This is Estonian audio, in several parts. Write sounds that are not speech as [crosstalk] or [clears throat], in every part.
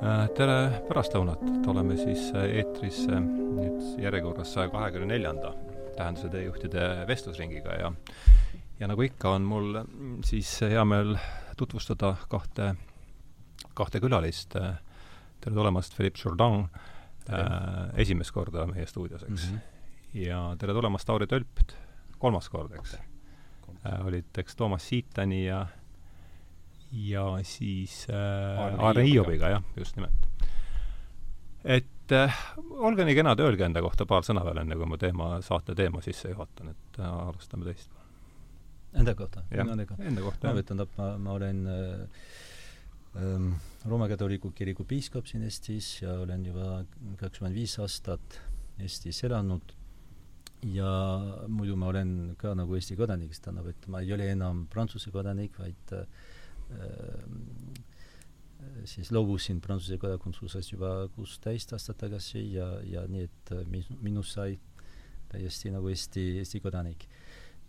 Äh, tere pärastlõunat, oleme siis äh, eetris äh, nüüd järjekorras saja kahekümne neljanda tähenduse teejuhtide vestlusringiga ja ja nagu ikka, on mul siis hea meel tutvustada kahte, kahte külalist. tere tulemast, Philippe Jourdan, esimest korda meie stuudios, eks mm. -hmm. ja tere tulemast, Tauri Tölpt, kolmas kord, eks. olid, eks, Toomas Siitani ja ja siis äh, Aarne Hiiobiga, jah, just nimelt. et äh, olge nii kenad, öelge enda kohta paar sõna veel, enne kui ma teema, saate teema sisse juhatan, et äh, alustame teist. Enda kohta? Enda kohta, jah. tähendab, ma, ma olen äh, ähm, Rooma katoliku kiriku piiskop siin Eestis ja olen juba kakskümmend viis aastat Eestis elanud ja muidu ma olen ka nagu Eesti kodanik, tähendab, et ma ei ole enam Prantsuse kodanik, vaid äh, siis loobusin Prantsuse kodakondsusest juba kuusteist aastat tagasi ja, ja nii, et äh, minust sai täiesti nagu Eesti, Eesti kodanik.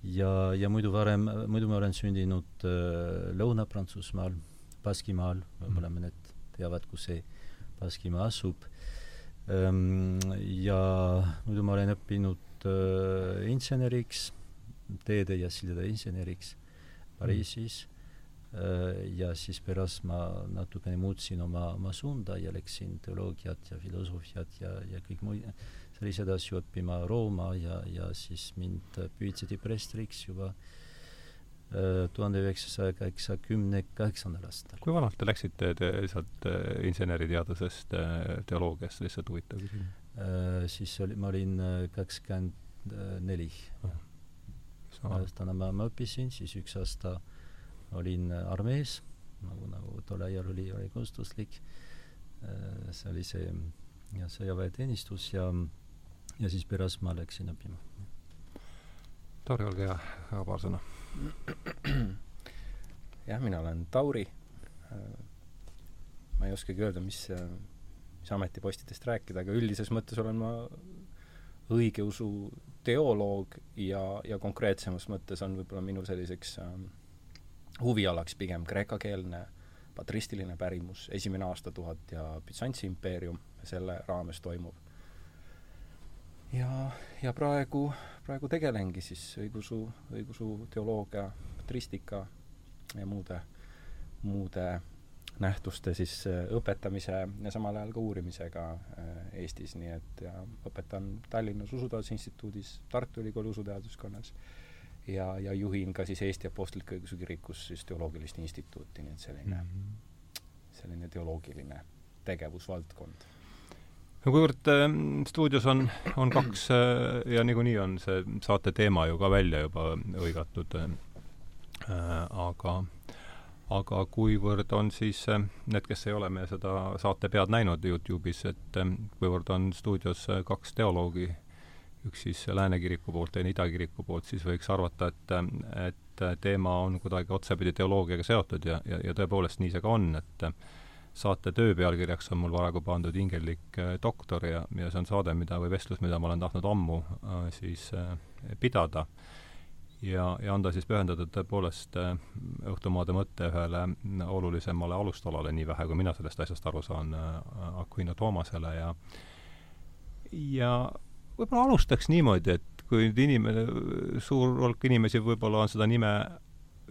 ja, ja muidu varem, muidu ma olen sündinud äh, Lõuna-Prantsusmaal, Baskimaal, võib-olla mm. mõned teavad, kus see Baskimaa asub ähm,. ja muidu ma olen õppinud äh, inseneriks, teede ja sildade inseneriks Pariisis Äh, ja siis pärast ma natukene muutsin oma, oma suunda ja läksin teoloogiat ja filosoofiat ja, ja kõik muid selliseid asju õppima Rooma ja, ja siis mind püüdseti prestriks juba äh, tuhande üheksasaja kaheksakümne kaheksandal aastal. kui vanalt te läksite te sealt äh, inseneriteadusest teoloogiasse, lihtsalt huvitav küsimus? Siis oli, ma olin kakskümmend neli. aastane ma, ma õppisin, siis üks aasta äh, olin armees, nagu, nagu tol ajal oli, oli kohustuslik, äh, see oli see ja sõjaväeteenistus ja, ja siis pärast ma läksin õppima. Tauri, olge hea, ka paar sõna. [clears throat] jah, mina olen Tauri. Äh, ma ei oskagi öelda, mis, mis ametipostidest rääkida, aga üldises mõttes olen ma õigeusu teoloog ja, ja konkreetsemas mõttes on võib-olla minu selliseks äh, huvialaks pigem kreekakeelne patristiline pärimus, esimene aastatuhat ja Bütsantsi impeerium, selle raames toimuv. ja, ja praegu, praegu tegelengi siis õigusu, õigusu teoloogia, patristika ja muude, muude nähtuste siis äh, õpetamise ja samal ajal ka uurimisega äh, Eestis, nii et ja õpetan Tallinnas Usuteaduse Instituudis, Tartu Ülikooli usuteaduskonnas ja, ja juhin ka siis Eesti Apostliku Õigeusu Kirikus siis teoloogilist instituuti, nii et selline mm, -hmm. selline teoloogiline tegevusvaldkond. no kuivõrd äh, stuudios on, on kaks äh, ja niikuinii on see saate teema ju ka välja juba hõigatud äh,, aga aga kuivõrd on siis äh, need, kes ei ole meie seda saate pead näinud Youtube'is, et äh, kuivõrd on stuudios äh, kaks teoloogi, üks siis Lääne kiriku poolt, teine Ida kiriku poolt, siis võiks arvata, et, et teema on kuidagi otsapidi teoloogiaga seotud ja, ja, ja tõepoolest nii see ka on, et saate töö pealkirjaks on mul paraku pandud Ingellik äh, doktor ja, ja see on saade, mida, või vestlus, mida ma olen tahtnud ammu äh, siis äh, pidada. ja, ja on ta siis pühendatud tõepoolest äh, õhtumaade mõtte ühele olulisemale alustalale, nii vähe kui mina sellest asjast aru saan äh,, Aquino Toomasele ja ja võib-olla alustaks niimoodi, et kui nüüd inimene, suur hulk inimesi võib-olla on seda nime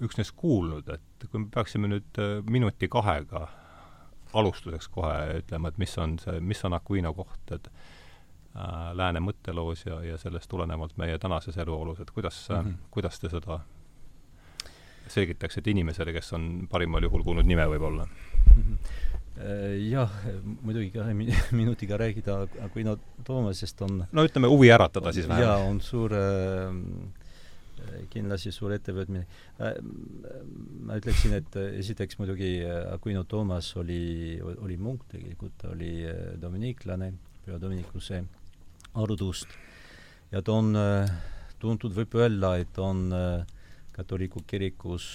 üksnes kuulnud, et kui me peaksime nüüd äh, minuti-kahega alustuseks kohe ütlema, et mis on see, mis on Aquino koht, et äh, lääne mõtteloos ja, ja sellest tulenevalt meie tänases eluolus, et kuidas mm, -hmm. kuidas te seda selgitaksite inimesele, kes on parimal juhul kuulnud nime võib-olla mm? -hmm jah, muidugi kahe [laughs] minutiga rääkida Aquino Toomasest on no ütleme, huvi äratada siis vähemalt. jaa, on suur äh, kindlasti suur ettevõtmine. Äh, ma ütleksin, et esiteks muidugi Aquino Toomas oli, oli munk tegelikult, ta oli dominiklane, Püha Dominikuse ordust ja ta on tuntud, võib öelda, et on katoliku kirikus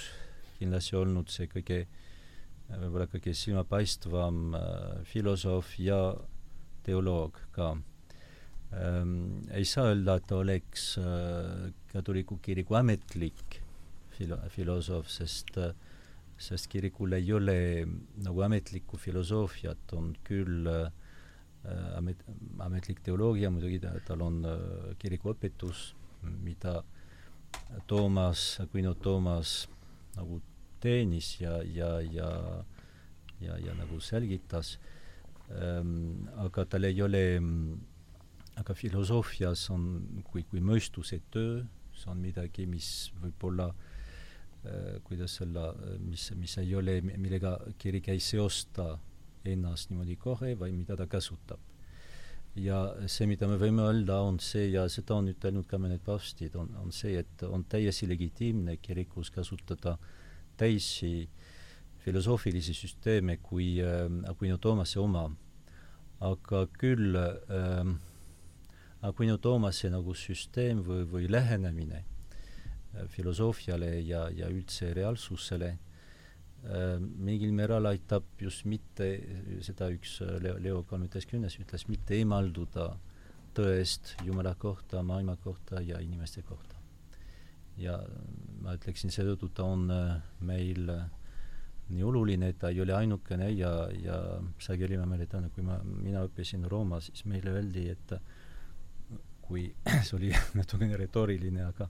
kindlasti olnud see kõige äh, võib-olla kõige silmapaistvam äh, filosoof ja teoloog ka ähm,. ei saa öelda, et ta oleks äh, katoliku kiriku ametlik filo-, filosoof, sest äh, sest kirikul ei ole nagu ametlikku filosoofiat, on küll äh, amet, ametlik teoloogia, muidugi ta, tal on äh, kirikuõpetus, mida Toomas, Aquino Toomas nagu teenis ja, ja, ja ja, ja nagu selgitas. Ähm,, aga tal ei ole, aga filosoofias on, kui, kui mõistuse töö, see on midagi, mis võib-olla äh, kuidas öelda, mis, mis ei ole, millega kirik ei seosta ennast niimoodi kohe, vaid mida ta kasutab. Ja see, mida me võime öelda, on see ja seda on ütelnud ka mõned paavstid, on, on see, et on täiesti legitiimne kirikus kasutada teisi filosoofilisi süsteeme kui äh, Aquino Toomase oma. aga küll äh, Aquino Toomase nagu süsteem või, või lähenemine äh, filosoofiale ja, ja üldse reaalsusele Äh, mingil määral aitab just mitte, seda üks Leo, Leo kolmeteistkümnes ütles, mitte eemalduda tõest Jumala kohta, maailma kohta ja inimeste kohta. Ja ma ütleksin, seetõttu ta on äh, meil nii oluline, et ta ei ole ainukene ja, ja sageli ma mäletan, kui ma, mina õppisin Roomas, siis meile öeldi, et kui [clears throat] see oli [laughs] natukene retooriline, aga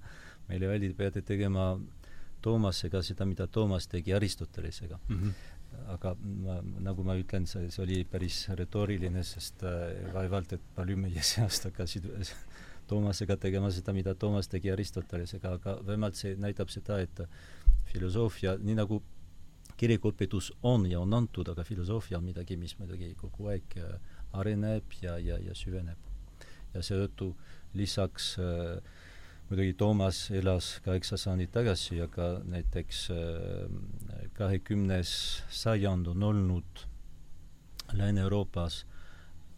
meile öeldi, te peate tegema Toomasega seda, mida Toomas tegi Aristotelesega mm. -hmm. aga ma, nagu ma ütlen, see, see oli päris retooriline, sest äh, vaevalt, et paljud meie seast hakkasid [laughs] Toomasega tegema seda, mida Toomas tegi Aristotelesega, aga vähemalt see näitab seda, et filosoofia, nii nagu kirikuõpetus on ja on antud, aga filosoofia on midagi, mis muidugi kogu aeg äh, areneb ja, ja, ja süveneb. ja seetõttu lisaks äh, muidugi Toomas elas kaheksa sajandit tagasi, aga näiteks äh, kahekümnes sajand on olnud Lääne-Euroopas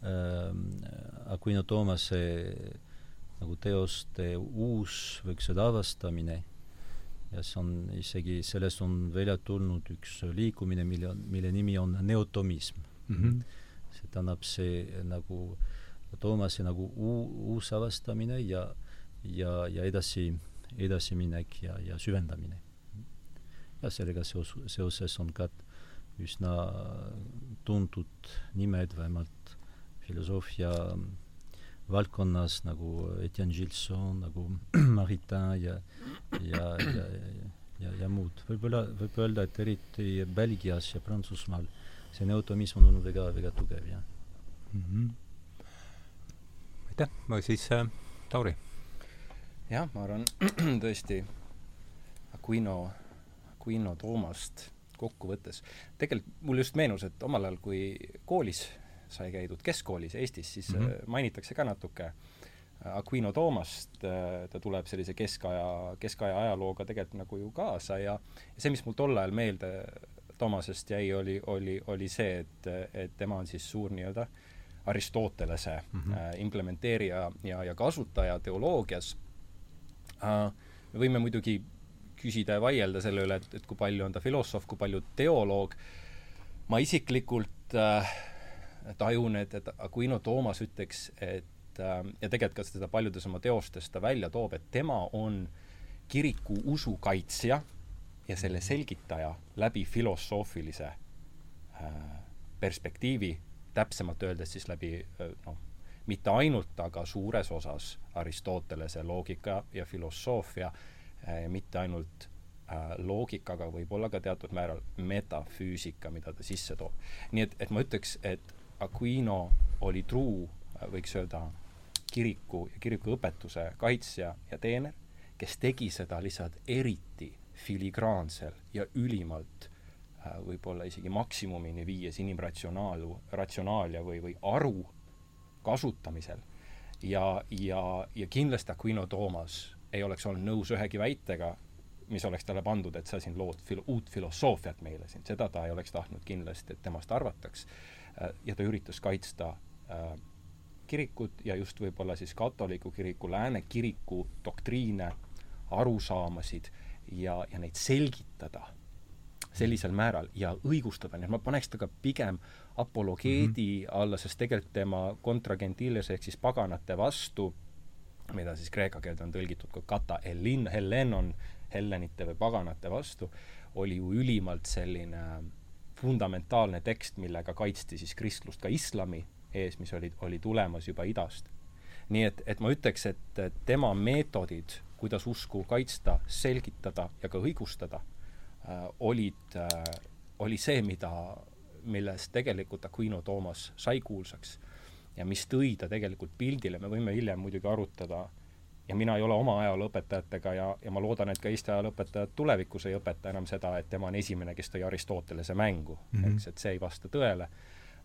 äh, Aquino Toomase nagu teoste uus, võiks öelda, avastamine ja see on isegi, sellest on välja tulnud üks liikumine, mille, mille nimi on neotomism mm. -hmm. see tähendab see nagu Toomase nagu uu, uus avastamine ja ja, ja edasi, edasiminek ja, ja süvendamine. ja sellega seos, seoses on ka üsna tuntud nimed, vähemalt filosoofia valdkonnas nagu Etienne Gilson, nagu [clears throat] Maritain ja, ja, ja, ja, ja, ja muud. võib-olla, võib öelda, et eriti Belgias ja Prantsusmaal see neotomism on olnud väga, väga tugev, jah. Mm -hmm.. aitäh, aga siis äh, Tauri. Jah, ma arvan [clears throat] tõesti Aquino, Aquino Toomast kokkuvõttes, tegelikult mul just meenus, et omal ajal, kui koolis sai käidud, keskkoolis Eestis, siis mm -hmm. mainitakse ka natuke Aquino Toomast, äh, ta tuleb sellise keskaja, keskaja ajalooga tegelikult nagu ju kaasa ja, ja see, mis mul tol ajal meelde Toomasest jäi, oli, oli, oli see, et, et tema on siis suur nii-öelda Aristotelese mm -hmm. äh, implementeerija ja, ja kasutaja teoloogias me võime muidugi küsida ja vaielda selle üle, et, et kui palju on ta filosoof, kui palju teoloog, ma isiklikult äh, tajun, et, et Aquino Toomas ütleks, et äh, ja tegelikult ka seda paljudes oma teostes ta välja toob, et tema on kiriku usu kaitsja ja selle selgitaja läbi filosoofilise äh, perspektiivi, täpsemalt öeldes siis läbi äh, noh, mitte ainult, aga suures osas Aristotelese loogika ja filosoofia, eh, mitte ainult äh, loogikaga, võib-olla ka teatud määral metafüüsika, mida ta sisse toob. nii et, et ma ütleks, et Aquino oli truu, võiks öelda, kiriku ja kirikuõpetuse kaitsja ja teener, kes tegi seda lihtsalt eriti filigraansel ja ülimalt äh, võib-olla isegi maksimumini viies inimratsionaalu, ratsionaalia või, või aru kasutamisel ja, ja, ja kindlasti Aquino Toomas ei oleks olnud nõus ühegi väitega, mis oleks talle pandud, et sa siin lood fil-, uut filosoofiat meile siin, seda ta ei oleks tahtnud kindlasti, et temast arvataks. Äh, ja ta üritas kaitsta äh, kirikut ja just võib-olla siis katoliku kiriku, lääne kiriku doktriine, arusaamasid ja, ja neid selgitada sellisel määral ja õigustada, nii et ma paneks ta ka pigem apologeedi mm -hmm. alla, sest tegelikult tema contra gentiles ehk siis paganate vastu, mida siis kreeka keelde on tõlgitud kui kata hellin, hellen on hellenite või paganate vastu, oli ju ülimalt selline fundamentaalne tekst, millega kaitsti siis kristlust ka islami ees, mis oli, oli tulemas juba idast. nii et, et ma ütleks, et tema meetodid, kuidas usku kaitsta, selgitada ja ka õigustada äh,, olid äh,, oli see, mida, milles tegelikult Aquino Toomas sai kuulsaks ja mis tõi ta tegelikult pildile, me võime hiljem muidugi arutada, ja mina ei ole oma ajalooõpetajatega ja, ja ma loodan, et ka Eesti ajalooõpetajad tulevikus ei õpeta enam seda, et tema on esimene, kes tõi Aristotelese mängu. Mm, -hmm. eks, et see ei vasta tõele.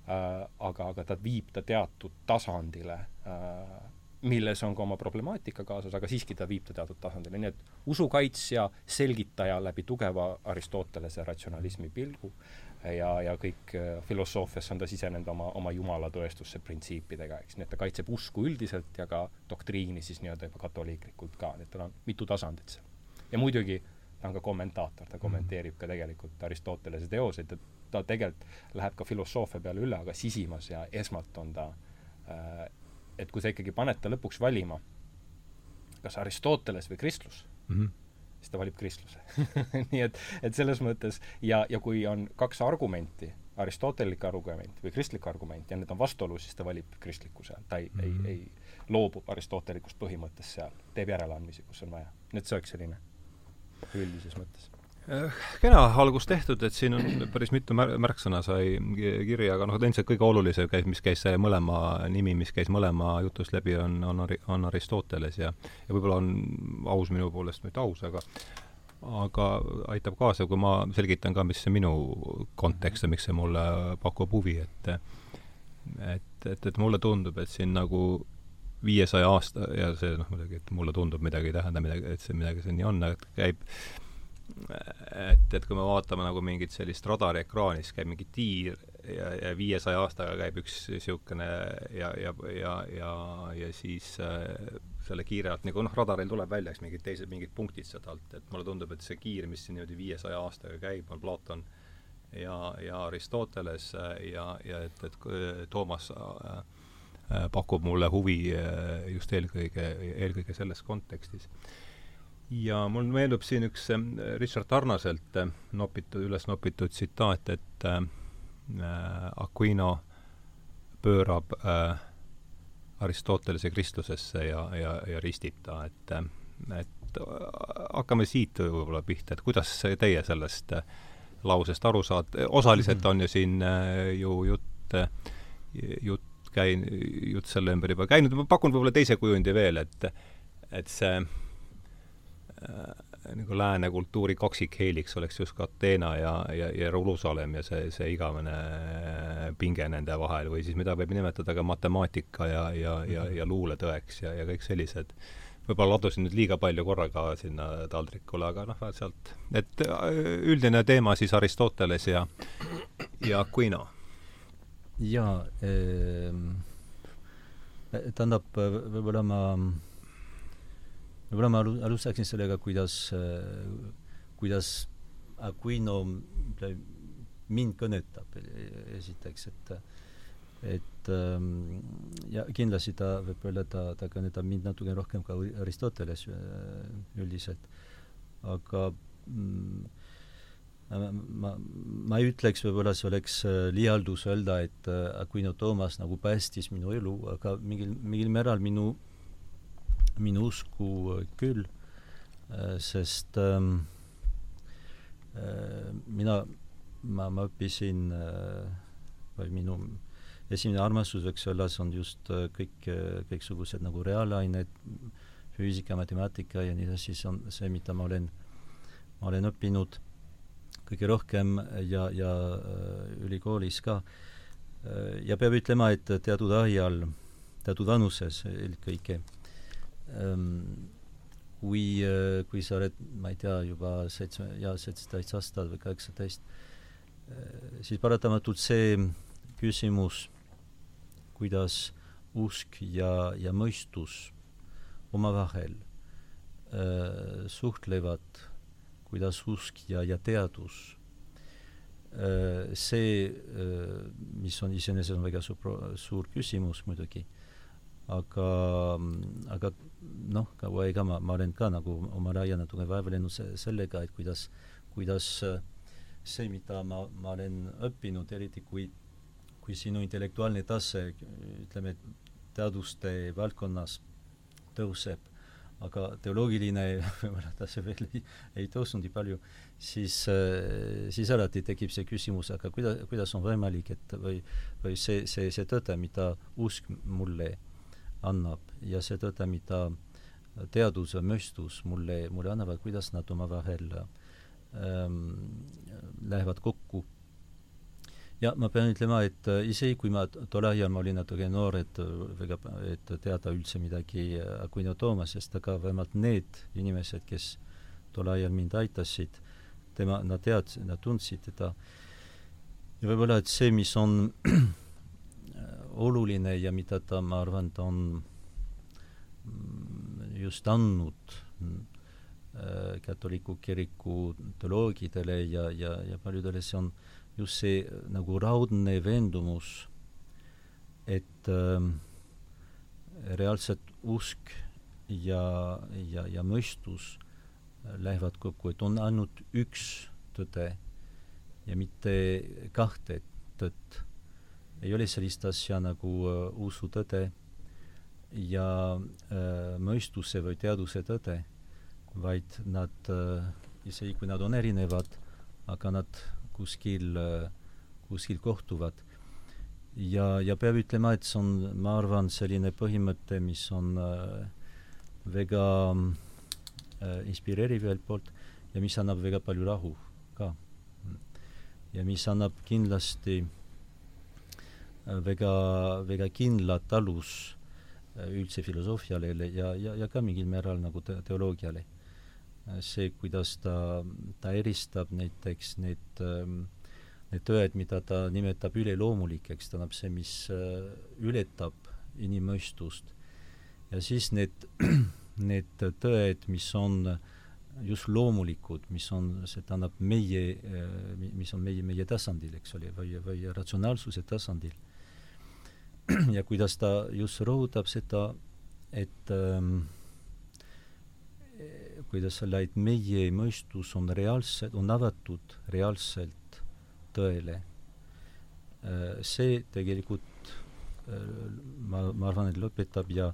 Äh,, aga, aga ta viib ta teatud tasandile äh,, milles on ka oma problemaatika kaasas, aga siiski ta viib ta teatud tasandile, nii et usukaitsja, selgitaja läbi tugeva Aristotelese ratsionalismi pilgu ja, ja kõik äh, filosoofiasse on ta sisenenud oma, oma jumala tõestusse printsiipidega, eks, nii et ta kaitseb usku üldiselt ja ka doktriini siis nii-öelda juba katoliiklikult ka, nii et tal on mitu tasandit seal. ja muidugi ta on ka kommentaator, ta kommenteerib ka tegelikult Aristotelese teoseid, et ta tegelikult läheb ka filosoofia peale üle, aga sisimas ja esmalt on ta äh, et kui sa ikkagi paned ta lõpuks valima, kas Aristoteles või kristlus mm, -hmm siis ta valib kristluse [laughs] nii et, et selles mõttes ja, ja kui on kaks argumenti, aristotelik argument või kristlik argument ja need on vastuolus, siis ta valib kristliku seal, ta ei mm, -hmm. ei, ei loobub aristotelikust põhimõttest seal, teeb järeleandmisi, kus on vaja. nii et see oleks selline üldises mõttes kena algus tehtud, et siin on päris mitu mär-, märksõna sai kirja, aga noh, ilmselt kõige olulisem käis, mis käis mõlema nimi, mis käis mõlema jutust läbi, on, on, on Aristoteles ja ja võib-olla on aus minu poolest, mitte aus, aga aga aitab kaasa, kui ma selgitan ka, mis see minu kontekst ja miks see mulle pakub huvi, et et, et, et mulle tundub, et siin nagu viiesaja aasta ja see noh, muidugi, et mulle tundub midagi ei tähenda midagi, et see midagi see nii on, et käib et, et kui me vaatame nagu mingit sellist radariekraani, siis käib mingi tiir ja, ja viiesaja aastaga käib üks niisugune ja, ja, ja, ja, ja siis äh, selle kiire alt nagu noh, radaril tuleb välja, eks mingid teised, mingid punktid sealt alt, et mulle tundub, et see kiir, mis siin niimoodi viiesaja aastaga käib, on Platon ja, ja Aristoteles ja, ja et, et Toomas äh, äh, pakub mulle huvi äh, just eelkõige, eelkõige selles kontekstis ja mul meenub siin üks äh, Richard Tarnaselt äh, nopitud, üles nopitud tsitaat, et äh, Aquino pöörab äh, Aristotelese kristlusesse ja, ja, ja ristib ta, et, et hakkame siit võib-olla pihta, et kuidas teie sellest lausest aru saate, osaliselt mhm. on ju siin ju jutt, jutt käin-, jutt selle ümber juba käinud, ma pakun võib-olla teise kujundi veel, et et see äh, nagu lääne kultuuri kaksikheeliks oleks just ka Ateena ja, ja, ja Jeruusalemm ja see, see igavene pinge nende vahel või siis mida võib nimetada ka matemaatika ja, ja, ja, ja luuletõeks ja, ja kõik sellised. Võib-olla ladusin nüüd liiga palju korraga sinna taldrikule, aga noh, sealt, et äh, üldine teema siis Aristoteles ja, ja Aquino. jaa äh,, tähendab, võib-olla ma võib-olla ma alustaksin sellega, kuidas, kuidas Aquino mind kõnetab esiteks, et et ja kindlasti ta võib öelda, ta, ta kõnetab mind natuke rohkem ka Aristoteles üldiselt, aga mm, ma, ma ei ütleks, võib-olla see oleks liialdus öelda, et Aquino Toomas nagu päästis minu elu, aga mingil, mingil määral minu minu usku äh, küll, äh, sest ähm, äh, mina, ma, ma õppisin või minu esimene armastus, võiks öelda, see on just kõik, kõiksugused nagu reaalained, füüsika, matemaatika ja nii edasi, see on see, mida ma olen, ma olen õppinud kõige rohkem ja, ja ülikoolis ka. ja peab ütlema, et teatud ajal, teatud vanuses eelkõige kui, äh, kui sa oled, ma ei tea, juba seitsme, jaa, seitseteist aastat või kaheksateist, äh, siis paratamatult see küsimus, kuidas usk ja, ja mõistus omavahel äh, suhtlevad, kuidas usk ja, ja teadus äh,, see äh,, mis on iseenesest väga suur, suur küsimus muidugi aga, aga noh, kaua aega ma, ma olen ka nagu oma raia natuke vaevalenud sellega, et kuidas, kuidas see, mida ma, ma olen õppinud, eriti kui, kui sinu intellektuaalne tase, ütleme, teaduste valdkonnas tõuseb, aga teoloogiline [laughs] võib-olla tase veel ei, ei tõusnud nii palju, siis, siis alati tekib see küsimus, aga kuidas, kuidas on võimalik, et või, või see, see, see tõde, mida usk mulle annab ja see tõde, mida teadus ja mõistus mulle, mulle annavad, kuidas nad omavahel ähm, lähevad kokku ja ma pean ütlema, et äh, isegi kui ma tol ajal ma olin natuke noor, et äh, väga, et teada üldse midagi äh, Aquino Toomasest, aga vähemalt need inimesed, kes tol ajal mind aitasid, tema, nad teadsid, nad tundsid teda. ja võib-olla, et see, mis on [clears throat] oluline ja mida ta, ma arvan, ta on mm, just andnud katoliku kiriku teoloogidele ja, ja, ja paljudele, see on äh, just see nagu raudne veendumus, et äh, reaalselt usk ja, ja, ja mõistus lähevad kokku, et on ainult üks tõde ja mitte kahte tõtt. Ei ole sellist asja nagu äh, usutõde ja äh, mõistuse või teaduse tõde, vaid nad äh,, isegi kui nad on erinevad, aga nad kuskil, kuskil kohtuvad. ja, ja peab ütlema, et see on, ma arvan, selline põhimõte, mis on väga inspireeriv ühelt poolt ja mis annab väga palju rahu ka. ja mis annab kindlasti äh, väga, väga kindlat alus äh, üldse filosoofiale ja, ja, ja ka mingil määral nagu te teoloogiale see, kuidas ta, ta eristab näiteks need ähm, need tõed, mida ta nimetab üleloomulikeks, tähendab see, mis äh, ületab inimmõistust. ja siis need, [clears throat] need tõed, mis on just loomulikud, mis on, see tähendab meie, äh, mis on meie, meie tasandil, eks ole, või, või ratsionaalsuse tasandil. [clears throat] ja kuidas ta just rõhutab seda, et ähm, kuidas selle, et meie mõistus on reaalselt, on avatud reaalselt tõele. Äh, see tegelikult äh, ma, ma arvan, et lõpetab ja,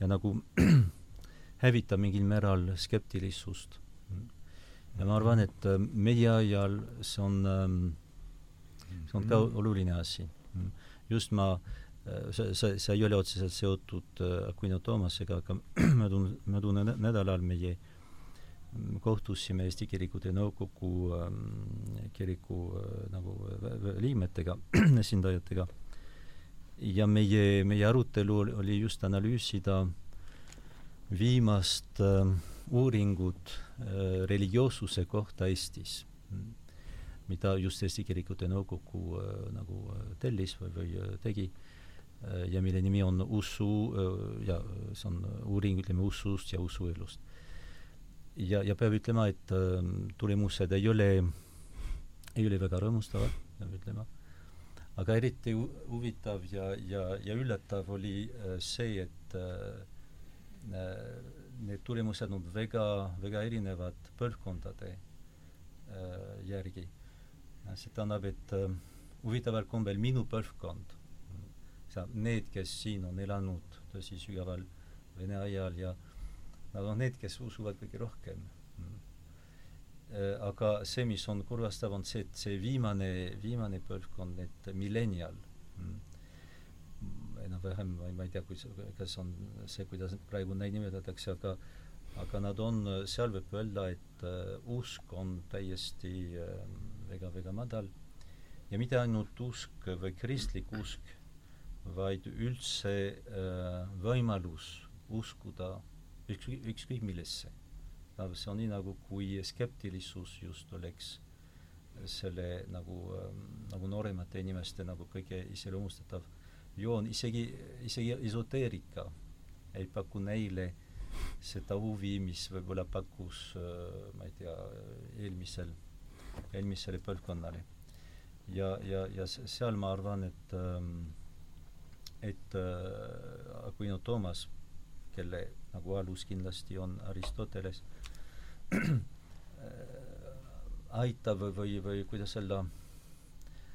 ja nagu [clears throat] hävitab mingil määral skeptilisust. ja ma arvan, et äh, meie ajal see on, ähm, see on ka oluline asi. just ma see, see, see ei ole otseselt seotud Aquino Toomasega, aga [clears throat] möödunud, möödunud nädalal meie äh, kohtusime Eesti Kirikute Nõukogu ähm, kiriku äh, nagu liikmetega, [clears throat] esindajatega, ja meie, meie arutelu oli just analüüsida viimast äh, uuringut äh, religioossuse kohta Eestis, mida just Eesti Kirikute Nõukogu äh, nagu äh, tellis või, või äh, tegi. äh, ja mille nimi on usu äh, ja see on uuring, ütleme, usust ja usuelust ja, ja peab ütlema, et äh, tulemused ei ole, ei ole väga rõõmustavad, peab ütlema. aga eriti huvitav ja, ja, ja üllatav oli äh, see, et äh, need tulemused on väga, väga erinevad põlvkondade äh, järgi. see tähendab, et äh, huvitaval kombel minu põlvkond, need, kes siin on elanud tõsi sügaval Vene ajal ja äh, nad on need, kes usuvad kõige rohkem. Mm.. Äh, aga see, mis on kurvastav, on see, et see viimane, viimane põlvkond, need millennial mm., enam-vähem, ma ei, ma ei tea, kui see, kas on see, kuidas praegu neid nimetatakse, aga aga nad on, seal võib öelda, et uh, usk on täiesti väga-väga uh, madal. Ja mitte ainult usk või kristlik usk, vaid üldse uh, võimalus uskuda ükskõik, ükskõik millesse. see on nii, nagu kui skeptilisus just oleks selle nagu, ähm, nagu nooremate inimeste nagu kõige iseloomustatav joon, isegi, isegi esoteerika ei paku neile seda huvi, mis võib-olla pakkus äh, ma ei tea, eelmisel, eelmisele põlvkonnale. ja, ja, ja seal ma arvan, et ähm, et äh, Aquino Toomas, kelle nagu alus kindlasti on Aristoteles aitab või, või, kuidas öelda,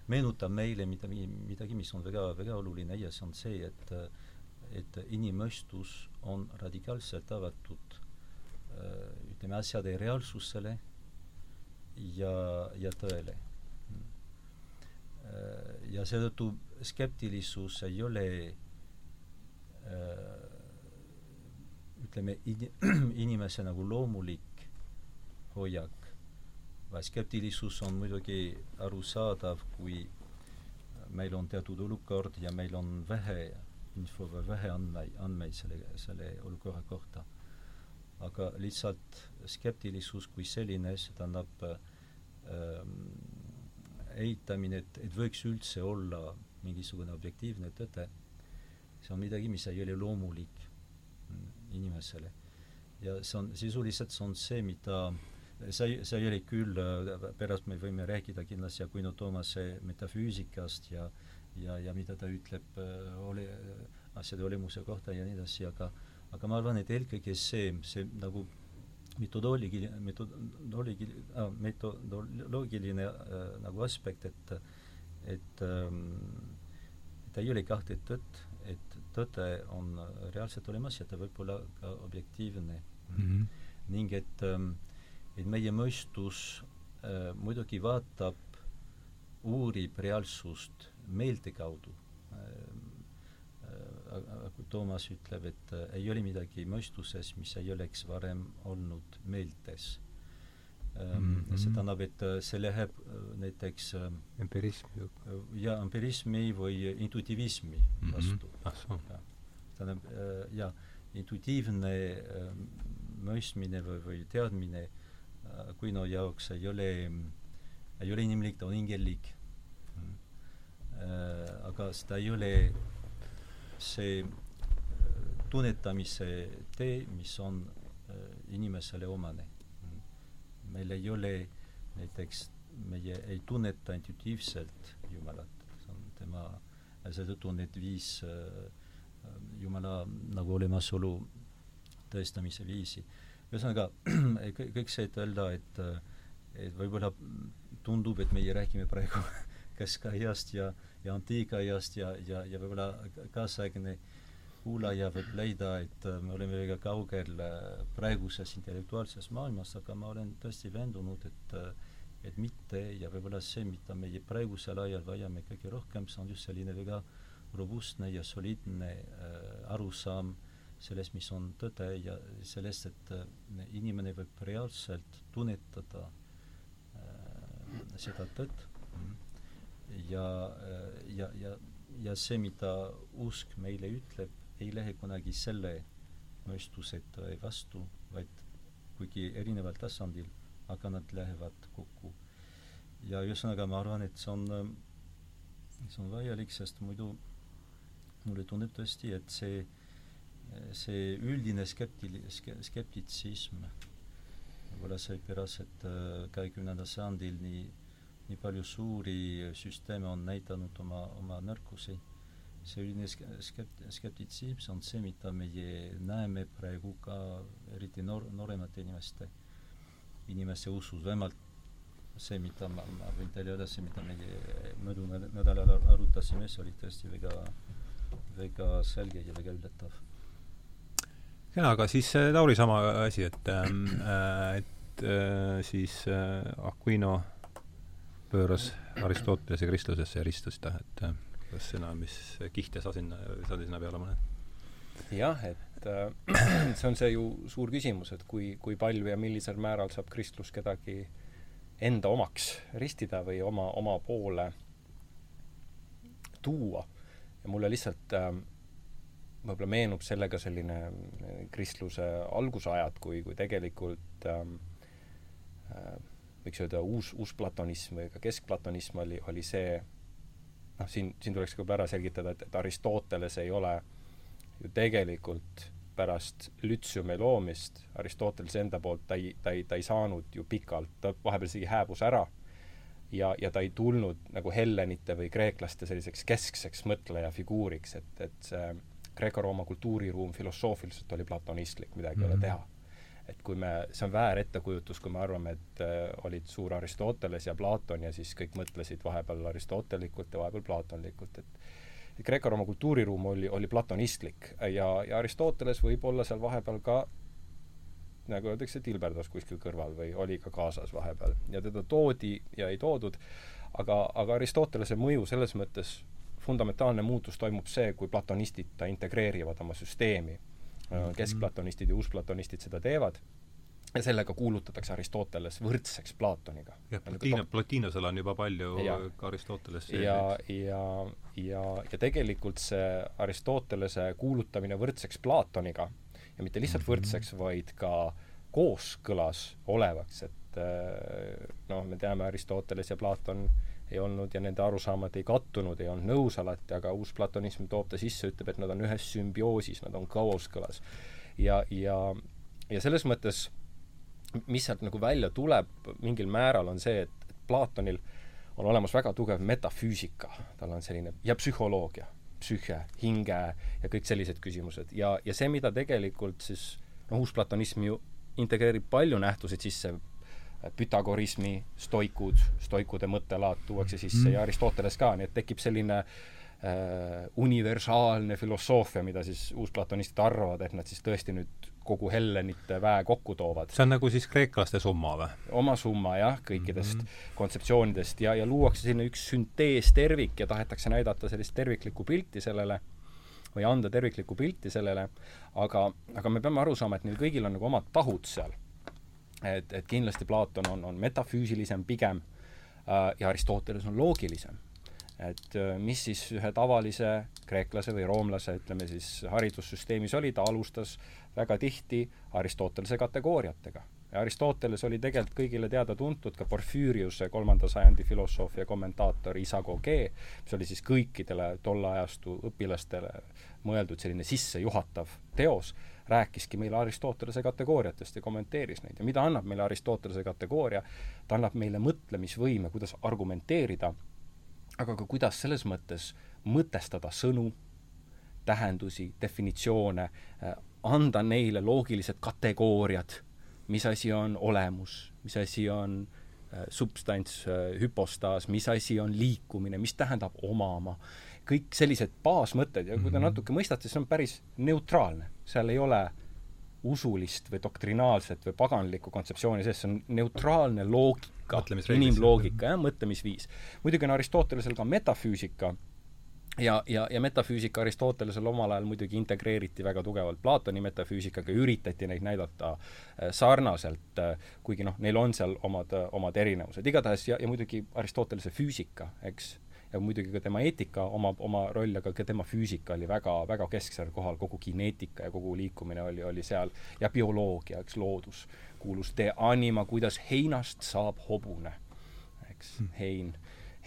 meenutab meile midagi, midagi, mis on väga, väga oluline ja see on see, et et inimmõistus on radikaalselt avatud ütleme, asjade reaalsusele ja, ja tõele. ja seetõttu skeptilisus ei ole ütleme, [clears throat] inimese nagu loomulik hoiak skeptilisus on muidugi arusaadav, kui meil on teatud olukord ja meil on vähe info või vähe andmeid, andmeid selle, selle olukorra kohta. aga lihtsalt skeptilisus kui selline, see tähendab ähm, eitamine, et, et võiks üldse olla mingisugune objektiivne tõde, see on midagi, mis ei ole loomulik inimesele. ja see on, sisuliselt see on see, mida äh, see, see oli küll, äh, pärast me võime rääkida kindlasti Aquino Toomase metafüüsikast ja ja, ja mida ta ütleb äh, ole, asjade olemuse kohta ja nii edasi, aga aga ma arvan, et eelkõige see, see nagu metodoloogiline, metodoloogiline ah,, metodoloogiline äh, nagu aspekt, et et ähm, et ei ole kahte tõtt, et tõde on reaalselt olemas ja ta võib olla ka objektiivne mm. -hmm. ning et ähm, et meie mõistus äh, muidugi vaatab, uurib reaalsust meelte kaudu äh,. Äh, kui Toomas ütleb, et äh, ei ole midagi mõistuses, mis ei oleks varem olnud meeltes mm. -hmm. see tähendab, et äh, see läheb äh, näiteks empirismi äh, ja empirismi või intuitivismi vastu mm. -hmm. tähendab äh, jaa, intuitiivne äh, mõistmine või, või teadmine Guino jaoks ei ole, ei ole inimlik, ta on hingelik. Äh, aga seda ei ole see tunnetamise tee, mis on inimesele omane. Meil ei ole näiteks, meie ei tunneta intuitiivselt Jumalat, see on tema, seetõttu on need viis Jumala nagu olemasolu tõestamise viisi. Ühesõnaga [clears throat] kõik see, et öelda, et et võib-olla tundub, et meie räägime praegu [laughs] keskajast ja, ja antiikajast ja, ja, ja võib-olla kaasaegne kuulaja võib leida, et me oleme väga kaugel praeguses intellektuaalses maailmas, aga ma olen tõesti veendunud, et et mitte ja võib-olla see, mida meie praegusel ajal vajame kõige rohkem, see on just selline väga robustne ja soliidne äh, arusaam äh, sellest, mis on tõde ja sellest, et äh, inimene võib reaalselt tunnetada äh, seda tõtt. Ja äh,, ja, ja, ja see, mida usk meile ütleb, ei lähe kunagi selle mõistuse tõe vastu, vaid kuigi erineval tasandil, aga nad lähevad kokku. ja ühesõnaga, ma arvan, et see on, see on vajalik, sest muidu mulle tundub tõesti, et see see üldine skeptil-, skeptitsism, võib-olla seepärast, et äh, kahekümnendal sajandil nii, nii palju suuri süsteeme on näidanud oma, oma nõrkusi, see üldine skept-, skeptitsism on see, mida meie näeme praegu ka eriti noor, nooremate inimeste, inimeste usus, vähemalt see, mida ma, ma võin teile öelda, see, mida meie möödunud nädalal arutasime, see oli tõesti väga, väga selge ja väga üllatav. Jaa, aga siis äh, Lauri sama asi, et ähm, äh, et äh, siis äh, Aquino pööras Aristotelese kristlusesse ja ristus ta, et äh, kas sina, mis kihte sa sinna, sa sinna peale paned? jah, et äh, [clears throat] see on see ju suur küsimus, et kui, kui palju ja millisel määral saab kristlus kedagi enda omaks ristida või oma, oma poole tuua. ja mulle lihtsalt äh, võib-olla meenub sellega selline äh, kristluse algusajad, kui, kui tegelikult ähm, äh, võiks öelda uus, uusplatonism või ka keskplatonism oli, oli see noh, siin, siin tuleks ka ära selgitada, et, et Aristoteles ei ole ju tegelikult pärast lütseumi loomist Aristoteles enda poolt ta ei, ta ei, ta ei saanud ju pikalt, ta vahepeal isegi hääbus ära ja, ja ta ei tulnud nagu hellenite või kreeklaste selliseks keskseks mõtleja figuuriks, et, et see Kreeka-Rooma kultuuriruum filosoofiliselt oli platonistlik, midagi mm -hmm. ei ole mhm. teha. Et kui me, see on väär ettekujutus, kui me arvame, et äh, olid suur Aristoteles ja Platon ja siis kõik mõtlesid vahepeal aristotelikult ja vahepeal platonlikult, et Kreeka-Rooma kultuuriruum oli, oli platonistlik ja, ja Aristoteles võib olla seal vahepeal ka nagu öeldakse, tilberdas kuskil kõrval või oli ka kaasas vahepeal ja teda toodi ja ei toodud, aga, aga Aristotelese mõju selles mõttes, fundamentaalne muutus toimub see, kui platonistid ta integreerivad oma süsteemi. Mhm. keskplatonistid ja uusplatonistid seda teevad ja sellega kuulutatakse Aristoteles võrdseks Platoniga. jah, Platiina, Platiinosel on juba palju ja, ka Aristoteles ja, ja, ja, ja tegelikult see Aristotelese kuulutamine võrdseks Platoniga ja mitte lihtsalt mhm. võrdseks, vaid ka kooskõlas olevaks, et äh, noh, me teame, Aristoteles ja Platon ei olnud ja nende arusaamad ei kattunud, ei olnud nõus alati, aga uus platonism toob ta sisse, ütleb, et nad on ühes sümbioosis, nad on kooskõlas. ja, ja, ja selles mõttes mis sealt nagu välja tuleb mingil määral, on see, et, et Platonil on olemas väga tugev metafüüsika, tal on selline, ja psühholoogia, psüühe, hinge ja kõik sellised küsimused ja, ja see, mida tegelikult siis noh, uusplatonism ju integreerib palju nähtuseid sisse, Pythagorismi, stoikud, stoikude mõttelaad tuuakse sisse mm. ja Aristoteles ka, nii et tekib selline äh, universaalne filosoofia, mida siis uusplatonistid arvavad, et nad siis tõesti nüüd kogu Hellenite väe kokku toovad. see on nagu siis kreeklaste summa või? oma summa jah, kõikidest mm -hmm. kontseptsioonidest ja, ja luuakse sinna üks sünteestervik ja tahetakse näidata sellist terviklikku pilti sellele või anda terviklikku pilti sellele, aga, aga me peame aru saama, et neil kõigil on nagu omad tahud seal. Et, et kindlasti Platon on, on metafüüsilisem pigem äh, ja Aristoteles on loogilisem et äh, mis siis ühe tavalise kreeklase või roomlase, ütleme siis, haridussüsteemis oli, ta alustas väga tihti Aristotelese kategooriatega. ja Aristoteles oli tegelikult kõigile teada-tuntud ka Porfüüriuse kolmanda sajandi filosoofia kommentaator Isago G, mis oli siis kõikidele tolle ajastu õpilastele mõeldud selline sissejuhatav teos, rääkiski meile Aristotelese kategooriatest ja kommenteeris neid. Ja mida annab meile Aristotelese kategooria, ta annab meile mõtlemisvõime, kuidas argumenteerida aga ka kuidas selles mõttes mõtestada sõnu, tähendusi, definitsioone, äh, anda neile loogilised kategooriad, mis asi on olemus, mis asi on äh, substants, äh, hüpostaas, mis asi on liikumine, mis tähendab omama, kõik sellised baasmõtted ja kui te mhm. natuke mõistate, see on päris neutraalne, seal ei ole usulist või doktrinaalset või paganlikku kontseptsiooni sees, see on neutraalne loogika, loogika, inimloogika, jah, mõtlemisviis. muidugi on Aristotelesel ka metafüüsika ja, ja, ja metafüüsika Aristotelesel omal ajal muidugi integreeriti väga tugevalt Platoni metafüüsikaga, üritati neid näidata äh, sarnaselt, äh, kuigi noh, neil on seal omad, omad erinevused. igatahes ja, ja muidugi Aristotelese füüsika, eks, ja muidugi ka tema eetika omab oma roll, aga ka tema füüsika oli väga, väga kesksel kohal, kogu kineetika ja kogu liikumine oli, oli seal, ja bioloogia, eks, loodus kuulus De anima, kuidas heinast saab hobune, eks hmm., hein,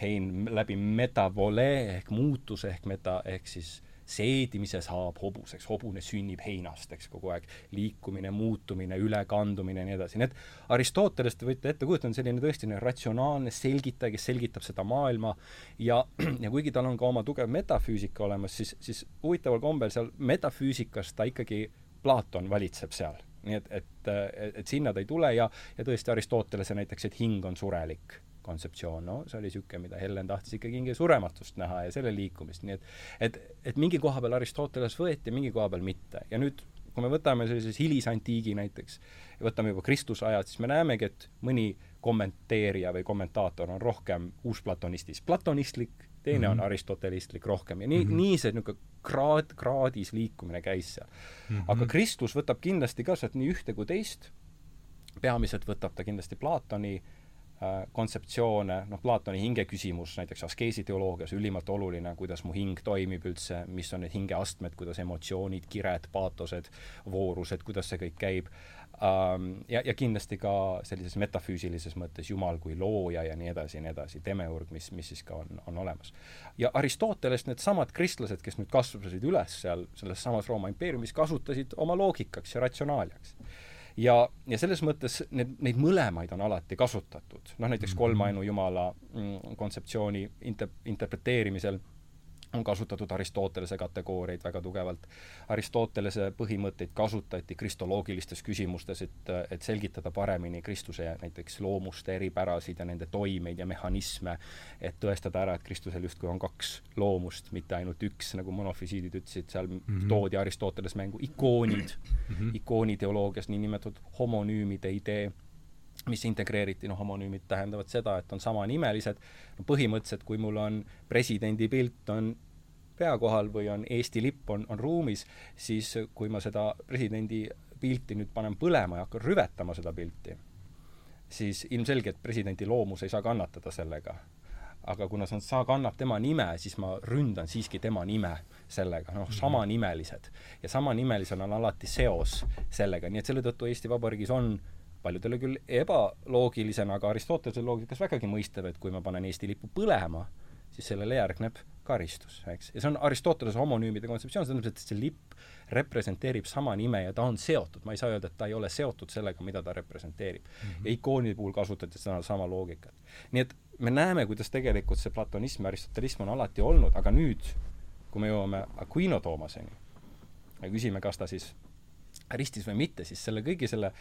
hein läbi metavole ehk muutuse ehk meta, ehk siis seedimise saab hobuseks, hobune sünnib heinast, eks, kogu aeg. Liikumine, muutumine, ülekandumine ja nii edasi, nii et Aristoteles, te võite ette kujutada, on selline tõesti ratsionaalne selgitaja, kes selgitab seda maailma. Ja, ja kuigi tal on ka oma tugev metafüüsika olemas, siis, siis huvitaval kombel seal metafüüsikas ta ikkagi, Platon valitseb seal. Nii et, et, et, et sinna ta ei tule ja, ja tõesti Aristotelese näiteks, et hing on surelik kontseptsioon, no see oli niisugune, mida Hellen tahtis ikkagi hinge surematust näha ja selle liikumist, nii et et, et mingi koha peal Aristoteles võeti, mingi koha peal mitte. ja nüüd, kui me võtame sellises hilisantiigi näiteks ja võtame juba Kristuse ajad, siis me näemegi, et mõni kommenteerija või kommentaator on rohkem uusplatonistis platonistlik, teine mm -hmm. on mhm. aristotelistlik rohkem ja nii mm, -hmm. nii see niisugune kraad, kraadis liikumine käis seal mm. -hmm. aga Kristus võtab kindlasti ka sealt nii ühte kui teist, peamiselt võtab ta kindlasti Platoni äh, kontseptsioone, noh, Platoni hinge küsimus näiteks askeesi teoloogias ülimalt oluline, kuidas mu hing toimib üldse, mis on need hingeastmed, kuidas emotsioonid, kired, paatosed, voorused, kuidas see kõik käib ähm, ja, ja kindlasti ka sellises metafüüsilises mõttes Jumal kui looja ja nii edasi ja nii edasi, demiurg, mis, mis siis ka on, on olemas. ja Aristotelest needsamad kristlased, kes nüüd kasvasid üles seal selles samas Rooma impeeriumis, kasutasid oma loogikaks ja ratsionaaliaks ja, ja selles mõttes need, neid mõlemaid on alati kasutatud. noh, näiteks kolmainu Jumala mm, kontseptsiooni inter-, interpreteerimisel on kasutatud Aristotelese kategooriaid väga tugevalt. Aristotelese põhimõtteid kasutati kristoloogilistes küsimustes, et, et selgitada paremini Kristuse näiteks loomuste eripärasid ja nende toimeid ja mehhanisme, et tõestada ära, et Kristusel justkui on kaks loomust, mitte ainult üks, nagu monofüüsiidid ütlesid, seal mm -hmm. toodi Aristoteles mängu ikoonid mm, -hmm. ikooniteoloogias niinimetatud homonüümide idee mis integreeriti, noh, homonüümid tähendavad seda, et on samanimelised, no põhimõtteliselt kui mul on presidendi pilt on pea kohal või on Eesti lipp on, on ruumis, siis kui ma seda presidendi pilti nüüd panen põlema ja hakkan rüvetama seda pilti, siis ilmselgelt presidendi loomus ei saa kannatada sellega. aga kuna see on, sa kannab tema nime, siis ma ründan siiski tema nime sellega, noh, mhm. samanimelised. ja samanimelisena on alati seos sellega, nii et selle tõttu Eesti Vabariigis on paljudele küll ebaloogilisena, aga Aristotelese loogikas vägagi mõistev, et kui ma panen Eesti lipu põlema, siis sellele järgneb karistus, eks. ja see on Aristotelese homonüümide kontseptsioon, see tähendab, et see lipp representeerib sama nime ja ta on seotud, ma ei saa öelda, et ta ei ole seotud sellega, mida ta representeerib mm. -hmm. ja ikoonide puhul kasutati seda sama loogikat. nii et me näeme, kuidas tegelikult see platonism ja aristotelism on alati olnud, aga nüüd, kui me jõuame Aquino Toomaseni ja küsime, kas ta siis ristis või mitte, siis selle kõigi selle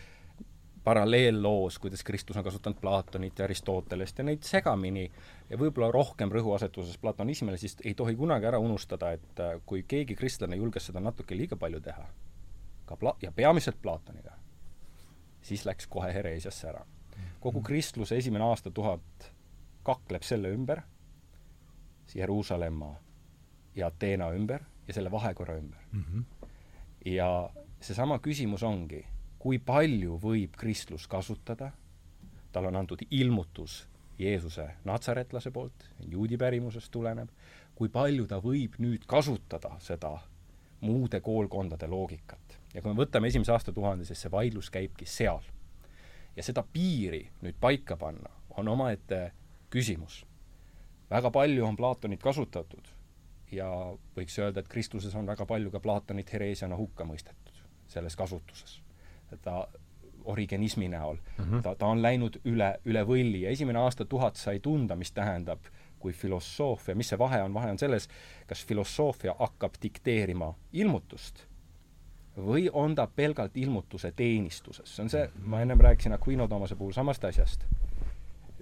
paralleelloos, kuidas Kristus on kasutanud Platonit ja Aristotelest ja neid segamini ja võib-olla rohkem rõhuasetuses platonismile, siis ei tohi kunagi ära unustada, et äh, kui keegi kristlane julges seda natuke liiga palju teha, ka pla-, ja peamiselt Platoniga, siis läks kohe hereesiasse ära. kogu kristluse esimene aastatuhat kakleb selle ümber, Jeruusalemma ja Ateena ümber ja selle vahekorra ümber mm. -hmm. ja seesama küsimus ongi kui palju võib kristlus kasutada, tal on antud ilmutus Jeesuse natsaretlase poolt, juudi pärimusest tuleneb, kui palju ta võib nüüd kasutada seda muude koolkondade loogikat. ja kui me võtame esimese aastatuhande, siis see vaidlus käibki seal. ja seda piiri nüüd paika panna on omaette küsimus. väga palju on Platonit kasutatud ja võiks öelda, et kristluses on väga palju ka Platonit hereesiana hukka mõistetud selles kasutuses ta origenismi näol mm. -hmm. ta, ta on läinud üle, üle võlli ja esimene aastatuhat sai tunda, mis tähendab, kui filosoofia, mis see vahe on, vahe on selles, kas filosoofia hakkab dikteerima ilmutust või on ta pelgalt ilmutuse teenistuses. see on see, ma ennem rääkisin Aquino Toomase puhul samast asjast.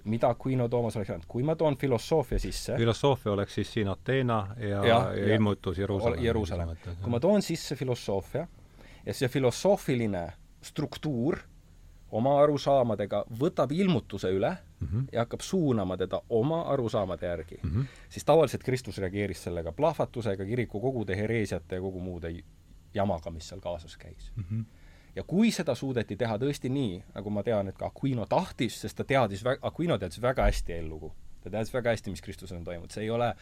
mida Aquino Toomas oleks öelnud, kui ma toon filosoofia sisse filosoofia oleks siis siin Ateena ja, ja, ja ilmutus Jeruusalemm. Jeruusalemm. kui ma toon sisse filosoofia ja see filosoofiline struktuur oma arusaamadega võtab ilmutuse üle mm -hmm. ja hakkab suunama teda oma arusaamade järgi mm, -hmm. siis tavaliselt Kristus reageeris sellega plahvatusega, kirikukogude hereesiate ja kogu muude jamaga, mis seal kaasas käis mm. -hmm. ja kui seda suudeti teha tõesti nii, nagu ma tean, et ka Aquino tahtis, sest ta teadis, Aquino teadis väga hästi eellugu, ta teadis väga hästi, mis Kristusel on toimunud, see ei ole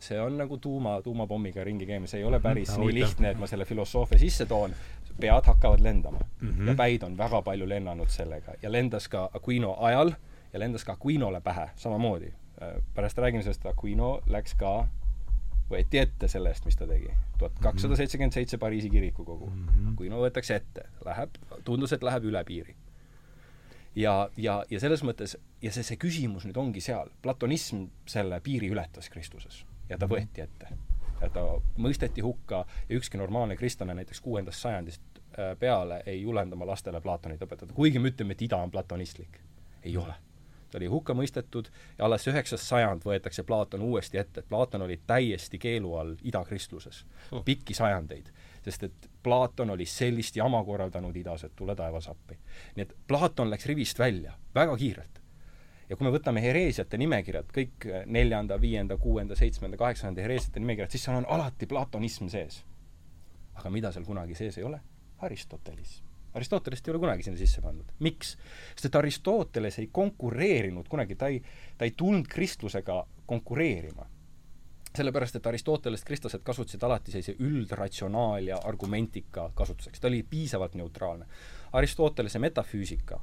see on nagu tuuma, tuumapommiga ringi käimine, see ei ole päris mm -hmm. nii lihtne, et ma selle filosoofia sisse toon, pead hakkavad lendama mm. -hmm. ja päid on väga palju lennanud sellega ja lendas ka Aquino ajal ja lendas ka Aquinole pähe samamoodi. Äh, pärast räägime sellest, Aquino läks ka, võeti ette selle eest, mis ta tegi. tuhat kakssada seitsekümmend seitse Pariisi kirikukogu mm. -hmm. Aquino võetakse ette, läheb, tundus, et läheb üle piiri. ja, ja, ja selles mõttes, ja see, see küsimus nüüd ongi seal, platonism selle piiri ületas Kristuses ja ta mhm. võeti ette. ja ta mõisteti hukka ja ükski normaalne kristlane näiteks kuuendast sajandist peale ei julenda oma lastele Platonit õpetada, kuigi me ütleme, et ida on platonistlik. ei ole. ta oli hukka mõistetud ja alles üheksas sajand võetakse Platon uuesti ette, et Platon oli täiesti keelu all idakristluses oh., pikki sajandeid. sest et Platon oli sellist jama korraldanud idas, et tule taevas appi. nii et Platon läks rivist välja väga kiirelt ja kui me võtame hereesiate nimekirjad, kõik neljanda, viienda, kuuenda, seitsmenda, kaheksanda hereesiate nimekirjad, siis seal on alati platonism sees. aga mida seal kunagi sees ei ole? Aristotelis. Aristotelest ei ole kunagi sinna sisse pandud. miks? sest et Aristoteles ei konkureerinud kunagi, ta ei, ta ei tulnud kristlusega konkureerima. sellepärast, et Aristotelest kristlased kasutasid alati sellise üldratsionaal- ja argumentika kasutuseks, ta oli piisavalt neutraalne. Aristotelese metafüüsika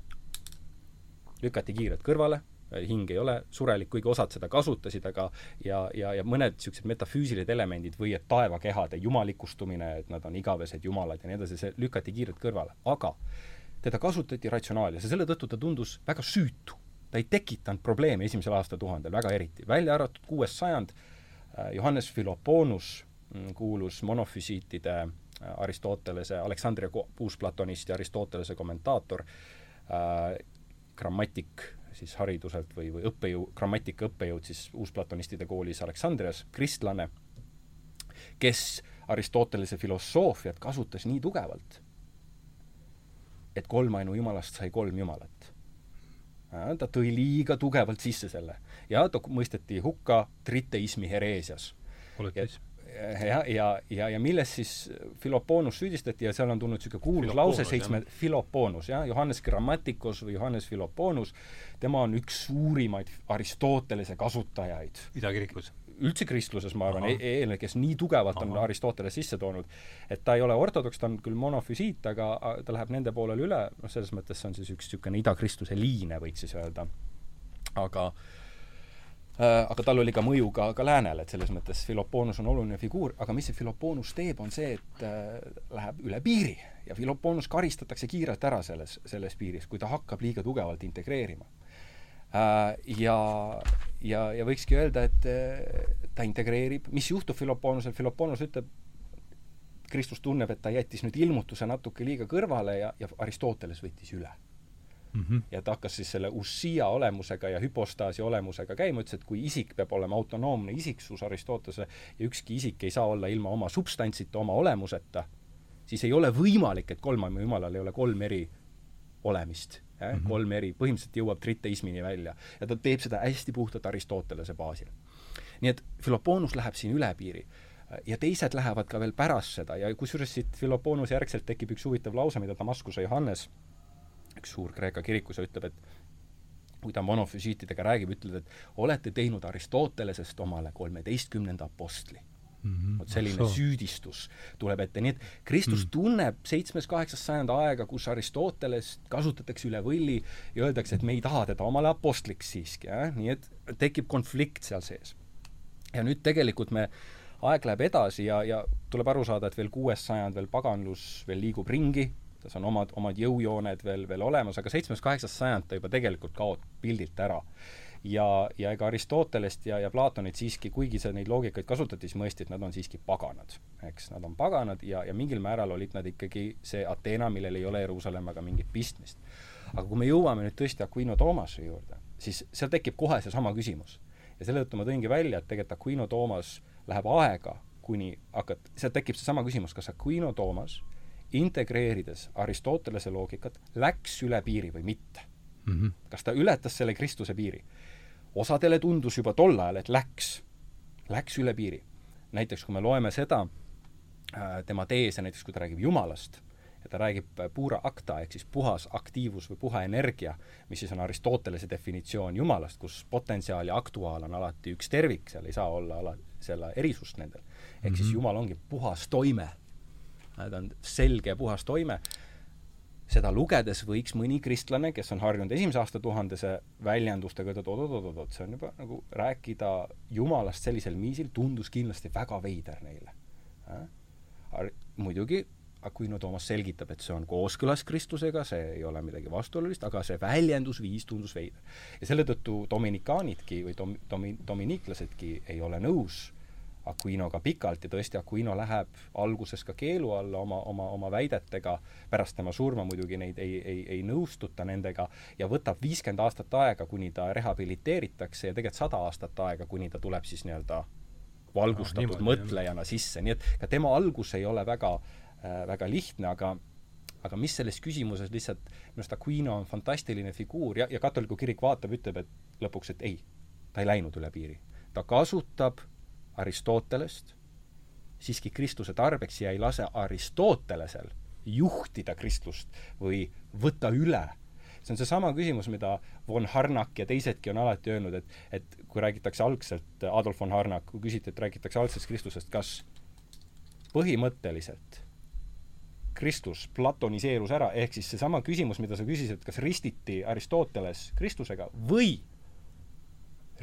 lükati kiirelt kõrvale hing ei ole surelik, kuigi osad seda kasutasid, aga ja, ja, ja mõned niisugused metafüüsilised elemendid või et taevakehade jumalikustumine, et nad on igavesed jumalad ja nii edasi, see lükati kiirelt kõrvale, aga teda kasutati ratsionaalias ja selle tõttu ta tundus väga süütu. ta ei tekitanud probleemi esimesel aastatuhandel väga eriti, välja arvatud kuues sajand, Johannes Philoponus mm, kuulus monofüsiitide Aristotelese, Aleksandria uusplatonist ja Aristotelese kommentaator äh,, grammatik siis hariduselt või, või õppejõu, grammatika õppejõud siis uusplatonistide koolis Aleksandrias, kristlane, kes Aristotelese filosoofiat kasutas nii tugevalt, et kolmainu jumalast sai kolm jumalat. ta tõi liiga tugevalt sisse selle ja ta mõisteti hukka triteismi hereesias. politism ja, ja, ja, ja milles siis Philoponus süüdistati ja seal on tulnud niisugune kuulus lause seitsme, Philoponus, jah, Johannes Grammaticus või Johannes Philoponus, tema on üks suurimaid Aristotelese kasutajaid. idakirikus? üldse kristluses, ma arvan, eelmine, kes nii tugevalt Aha. on Aristoteles sisse toonud, et ta ei ole ortodoks, ta on küll monofüsiit, aga ta läheb nende poolele üle, noh, selles mõttes see on siis üks niisugune idakristuse liine, võiks siis öelda. aga äh, Äh, aga tal oli ka mõju ka, ka läänele, et selles mõttes Philoponus on oluline figuur, aga mis see Philoponus teeb, on see, et äh, läheb üle piiri. Ja Philoponus karistatakse kiirelt ära selles, selles piiris, kui ta hakkab liiga tugevalt integreerima. Äh,. ja, ja, ja võikski öelda, et äh, ta integreerib, mis juhtub Philoponusel, Philoponus ütleb, Kristus tunneb, et ta jättis nüüd ilmutuse natuke liiga kõrvale ja, ja Aristoteles võttis üle mm. -hmm. ja ta hakkas siis selle ussia olemusega ja hüpostaasi olemusega käima, ütles, et kui isik peab olema autonoomne isiksus Aristotelese ja ükski isik ei saa olla ilma oma substantsita, oma olemuseta, siis ei ole võimalik, et kolmaimu jumalal ei ole kolm eri olemist eh? mm, -hmm. kolm eri, põhimõtteliselt jõuab triteismini välja. ja ta teeb seda hästi puhtalt Aristotelese baasil. nii et Philoponus läheb siin üle piiri ja teised lähevad ka veel pärast seda ja kusjuures siit Philoponuse järgselt tekib üks huvitav lause, mida Damaskuse Johannes üks suur Kreeka kirikus ja ütleb, et kui ta monofüsiitidega räägib, ütleb, et olete teinud Aristotelesest omale kolmeteistkümnenda apostli mm. -hmm. vot selline so. süüdistus tuleb ette, nii et Kristus mm. tunneb seitsmes-kaheksas sajand aega, kus Aristotelest kasutatakse üle võlli ja öeldakse, et me ei taha teda omale apostlиks siiski, jah, nii et tekib konflikt seal sees. ja nüüd tegelikult me aeg läheb edasi ja, ja tuleb aru saada, et veel kuues sajand veel paganlus veel liigub ringi, tas on omad, omad jõujooned veel, veel olemas, aga seitsmes-kaheksas sajand ta juba tegelikult kaob pildilt ära. ja, ja ega Aristotelest ja, ja Platonit siiski, kuigi see, neid loogikaid kasutati, siis mõisti, et nad on siiski paganad. eks, nad on paganad ja, ja mingil määral olid nad ikkagi see Ateena, millel ei ole Jeruusalemmaga mingit pistmist. aga kui me jõuame nüüd tõesti Aquino Tomase juurde, siis seal tekib kohe seesama küsimus. ja selle tõttu ma tõingi välja, et tegelikult Aquino Tomas läheb aega, kuni hakkad, sealt tekib seesama küsimus, kas Aquino Tomas integreerides Aristotelese loogikat, läks üle piiri või mitte mm. -hmm. kas ta ületas selle Kristuse piiri? osadele tundus juba tol ajal, et läks, läks üle piiri. näiteks kui me loeme seda, äh, tema teese, näiteks kui ta räägib Jumalast, ja ta räägib pura acta ehk siis puhas aktiivus või puha energia, mis siis on Aristotelese definitsioon Jumalast, kus potentsiaal ja aktuaal on alati üks tervik, seal ei saa olla ala, selle erisust nendel. ehk mm -hmm. siis mhm. Jumal ongi puhas toime ta on selge ja puhas toime, seda lugedes võiks mõni kristlane, kes on harjunud esimese aastatuhandese väljendustega, et oot-oot-oot-oot, see on juba nagu rääkida Jumalast sellisel viisil tundus kindlasti väga veider neile äh?. muidugi Aquino Toomas selgitab, et see on kooskõlas Kristusega, see ei ole midagi vastuolulist, aga see väljendusviis tundus veider. ja selle tõttu dominikaanidki või dom-, domi-, dominiiklasedki ei ole nõus Aquinoga pikalt ja tõesti, Aquino läheb alguses ka keelu alla oma, oma, oma väidetega, pärast tema surma muidugi neid ei, ei, ei nõustuta nendega ja võtab viiskümmend aastat aega, kuni ta rehabiliteeritakse ja tegelikult sada aastat aega, kuni ta tuleb siis nii-öelda valgustatud no, mõtlejana sisse, nii et ka tema algus ei ole väga äh,, väga lihtne, aga aga mis selles küsimuses lihtsalt, minu arust Aquino on fantastiline figuur ja, ja katoliku kirik vaatab, ütleb, et lõpuks, et ei, ta ei läinud üle piiri. ta kasutab Aristotelest, siiski Kristuse tarbeks ja ei lase Aristotelesel juhtida kristlust või võtta üle. see on seesama küsimus, mida von Harnack ja teisedki on alati öelnud, et, et kui räägitakse algselt, Adolf von Harnack, kui küsiti, et räägitakse algsest Kristlusest, kas põhimõtteliselt Kristus platoniseerus ära, ehk siis seesama küsimus, mida sa küsisid, kas ristiti Aristoteles Kristusega või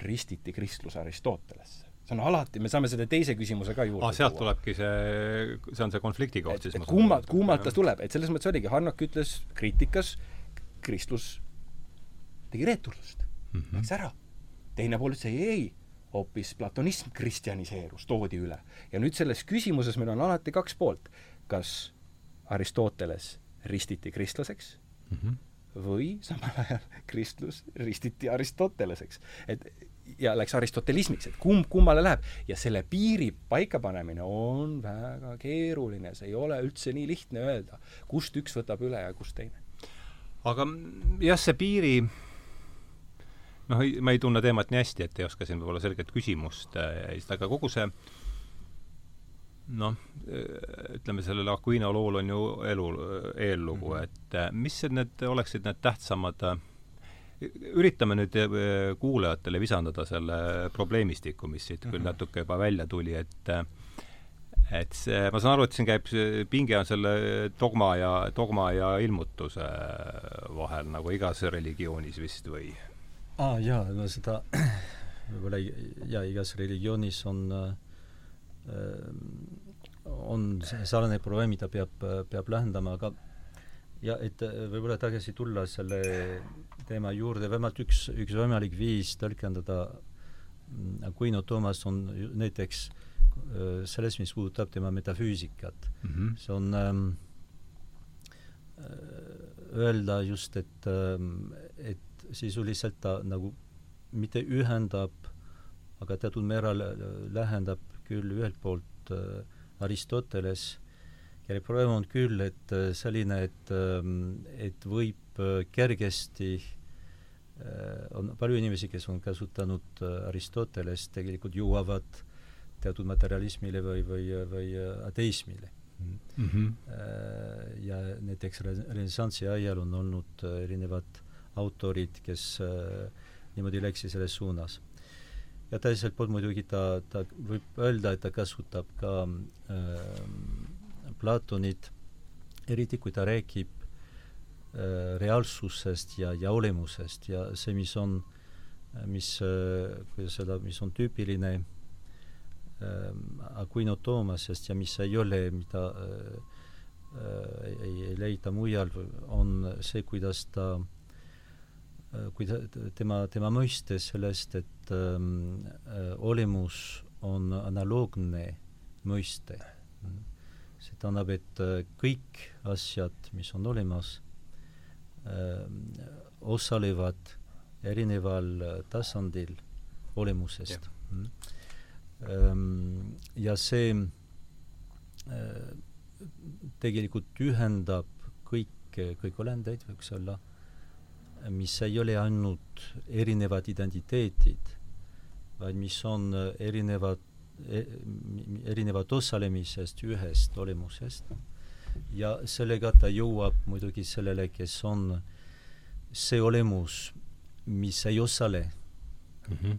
ristiti kristlus Aristotelesse see on alati, me saame selle teise küsimuse ka juurde ah, sealt tuua. tulebki see, see on see konflikti koht siis? kummalt, kummalt ta tuleb, et selles mõttes oligi, Harnak ütles kriitikas, kristlus tegi reeturlust mm, -hmm. läks ära. teine pool ütles ei, ei, hoopis platonism kristjaniseerus, toodi üle. ja nüüd selles küsimuses meil on alati kaks poolt. kas Aristoteles ristiti kristlaseks mm -hmm. või samal ajal [laughs] kristlus ristiti Aristoteleseks. et ja läks aristotelismiks, et kumb kummale läheb. ja selle piiri paikapanemine on väga keeruline, see ei ole üldse nii lihtne öelda, kust üks võtab üle ja kust teine. aga jah, see piiri noh, ma ei tunne teemat nii hästi, et ei oska siin võib-olla selget küsimust äh, esitada, aga kogu see noh, ütleme sellel Aquino lool on ju elu, eellugu mm, -hmm. et äh, mis need oleksid need tähtsamad äh, üritame nüüd kuulajatele visandada selle probleemistiku, mis siit küll mhm. natuke juba välja tuli, et et see, ma saan aru, et siin käib, pinge on selle dogma ja, dogma ja ilmutuse vahel, nagu igas religioonis vist või? aa ah, jaa, no seda [clears throat] võib-olla jaa, igas religioonis on äh, on sarnane probleem, mida peab, peab lahendama, aga ja et võib-olla tagasi tulla selle teema juurde, vähemalt üks, üks võimalik viis tõlgendada mm, Aquino Toomas on näiteks äh, selles, mis puudutab tema metafüüsikat mm. -hmm. see on ähm, äh, öelda just, et ähm,, et sisuliselt ta nagu mitte ühendab, aga teatud määral lähendab küll ühelt poolt äh, Aristoteles, kelle probleem on küll, et äh, selline, et, ähm, et võib äh, kergesti äh, on palju inimesi, kes on kasutanud äh, Aristoteles, tegelikult jõuavad teatud materialismile või, või, või ateismile mm. -hmm. ja näiteks renessansi ajal on olnud erinevad autorid, kes niimoodi läksid selles suunas. ja teiselt poolt muidugi ta, ta võib öelda, et ta kasutab ka äh, Platonit, eriti kui ta räägib reaalsusest ja, ja olemusest ja see, mis on, mis äh,, kuidas öelda, mis on tüüpiline Aquino Toomasest ja mis ei ole, mida äh, ei, ei leita mujal, on see, kuidas ta kui ta, tema, tema mõistes sellest, et ähm, äh, olemus on analoogne mõiste. see tähendab, et kõik asjad, mis on olemas osalevad erineval äh, tasandil olemusest. Mm. Ähm, ja see äh, tegelikult ühendab kõiki, kõik olendeid, võiks olla äh, mis ei ole ainult erinevad identiteedid, vaid mis on erinevad e,, erinevad osalemisest ühest olemusest ja sellega ta jõuab muidugi sellele, kes on see olemus, mis ei osale mm -hmm.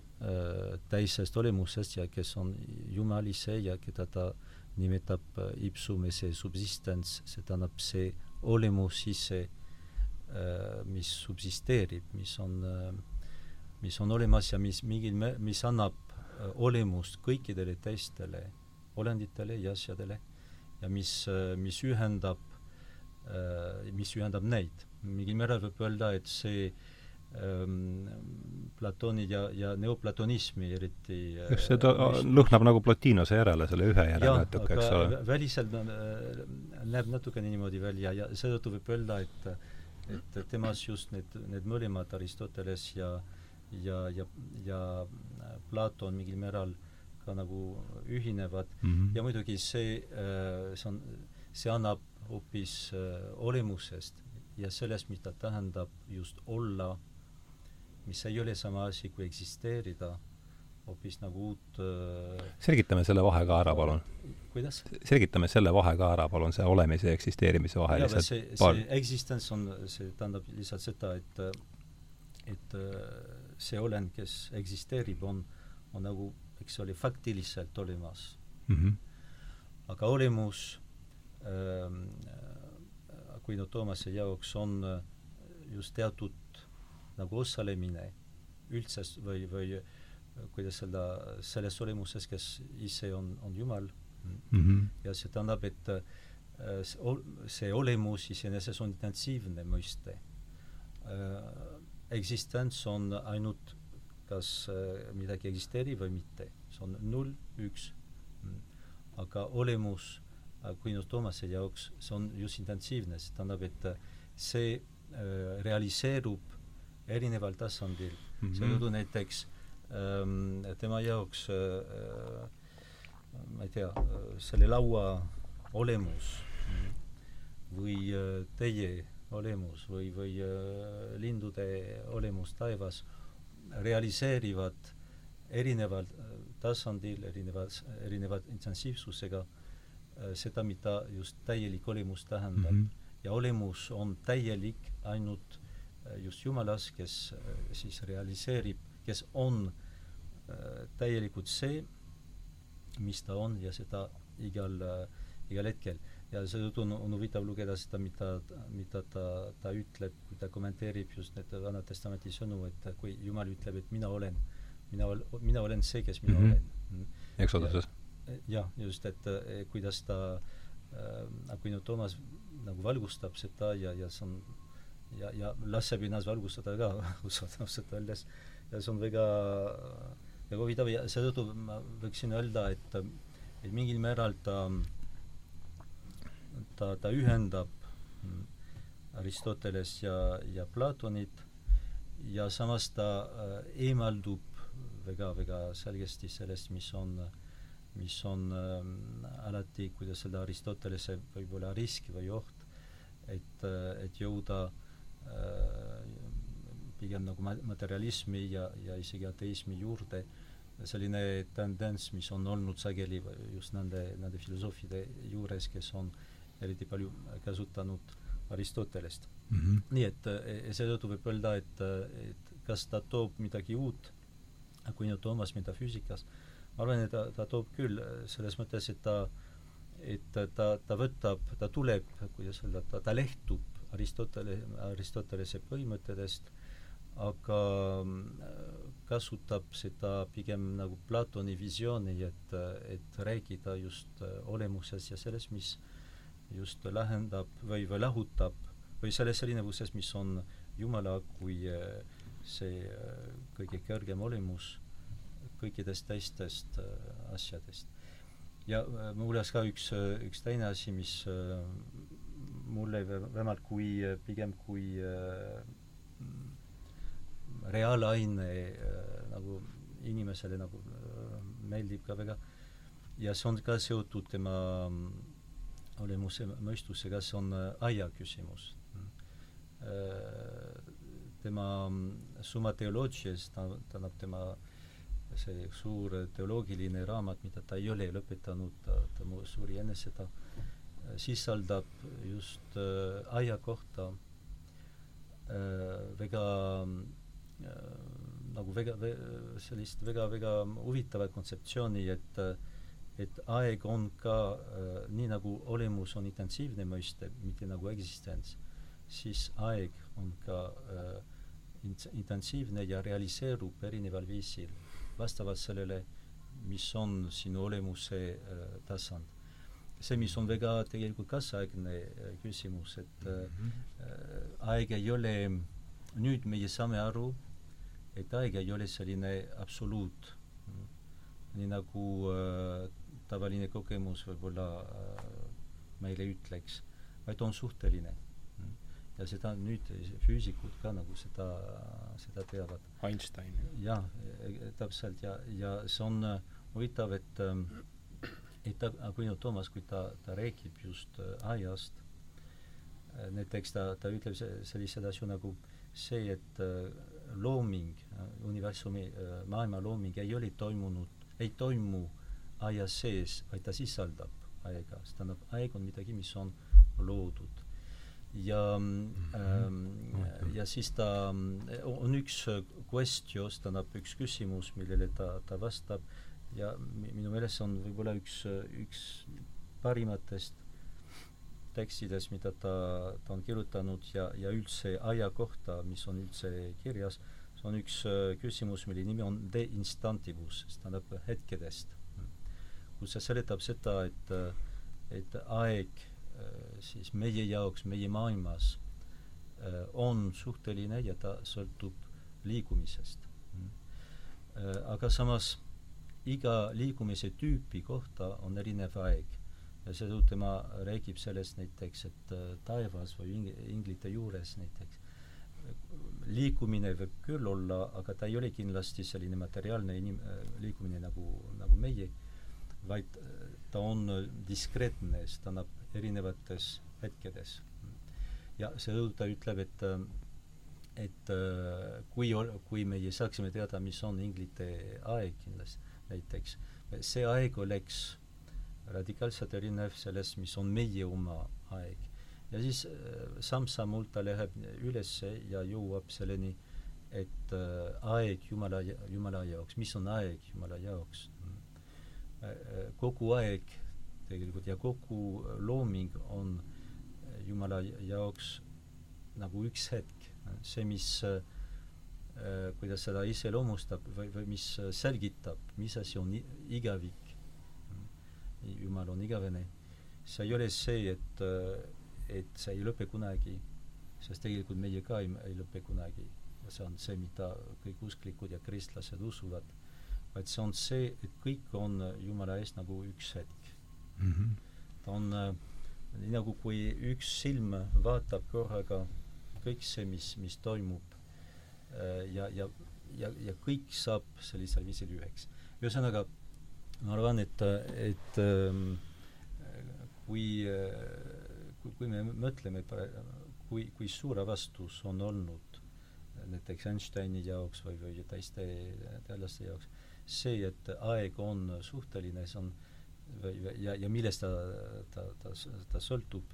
teisest olemusest ja kes on Jumal ise ja keda ta nimetab ipsum esse subsistens, see tähendab see olemus ise äh, Äh, mis subsisteerib, mis on, äh, mis on olemas ja mis mingil mis annab äh, olemust kõikidele teistele olenditele ja asjadele ja mis, mis ühendab, mis ühendab neid. mingil määral võib öelda, et see ähm, Platoni ja, ja neoplatonismi eriti just see ta lõhnab nagu Plotinose järele, selle ühe järele natuke, eks ole. väliselt näeb natukene niimoodi välja ja seetõttu võib öelda, et et temas just need, need mõlemad, Aristoteles ja ja, ja, ja Platon mingil määral ka nagu ühinevad mm -hmm. ja muidugi see, äh, see on, see annab hoopis äh, olemusest ja sellest, mida tähendab just olla, mis ei ole sama asi kui eksisteerida hoopis nagu uut äh, selgitame selle vahe ka ära, palun. kuidas? selgitame selle vahe ka ära, palun, see olemise ja eksisteerimise vahe lihtsalt see, paar... see existence on, see tähendab lihtsalt seda, et et see olend, kes eksisteerib, on, on nagu, eks ole, faktiliselt olemas mm. -hmm. aga olemus ähm, Aquino Toomase jaoks on äh, just teatud nagu osalemine üldse või, või kuidas öelda, selles olemuses, kes ise on, on Jumal mm. -hmm. ja see tähendab, et äh, see olemus iseenesest on intensiivne mõiste. Äh, eksistents on ainult kas äh, midagi eksisteerib või mitte. see on null, üks. aga olemus Aquinas Toomase jaoks, see on just intensiivne, see tähendab, et see äh, realiseerub erineval tasandil mm. -hmm. seetõttu näiteks ähm, tema jaoks äh, ma ei tea, selle laua olemus või äh, teie olemus või, või äh, lindude olemus taevas realiseerivad erineval äh, tasandil, erinevas, erineva intensiivsusega seda, mida just täielik olemus tähendab mm. -hmm. ja olemus on täielik ainult just Jumalas, kes siis realiseerib, kes on täielikult see, mis ta on ja seda igal, igal hetkel ja seetõttu on, on huvitav lugeda seda, mida, mida ta, ta ütleb, kui ta kommenteerib just need Vana Testamenti sõnu, et kui Jumal ütleb, et mina olen, mina ol-, mina olen see, kes mina mm -hmm. olen. Exoduses. jah, just, et kuidas ta äh,, kui nüüd Toomas nagu valgustab seda ja, ja see on ja, ja laseb ennast valgustada ka [laughs] ausalt öeldes ja see on väga väga huvitav ja seetõttu ma võiksin öelda, et et mingil määral ta äh, ta, ta ühendab Aristoteles ja, ja Platonit ja samas ta äh, eemaldub väga-väga selgesti sellest, mis on, mis on äh, alati, kuidas öelda, Aristotelese võib-olla risk või oht, et, äh, et jõuda pigem nagu materialismi ja, ja isegi ateismi juurde, selline tendents, mis on olnud sageli just nende, nende filosoofide juures, kes on äh, eriti palju kasutanud Aristotelest mm. -hmm. nii et e, seetõttu võib öelda, et, et kas ta toob midagi uut, kui nüüd Toomas metafüüsikas, ma arvan, et ta, ta toob küll selles mõttes, et ta et ta, ta võtab, ta tuleb, kuidas öelda, ta, ta lehtub Aristotele, Aristotelese põhimõtetest, aga kasutab seda pigem nagu Platoni visiooni, et, et rääkida just olemuses ja selles, mis äh, just lähendab või, või lahutab või selles erinevuses, mis on Jumala kui äh, see äh, kõige kõrgem olemus kõikidest teistest äh, asjadest. ja mul hulgas ka üks, üks teine asi, mis mulle vähemalt kui, pigem kui reaalaine nagu inimesele nagu meeldib ka väga ja see on ka seotud tema olemuse mõistusega, see on äh, aia küsimus. Äh, tema mm, Summa Theologias, ta, tähendab tema see suur teoloogiline raamat, mida ta ei ole lõpetanud, ta, ta suri enne seda, äh, sisaldab just äh, aia kohta äh, väga äh, nagu väga, sellist väga-väga huvitavat kontseptsiooni, et äh, et aeg on ka äh, nii nagu olemus on intensiivne mõiste, mitte nagu eksistents, siis aeg on ka äh, intensiivne ja realiseerub erineval viisil vastavalt sellele, mis on sinu olemuse äh, tasand. see, mis on väga tegelikult kaasaegne äh, küsimus, et äh, mm -hmm. aeg ei ole, nüüd meie saame aru, et aeg ei ole selline absoluut, nii nagu äh, tavaline kogemus võib-olla äh, meile ütleks, vaid on suhteline. ja seda nüüd füüsikud ka nagu seda, seda teavad. Einstein. jah, e, täpselt ja, ja see on äh, huvitav, et ähm, et ta, kui nüüd Toomas, kui ta, ta räägib just äh, aiast, näiteks ta, ta ütleb selliseid asju nagu see, et looming, universumi, maailma looming ei ole toimunud, ei toimu äh, aia sees, vaid ta sisaldab aega, see tähendab, aeg on midagi, mis on loodud. ja mm, -hmm. ähm, ja siis ta on üks questions, tähendab üks küsimus, millele ta, ta vastab. Ja minu meelest see on võib-olla üks, üks parimatest tekstides, mida ta, ta on kirjutanud ja, ja üldse aja kohta, mis on üldse kirjas, see on üks küsimus, mille nimi on de instantibus, see tähendab hetkedest kus see seletab seda, et, et aeg siis meie jaoks, meie maailmas on suhteline ja ta sõltub liikumisest. aga samas iga liikumise tüüpi kohta on erinev aeg. ja seetõttu tema räägib sellest näiteks, et taevas või ing-, inglite juures näiteks liikumine võib küll olla, aga ta ei ole kindlasti selline materiaalne inim-, liikumine nagu, nagu meie, vaid ta on diskreetne, see tähendab erinevates hetkedes. ja seetõttu ta ütleb, et et kui, kui meie saaksime teada, mis on inglite aeg kindlasti, näiteks, see aeg oleks radikaalselt erinev sellest, mis on meie oma aeg ja siis äh, samm-sammult ta läheb üles ja jõuab selleni, et äh, aeg Jumala, Jumala jaoks, mis on aeg Jumala jaoks äh,? äh kogu aeg tegelikult ja kogu looming on Jumala jaoks nagu üks hetk, see, mis äh, kuidas seda iseloomustab või, või mis selgitab, mis asi on igavik. Jumal on igavene. see ei ole see, et et see ei lõpe kunagi, sest tegelikult meie ka ei, ei lõpe kunagi. see on see, mida kõik usklikud ja kristlased usuvad. Vaid see on see, et kõik on Jumala ees nagu üks hetk mm. -hmm. ta on äh, nii nagu kui üks silm vaatab korraga kõik see, mis, mis toimub äh, ja, ja, ja, ja kõik saab sellisel viisil üheks. ühesõnaga, ma arvan, et, et ähm, kui äh, kui, kui me mõtleme, kui, kui suur avastus on olnud näiteks Einsteini jaoks või, või teiste teadlaste jaoks, see, et aeg on suhteline, see on ja, ja millest ta, ta, ta, ta sõltub,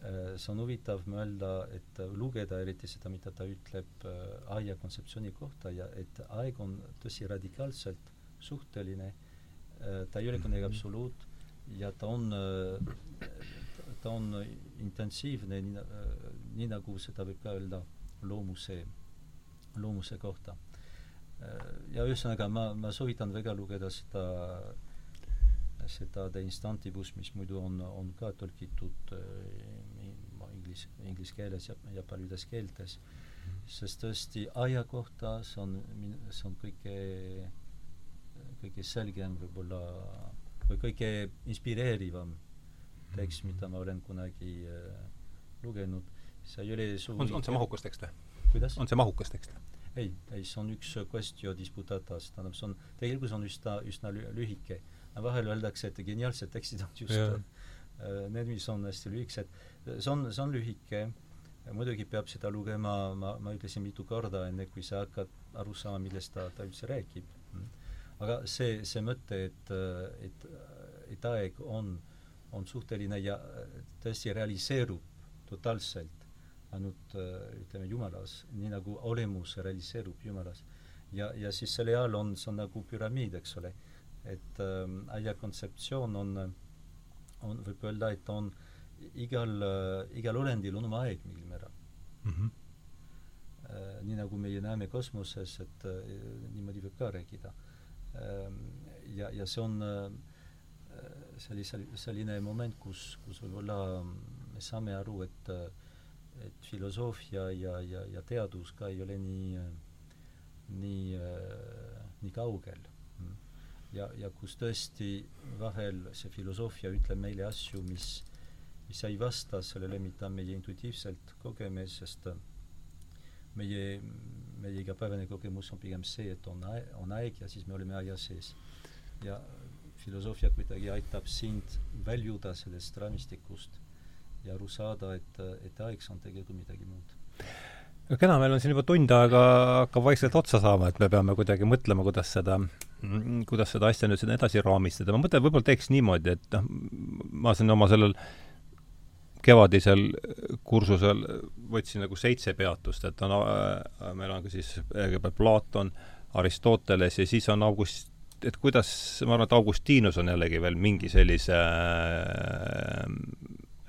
see on huvitav mõelda, et lugeda eriti seda, mida ta ütleb äh, aia kontseptsiooni kohta ja et aeg on tõsi radikaalselt suhteline, äh, ta ei ole kunagi mhm. absoluut ja ta on äh, ta on intensiivne, nii nagu seda võib ka öelda loomuse, loomuse kohta. Ja ühesõnaga, ma, ma soovitan väga lugeda seda, seda De Instantibus, mis muidu on, on ka tõlgitud inglis, inglise keeles ja, ja paljudes keeltes, sest tõesti aja kohta see on, see on kõige, kõige selgem võib-olla või kõige inspireerivam tekst, mida ma olen kunagi äh, lugenud, see ei ole sugugi on, on see mahukas tekst või? on see mahukas tekst? Ei, ei, see on üks questio disputatas, tähendab, see on, tegelikult see on üsna, üsna lühike. vahel öeldakse, et geniaalsed tekstid on just yeah. Äh, need, mis on hästi lühikesed. see on, see on lühike, muidugi peab seda lugema, ma, ma ütlesin mitu korda, enne kui sa hakkad aru saama, millest ta, ta üldse räägib. aga see, see mõte, et, et, et aeg on on suhteline ja tõesti realiseerub totaalselt ainult äh, ütleme Jumalas, nii nagu olemus realiseerub Jumalas. ja, ja siis selle all on, see on nagu püramiid, eks ole. et ähm, aia kontseptsioon on, on, võib öelda, et on igal äh,, igal olendil on oma aeg mingil määral mm. -hmm. Äh, nii nagu meie näeme kosmoses, et äh, niimoodi võib ka rääkida äh,. ja, ja see on äh, see oli sel-, selline moment, kus, kus võib-olla me saame aru, et et filosoofia ja, ja, ja teadus ka ei ole nii, nii, nii kaugel. ja, ja kus tõesti vahel see filosoofia ütleb meile asju, mis, mis ei vasta sellele, mida meie intuitiivselt kogeme, sest meie, meie igapäevane kogemus on pigem see, et on aeg, on aeg ja siis me oleme aja sees. ja filosoofia kuidagi aitab sind väljuda sellest raamistikust ja aru saada, et, et aeg on tegelikult midagi muud. no kena, meil on siin juba tund aega hakkab vaikselt otsa saama, et me peame kuidagi mõtlema, kuidas seda, kuidas seda asja nüüd sinna edasi raamistada. ma mõtlen, võib-olla teeks niimoodi, et noh, ma siin oma sellel kevadisel kursusel võtsin nagu seitse peatust, et on äh,, meil on ka siis kõigepealt Platon, Aristoteles ja siis on August et kuidas, ma arvan, et Augustinus on jällegi veel mingi sellise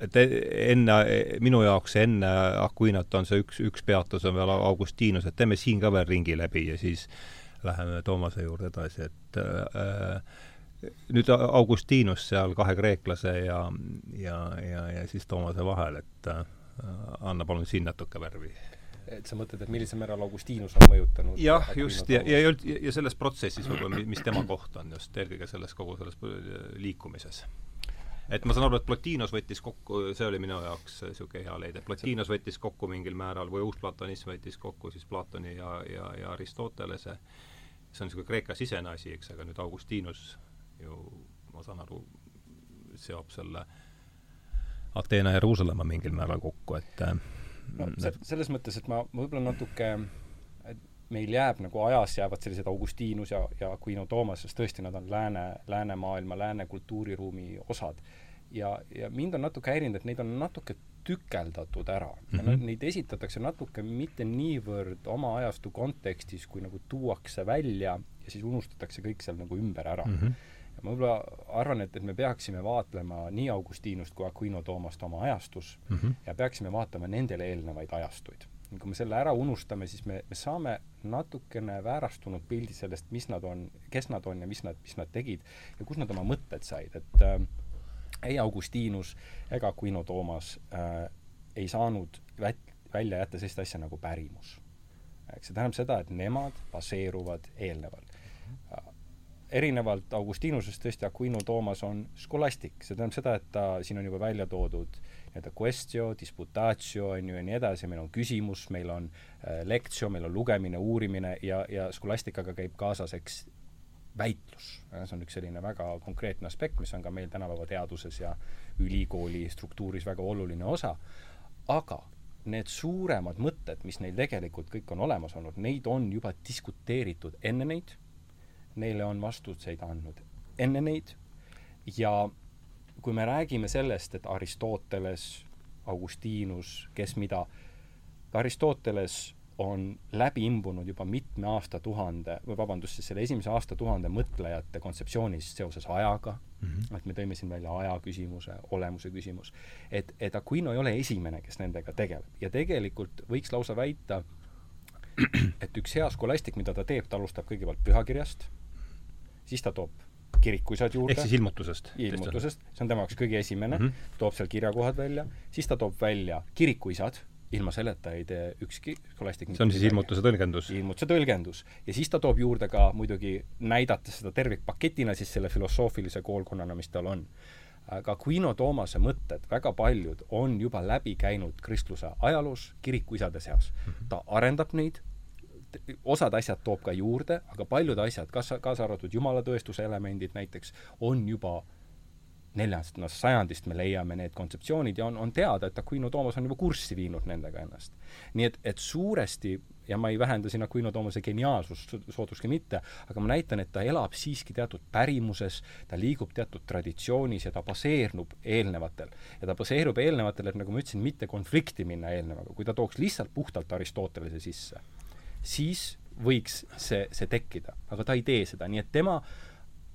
et enne, minu jaoks enne Aquinas on see üks, üks peatus on veel Augustinus, et teeme siin ka veel ringi läbi ja siis läheme Toomase juurde edasi, et äh, nüüd Augustinus seal kahe kreeklase ja, ja, ja, ja siis Toomase vahel, et äh, anna palun siin natuke värvi. Et sa mõtled, et millisel määral Augustinus on mõjutanud jah, just, ja, ja, ja, ja selles protsessis võib-olla, mis tema koht on just, eelkõige selles kogu selles liikumises et ma saan aru, et Plotinos võttis kokku, see oli minu jaoks niisugune hea leide, Plotinos võttis kokku mingil määral või uusplatonism võttis kokku siis Platoni ja, ja, ja Aristotelese, see on niisugune Kreeka sisene asi, eks, aga nüüd Augustinus ju, ma saan aru, seob selle Ateena ja Jeruusalemma mingil määral kokku, et no se-, selles mõttes, et ma võib-olla natuke meil jääb nagu ajas jäävad sellised Augustinus ja, ja Aquino Toomas, sest tõesti nad on lääne, läänemaailma, lääne kultuuriruumi osad. ja, ja mind on natuke häirinud, et neid on natuke tükeldatud ära mm. -hmm. Neid esitatakse natuke mitte niivõrd oma ajastu kontekstis, kui nagu tuuakse välja ja siis unustatakse kõik seal nagu ümber ära mm. -hmm. ja ma võib-olla arvan, et, et me peaksime vaatlema nii Augustinust kui Aquino Toomast oma ajastus mm -hmm. ja peaksime vaatama nendele eelnevaid ajastuid kui me selle ära unustame, siis me, me saame natukene väärastunud pildi sellest, mis nad on, kes nad on ja mis nad, mis nad tegid ja kust nad oma mõtted said, et äh, ei Augustinus ega Quino Toomas äh, ei saanud vät-, välja jätta sellist asja nagu pärimus. eks see tähendab seda, et nemad baseeruvad eelneval. Äh, erinevalt Augustinusest tõesti Aquino Toomas on skolastik, see tähendab seda, et ta, siin on juba välja toodud nii-öelda questio, disputatio, on ju, ja nii edasi, meil on küsimus, meil on äh, lectio, meil on lugemine, uurimine ja, ja skolastikaga käib kaasas, eks, väitlus. see on üks selline väga konkreetne aspekt, mis on ka meil tänapäeva teaduses ja ülikooli struktuuris väga oluline osa, aga need suuremad mõtted, mis neil tegelikult kõik on olemas olnud, neid on juba diskuteeritud enne neid, neile on vastuseid andnud enne neid. Ja kui me räägime sellest, et Aristoteles, Augustinus, kes mida, Aristoteles on läbi imbunud juba mitme aastatuhande, või vabandust, siis selle esimese aastatuhande mõtlejate kontseptsioonis seoses ajaga mm, -hmm. et me tõime siin välja aja küsimuse, olemuse küsimus, et, et Aquino ei ole esimene, kes nendega tegeleb. ja tegelikult võiks lausa väita, et üks hea skolastik, mida ta teeb, ta alustab kõigepealt pühakirjast, siis ta toob kirikuisad juurde. ehk siis ilmutusest? ilmutusest, see on tema jaoks kõige esimene mm, -hmm. toob seal kirjakohad välja, siis ta toob välja kirikuisad, ilma selleta ei tee ükski skolastik see on siis ilmutuse tõlgendus? ilmutuse tõlgendus. ja siis ta toob juurde ka muidugi, näidates seda tervikpaketina siis selle filosoofilise koolkonnana, mis tal on. aga Quino Toomase mõtted, väga paljud, on juba läbi käinud kristluse ajaloos kirikuisade seas. -hmm. ta arendab neid, osad asjad toob ka juurde, aga paljud asjad, kas, kaasa arvatud jumalatõestuse elemendid näiteks, on juba neljandast no, sajandist me leiame need kontseptsioonid ja on, on teada, et Aquino Toomas on juba kurssi viinud nendega ennast. nii et, et suuresti, ja ma ei vähenda siin Aquino Toomase geniaalsust sooduski mitte, aga ma näitan, et ta elab siiski teatud pärimuses, ta liigub teatud traditsioonis ja ta baseernub eelnevatel. ja ta baseerub eelnevatel, et nagu ma ütlesin, mitte konflikti minna eelnevaga, kui ta tooks lihtsalt puhtalt Aristotelese sisse siis võiks see, see tekkida, aga ta ei tee seda, nii et tema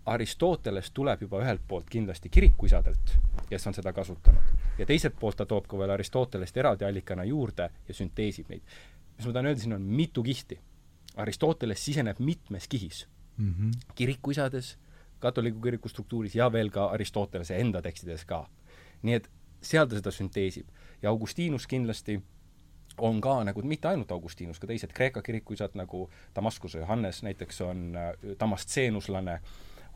Aristoteles tuleb juba ühelt poolt kindlasti kirikuisadelt, kes on seda kasutanud, ja teiselt poolt ta toob ka veel Aristotelest eraldi allikana juurde ja sünteesib neid. mis ma tahan öelda, siin on mitu kihti. Aristoteles siseneb mitmes kihis mm. -hmm. kirikuisades, katoliku kiriku struktuuris ja veel ka Aristotelese enda tekstides ka. nii et seal ta seda sünteesib. ja Augustinus kindlasti on ka nagu mitte ainult Augustinus, ka teised Kreeka kirikuisad nagu Damaskuse Johannes näiteks on Damastseenuslane,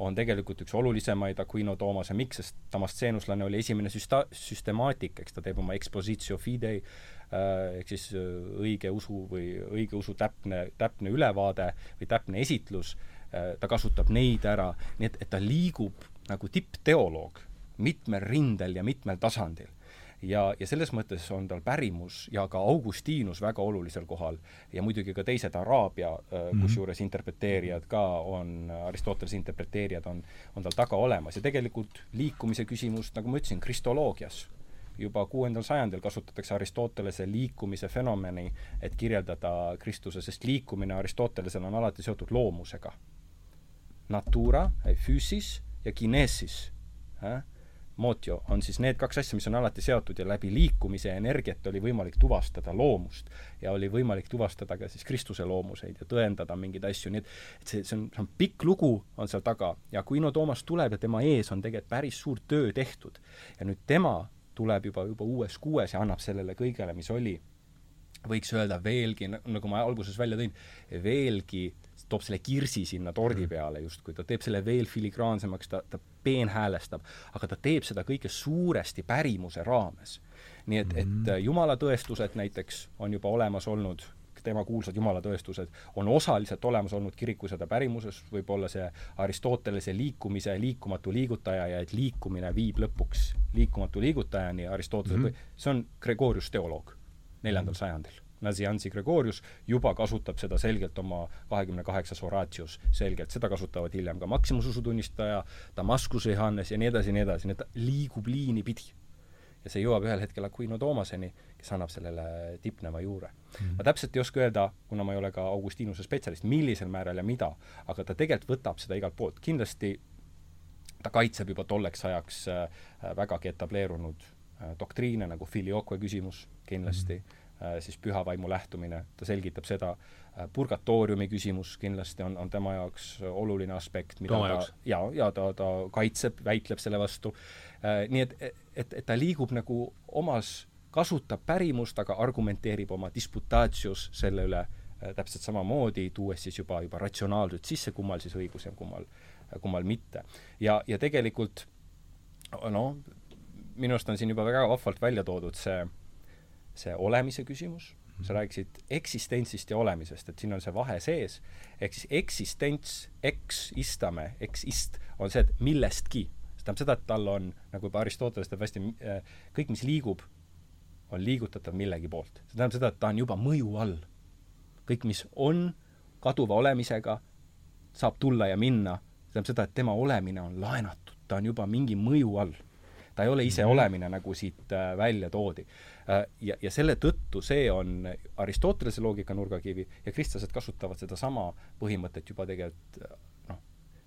on tegelikult üks olulisemaid Aquino Toomase, miks, sest Damastseenuslane oli esimene süsta-, süstemaatik, eks ta teeb oma expositio fidei äh,, ehk siis õige usu või õige usu täpne, täpne ülevaade või täpne esitlus äh,, ta kasutab neid ära, nii et, et ta liigub nagu tippteoloog mitmel rindel ja mitmel tasandil ja, ja selles mõttes on tal pärimus ja ka Augustinus väga olulisel kohal ja muidugi ka teised Araabia mm -hmm. kusjuures interpreteerijad ka on, Aristotelese interpreteerijad on, on tal taga olemas ja tegelikult liikumise küsimus, nagu ma ütlesin, kristoloogias juba kuuendal sajandil kasutatakse Aristotelese liikumise fenomeni, et kirjeldada Kristuse, sest liikumine Aristotelesel on alati seotud loomusega. Natura, füüsis ja kineesis äh?, motio on siis need kaks asja, mis on alati seotud ja läbi liikumise ja energiat oli võimalik tuvastada loomust ja oli võimalik tuvastada ka siis Kristuse loomuseid ja tõendada mingeid asju, nii et et see, see on, see on pikk lugu, on seal taga ja Aquino Toomas tuleb ja tema ees on tegelikult päris suur töö tehtud. ja nüüd tema tuleb juba, juba uues kuues ja annab sellele kõigele, mis oli, võiks öelda veelgi, nagu ma alguses välja tõin, veelgi toob selle kirsi sinna tordi mm. peale justkui, ta teeb selle veel filigraansemaks, ta, ta peenhäälestab, aga ta teeb seda kõike suuresti pärimuse raames. nii et, et mm. jumala tõestused näiteks on juba olemas olnud, tema kuulsad jumala tõestused on osaliselt olemas olnud kirikusõda pärimuses, võib-olla see Aristotelese liikumise liikumatu liigutaja ja et liikumine viib lõpuks liikumatu liigutajani, Aristotelese mm, -hmm. see on Gregorius teoloog neljandal -hmm. sajandil Nazianzi Gregorius juba kasutab seda selgelt oma kahekümne kaheksas Horatius, selgelt, seda kasutavad hiljem ka Maximus usutunnistaja, Damaskuse Johannes ja nii edasi ja nii edasi, nii et ta liigub liini pidi. ja see jõuab ühel hetkel Aquino Toomaseni, kes annab sellele tippneva juure mm. -hmm. ma täpselt ei oska öelda, kuna ma ei ole ka Augustinuse spetsialist, millisel määral ja mida, aga ta tegelikult võtab seda igalt poolt, kindlasti ta kaitseb juba tolleks ajaks äh, vägagi etableerunud äh, doktriine nagu filioque küsimus kindlasti mm, -hmm siis püha vaimu lähtumine, ta selgitab seda, äh, purgatooriumi küsimus kindlasti on, on tema jaoks oluline aspekt, mida ta, ja, ja ta, ta kaitseb, väitleb selle vastu, äh, nii et, et, et ta liigub nagu omas, kasutab pärimust, aga argumenteerib oma disputaatius selle üle täpselt samamoodi, tuues siis juba, juba ratsionaalselt sisse, kummal siis õigus ja kummal, kummal mitte. ja, ja tegelikult noh, minu arust on siin juba väga vahvalt välja toodud see see olemise küsimus, sa rääkisid eksistentsist ja olemisest, et siin on see vahe sees, ehk siis eksistents, eks, istame, eksist, on see, et millestki. see tähendab seda, et tal on, nagu juba Aristoteles teeb hästi, äh, kõik, mis liigub, on liigutatav millegi poolt. see tähendab seda, et ta on juba mõju all. kõik, mis on kaduva olemisega, saab tulla ja minna, see tähendab seda, et tema olemine on laenatud, ta on juba mingi mõju all ta ei ole ise mhm. olemine, nagu siit äh, välja toodi. Äh, ja, ja selle tõttu see on Aristotelese loogika nurgakivi ja kristlased kasutavad sedasama põhimõtet juba tegelikult noh,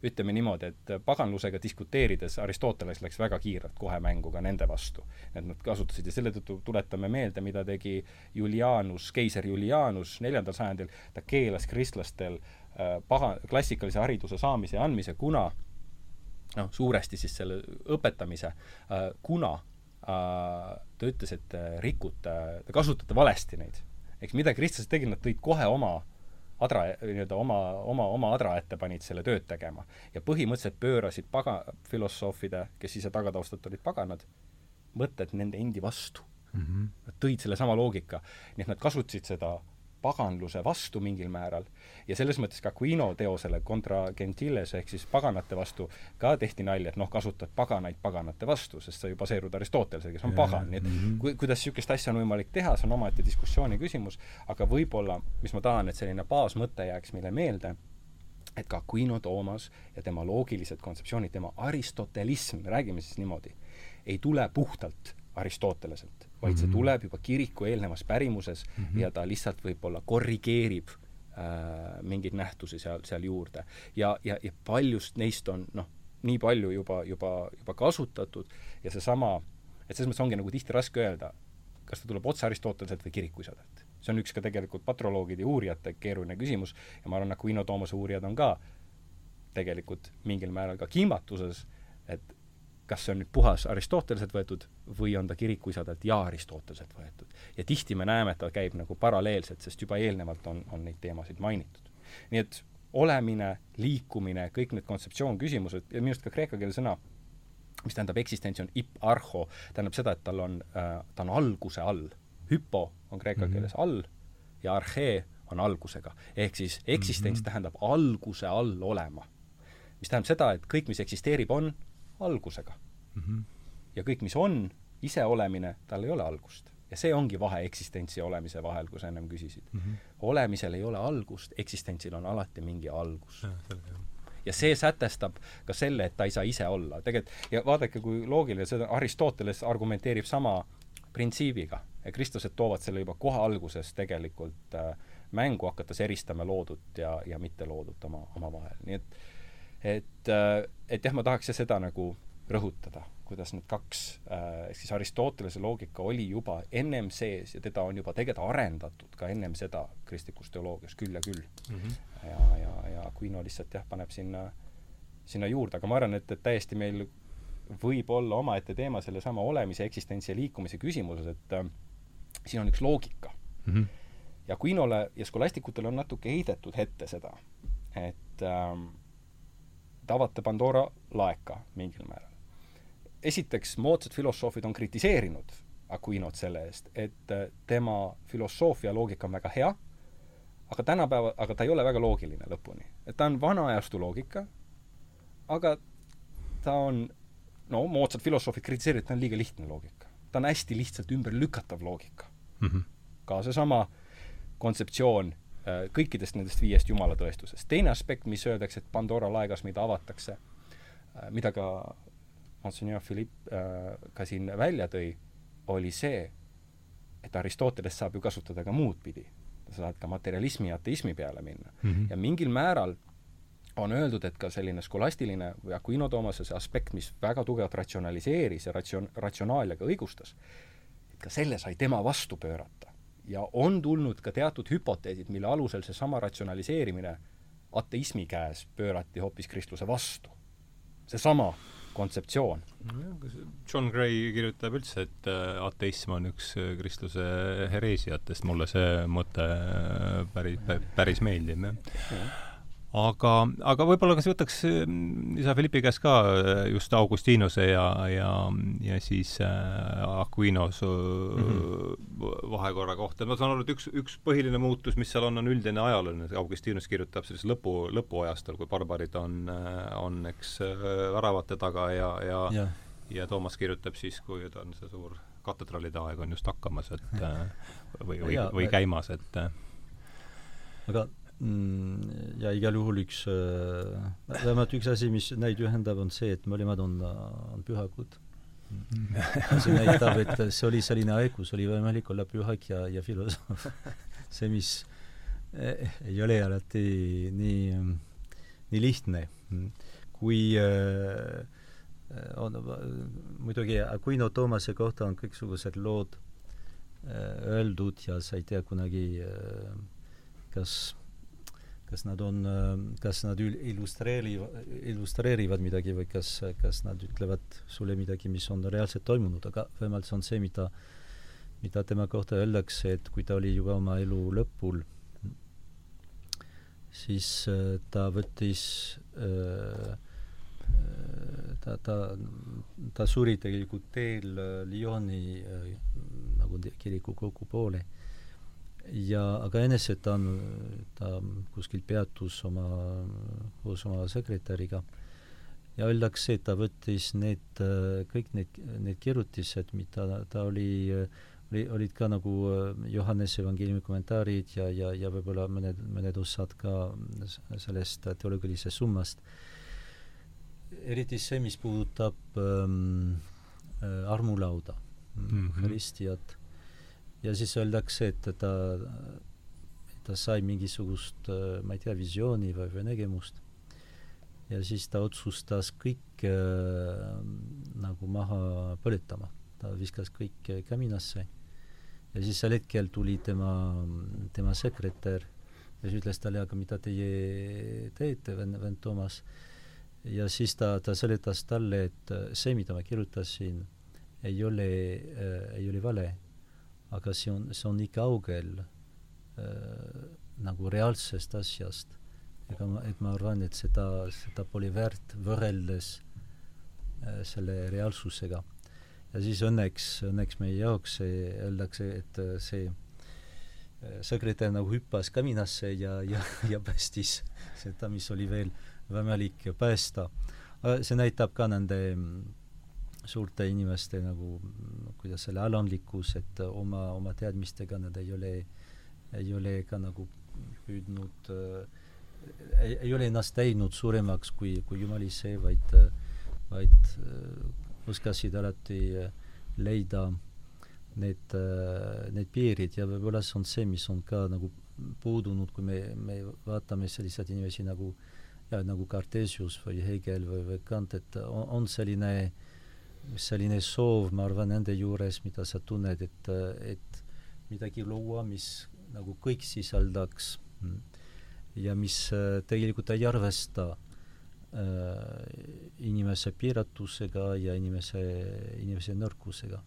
ütleme niimoodi, et paganlusega diskuteerides Aristoteles läks väga kiirelt kohe mängu ka nende vastu. et nad kasutasid ja selle tõttu tuletame meelde, mida tegi Julianus, keiser Julianus neljandal sajandil, ta keelas kristlastel äh, paga-, klassikalise hariduse saamise ja andmise, kuna noh, suuresti siis selle õpetamise, äh, kuna äh, ta ütles, et rikute, te kasutate valesti neid. eks mida kristlased tegid, nad tõid kohe oma adra, nii-öelda oma, oma, oma adra ette panid selle tööd tegema. ja põhimõtteliselt pöörasid paga-, filosoofide, kes ise tagataustalt olid paganad, mõtted nende endi vastu mm. -hmm. Nad tõid sellesama loogika. nii et nad kasutasid seda paganluse vastu mingil määral. Ja selles mõttes ka Aquino teosele Contra Gentiles ehk siis paganate vastu ka tehti nalja, et noh, kasutad paganaid paganate vastu, sest sa ju baseerud Aristotelesel, kes on pagan, nii et mm -hmm. kui, kuidas niisugust asja on võimalik teha, see on omaette diskussiooni küsimus, aga võib-olla, mis ma tahan, et selline baasmõte jääks meile meelde, et ka Aquino Toomas ja tema loogilised kontseptsioonid, tema aristotelism, räägime siis niimoodi, ei tule puhtalt Aristoteleselt vaid see mhm. tuleb juba kiriku eelnevas pärimuses mm -hmm. ja ta lihtsalt võib-olla korrigeerib äh, mingeid nähtusi seal, seal juurde. ja, ja, ja paljust neist on noh, nii palju juba, juba, juba kasutatud ja seesama, et selles mõttes ongi nagu tihti raske öelda, kas ta tuleb otse Aristoteleselt või kirikuisadelt. see on üks ka tegelikult patroloogide ja uurijate keeruline küsimus ja ma arvan, Aquino Toomase uurijad on ka tegelikult mingil määral ka kimbatuses, kas see on nüüd puhas Aristoteleselt võetud või on ta kirikuisadelt ja Aristoteleselt võetud. ja tihti me näeme, et ta käib nagu paralleelselt, sest juba eelnevalt on, on neid teemasid mainitud. nii et olemine, liikumine, kõik need kontseptsioonküsimused ja minu arust ka kreeka keele sõna, mis tähendab eksistentsi, on ip-arho, tähendab seda, et tal on äh,, ta on alguse all. hüpo on kreeka mm -hmm. keeles all ja arhee on algusega. ehk siis eksistents mm -hmm. tähendab alguse all olema. mis tähendab seda, et kõik, mis eksisteerib, on algusega mm. -hmm. ja kõik, mis on, iseolemine, tal ei ole algust. ja see ongi vahe eksistentsi ja olemise vahel, kui sa ennem küsisid mm. -hmm. olemisel ei ole algust, eksistentsil on alati mingi algus. ja see sätestab ka selle, et ta ei saa ise olla. tegelikult, ja vaadake, kui loogiline, seda Aristoteles argumenteerib sama printsiibiga. kristlased toovad selle juba kohe alguses tegelikult äh, mängu, hakates eristama loodut ja, ja mitteloodut oma, omavahel, nii et, äh, et jah, ma tahaks seda nagu rõhutada, kuidas need kaks äh,, ehk siis Aristotelese loogika oli juba ennem sees ja teda on juba tegelikult arendatud ka ennem seda kristlikus teoloogias küll ja küll mm. -hmm. ja, ja, ja Aquino lihtsalt jah, paneb sinna, sinna juurde, aga ma arvan, et, et täiesti meil võib olla omaette teema sellesama olemise, eksistentsi ja liikumise küsimuses, et äh, siin on üks loogika mm. -hmm ja Quinole ja Scholasticutele on natuke heidetud ette seda, et ähm, te avate Pandora laeka mingil määral. esiteks, moodsad filosoofid on kritiseerinud Aquinot selle eest, et äh, tema filosoofia loogika on väga hea, aga tänapäeva, aga ta ei ole väga loogiline lõpuni. et ta on vana ajastu loogika, aga ta on, no moodsad filosoofid kritiseerivad, ta on liiga lihtne loogika. ta on hästi lihtsalt ümberlükatav loogika mm. -hmm. ka seesama kontseptsioon kõikidest nendest viiest jumalatõestusest. teine aspekt, mis öeldakse, et Pandora laegas, mida avatakse, äh, mida ka Monsignor Philippe äh, ka siin välja tõi, oli see, et Aristotelest saab ju kasutada ka muud pidi. sa saad ka materialismi ja ateismi peale minna mm. -hmm. ja mingil määral on öeldud, et ka selline skolastiline või Aquino Toomase see aspekt, mis väga tugevalt ratsionaliseeris ja ratsion-, ratsionaaliaga õigustas, et ka selle sai tema vastu pöörata. Ja on tulnud ka teatud hüpoteesid, mille alusel seesama ratsionaliseerimine ateismi käes pöörati hoopis kristluse vastu. seesama kontseptsioon. John Gray kirjutab üldse, et äh, ateism on üks äh, kristluse hereesiatest, mulle see mõte äh, päris, päris meeldib, jah aga, aga võib-olla kas võtaks isa Philippi käest ka just Augustinuse ja, ja, ja siis äh, Aquinos mm -hmm. vahekorra kohta. ma saan aru, et üks, üks põhiline muutus, mis seal on, on üldine ajalooline, Augustinus kirjutab selles lõpu, lõpuajastul, kui barbarid on, on eks väravate taga ja, ja, ja., ja Toomas kirjutab siis, kui ta on see suur katedraalide aeg on just hakkamas, et [laughs] või, või, või käimas, et aga Mm, ja igal juhul üks, äh, vähemalt üks asi, mis neid ühendab, on see, et mõlemad on, on pühakud. see näitab, et [laughs] see oli selline aeg, kus oli võimalik olla pühak ja, ja filosoof. [laughs] see, mis eh, ei ole alati nii, nii lihtne. kui äh, on, muidugi Aquino Toomase kohta on kõiksugused lood äh, öeldud ja sa ei tea kunagi äh,, kas kas nad on, kas nad illustreerivad, illustreerivad midagi või kas, kas nad ütlevad sulle midagi, mis on reaalselt toimunud, aga vähemalt see on see, mida, mida tema kohta öeldakse, et kui ta oli juba oma elu lõpul, siis äh, ta võttis äh, ta, ta, ta suri tegelikult teel Lyoni äh, nagu kiriku kogu poole ja aga enese ta on, ta kuskil peatus oma, koos oma sekretäriga ja öeldakse, et ta võttis need, kõik need, need kirjutised, mida ta oli, oli, olid ka nagu Johannese evangeeliumi kommentaarid ja, ja, ja võib-olla mõned, mõned osad ka sellest teoloogilisest summast. eriti see, mis puudutab ähm, armulauda mm, -hmm. Hristiat ja siis öeldakse, et ta, ta sai mingisugust, ma ei tea, visiooni või, või nägemust. ja siis ta otsustas kõik äh, nagu maha põletama. ta viskas kõik kaminasse. ja siis sel hetkel tuli tema, tema sekretär ja siis ütles talle, aga mida teie teete, vend, vend Toomas. ja siis ta, ta seletas talle, et see, mida ma kirjutasin, ei ole äh,, ei ole vale aga see on, see on nii kaugel äh, nagu reaalsest asjast, ega ma, et ma arvan, et seda, seda pole väärt võrreldes äh, selle reaalsusega. ja siis õnneks, õnneks meie jaoks öeldakse, et äh, see äh, sekretär nagu hüppas kaminasse ja, ja, ja päästis seda, mis oli veel võimalik päästa. see näitab ka nende suurte inimeste nagu kuidas selle alandlikkus, et oma, oma teadmistega nad ei ole, ei ole ka nagu püüdnud äh, ei, ei ole ennast teinud suuremaks kui, kui Jumal ise, vaid, vaid äh, oskasid alati leida need, need piirid. Ja võib-olla see on see, mis on ka nagu puudunud, kui me, me vaatame selliseid inimesi nagu nagu Cartesius või Hegel või, või Kant, et on, on selline äh, selline soov, ma arvan, nende juures, mida sa tunned, et, et midagi luua, mis nagu kõik sisaldaks ja mis äh, tegelikult ei arvesta äh, inimese piiratusega ja inimese, inimese nõrkusega.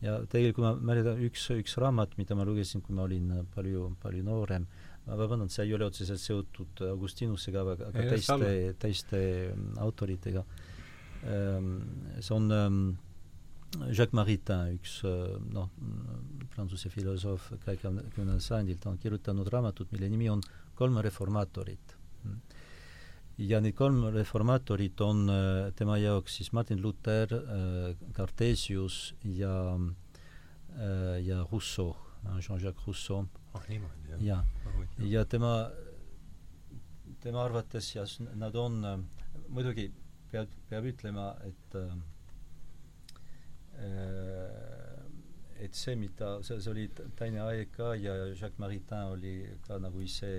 ja tegelikult ma mäletan, üks, üks raamat, mida ma lugesin, kui ma olin palju, palju noorem, ma vabandan, see ei ole otseselt seotud Augustinusega, aga, aga teiste, teiste mm, autoritega. Ehm, see on ähm, Jacques Maritain, üks noh, prantsuse filosoof kahekümnendal sajandil, ta on kirjutanud raamatut, mille nimi on Kolm reformaatorit. ja need kolm reformaatorit on tema jaoks siis Martin Luther, Cartesius ja ja Rousseau, Jean-Jacques Rousseau. ah niimoodi, jah? ja, ja tema, tema arvates ja nad on, muidugi peab, peab ütlema, et äh, Äh, et see, mida, see, see oli teine aeg ka ja Jacques Maritain oli ka nagu ise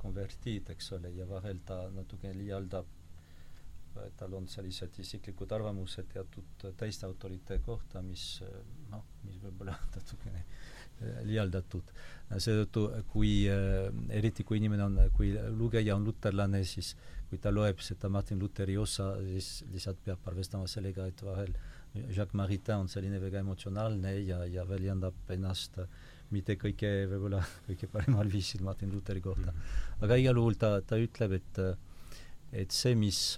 konvertiit, eks ole, ja vahel ta natuke liialdab, tal on sellised isiklikud arvamused teatud teiste autorite kohta, mis noh, mis võib-olla [laughs] natukene äh, liialdatud. seetõttu, kui äh, eriti kui inimene on, kui lugeja on luterlane, siis kui ta loeb seda Martin Lutheri osa, siis lihtsalt peab arvestama sellega, et vahel äh, Jacques Maritain on selline väga emotsionaalne ja, ja väljendab ennast mitte kõige, võib-olla [laughs] kõige paremal viisil Martin Lutheri kohta mm. -hmm. aga igal juhul ta, ta ütleb, et et see, mis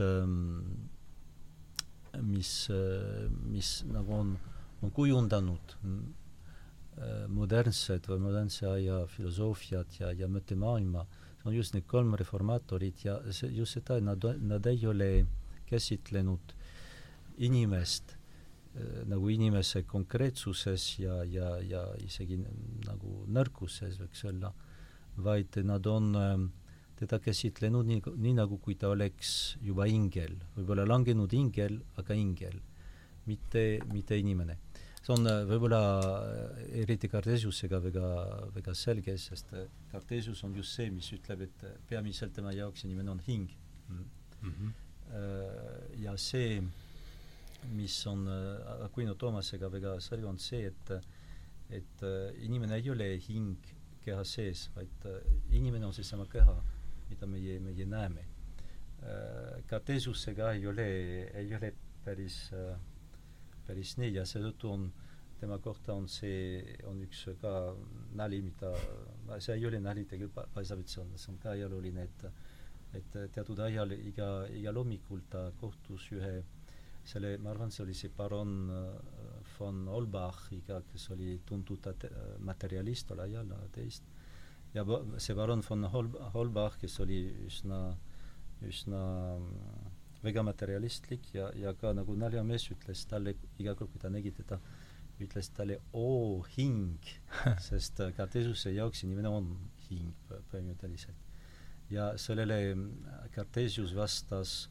mis, mis nagu on, on kujundanud modernset või modernse aja filosoofiat ja, ja mõttemaailma, on just need kolm reformaatorit ja see, just seda, et nad, nad ei ole käsitlenud inimest Äh, nagu inimese konkreetsuses ja, ja, ja isegi nagu nõrkuses, võiks öelda, vaid nad on äh, teda käsitlenud nii, nii nagu kui ta oleks juba ingel, võib-olla langenud ingel, aga ingel, mitte, mitte inimene. See on äh, võib-olla eriti Cartesiusega väga, väga selge, sest Cartesius on just see, mis ütleb, et peamiselt tema jaoks inimene on hing mm. -hmm. ja see mis on äh, Aquino Toomasega väga selge, on see, et et äh, inimene ei ole hing keha sees, vaid äh, inimene on seesama keha, mida meie, meie näeme. Cartesiusega ei ole, ei ole päris, päris nii ja seetõttu on tema kohta on see, on üks ka nali, mida, see ei ole nali, tegelikult see on, see on ka ajalooline, et et teatud ajal iga, igal hommikul ta kohtus ühe selle, ma arvan, see oli see baron äh, von Olbachiga, kes oli tuntud materialist tol ajal, ateist, ja see baron von Hol-, Holbach, kes oli üsna, üsna väga materialistlik ja, ja ka nagu naljamees ütles talle iga kord, kui ta nägi teda, ütles talle oo hing [laughs] sest äh, Cartesiuse jaoks inimene on hing põhimõtteliselt. ja sellele mm, Cartesius vastas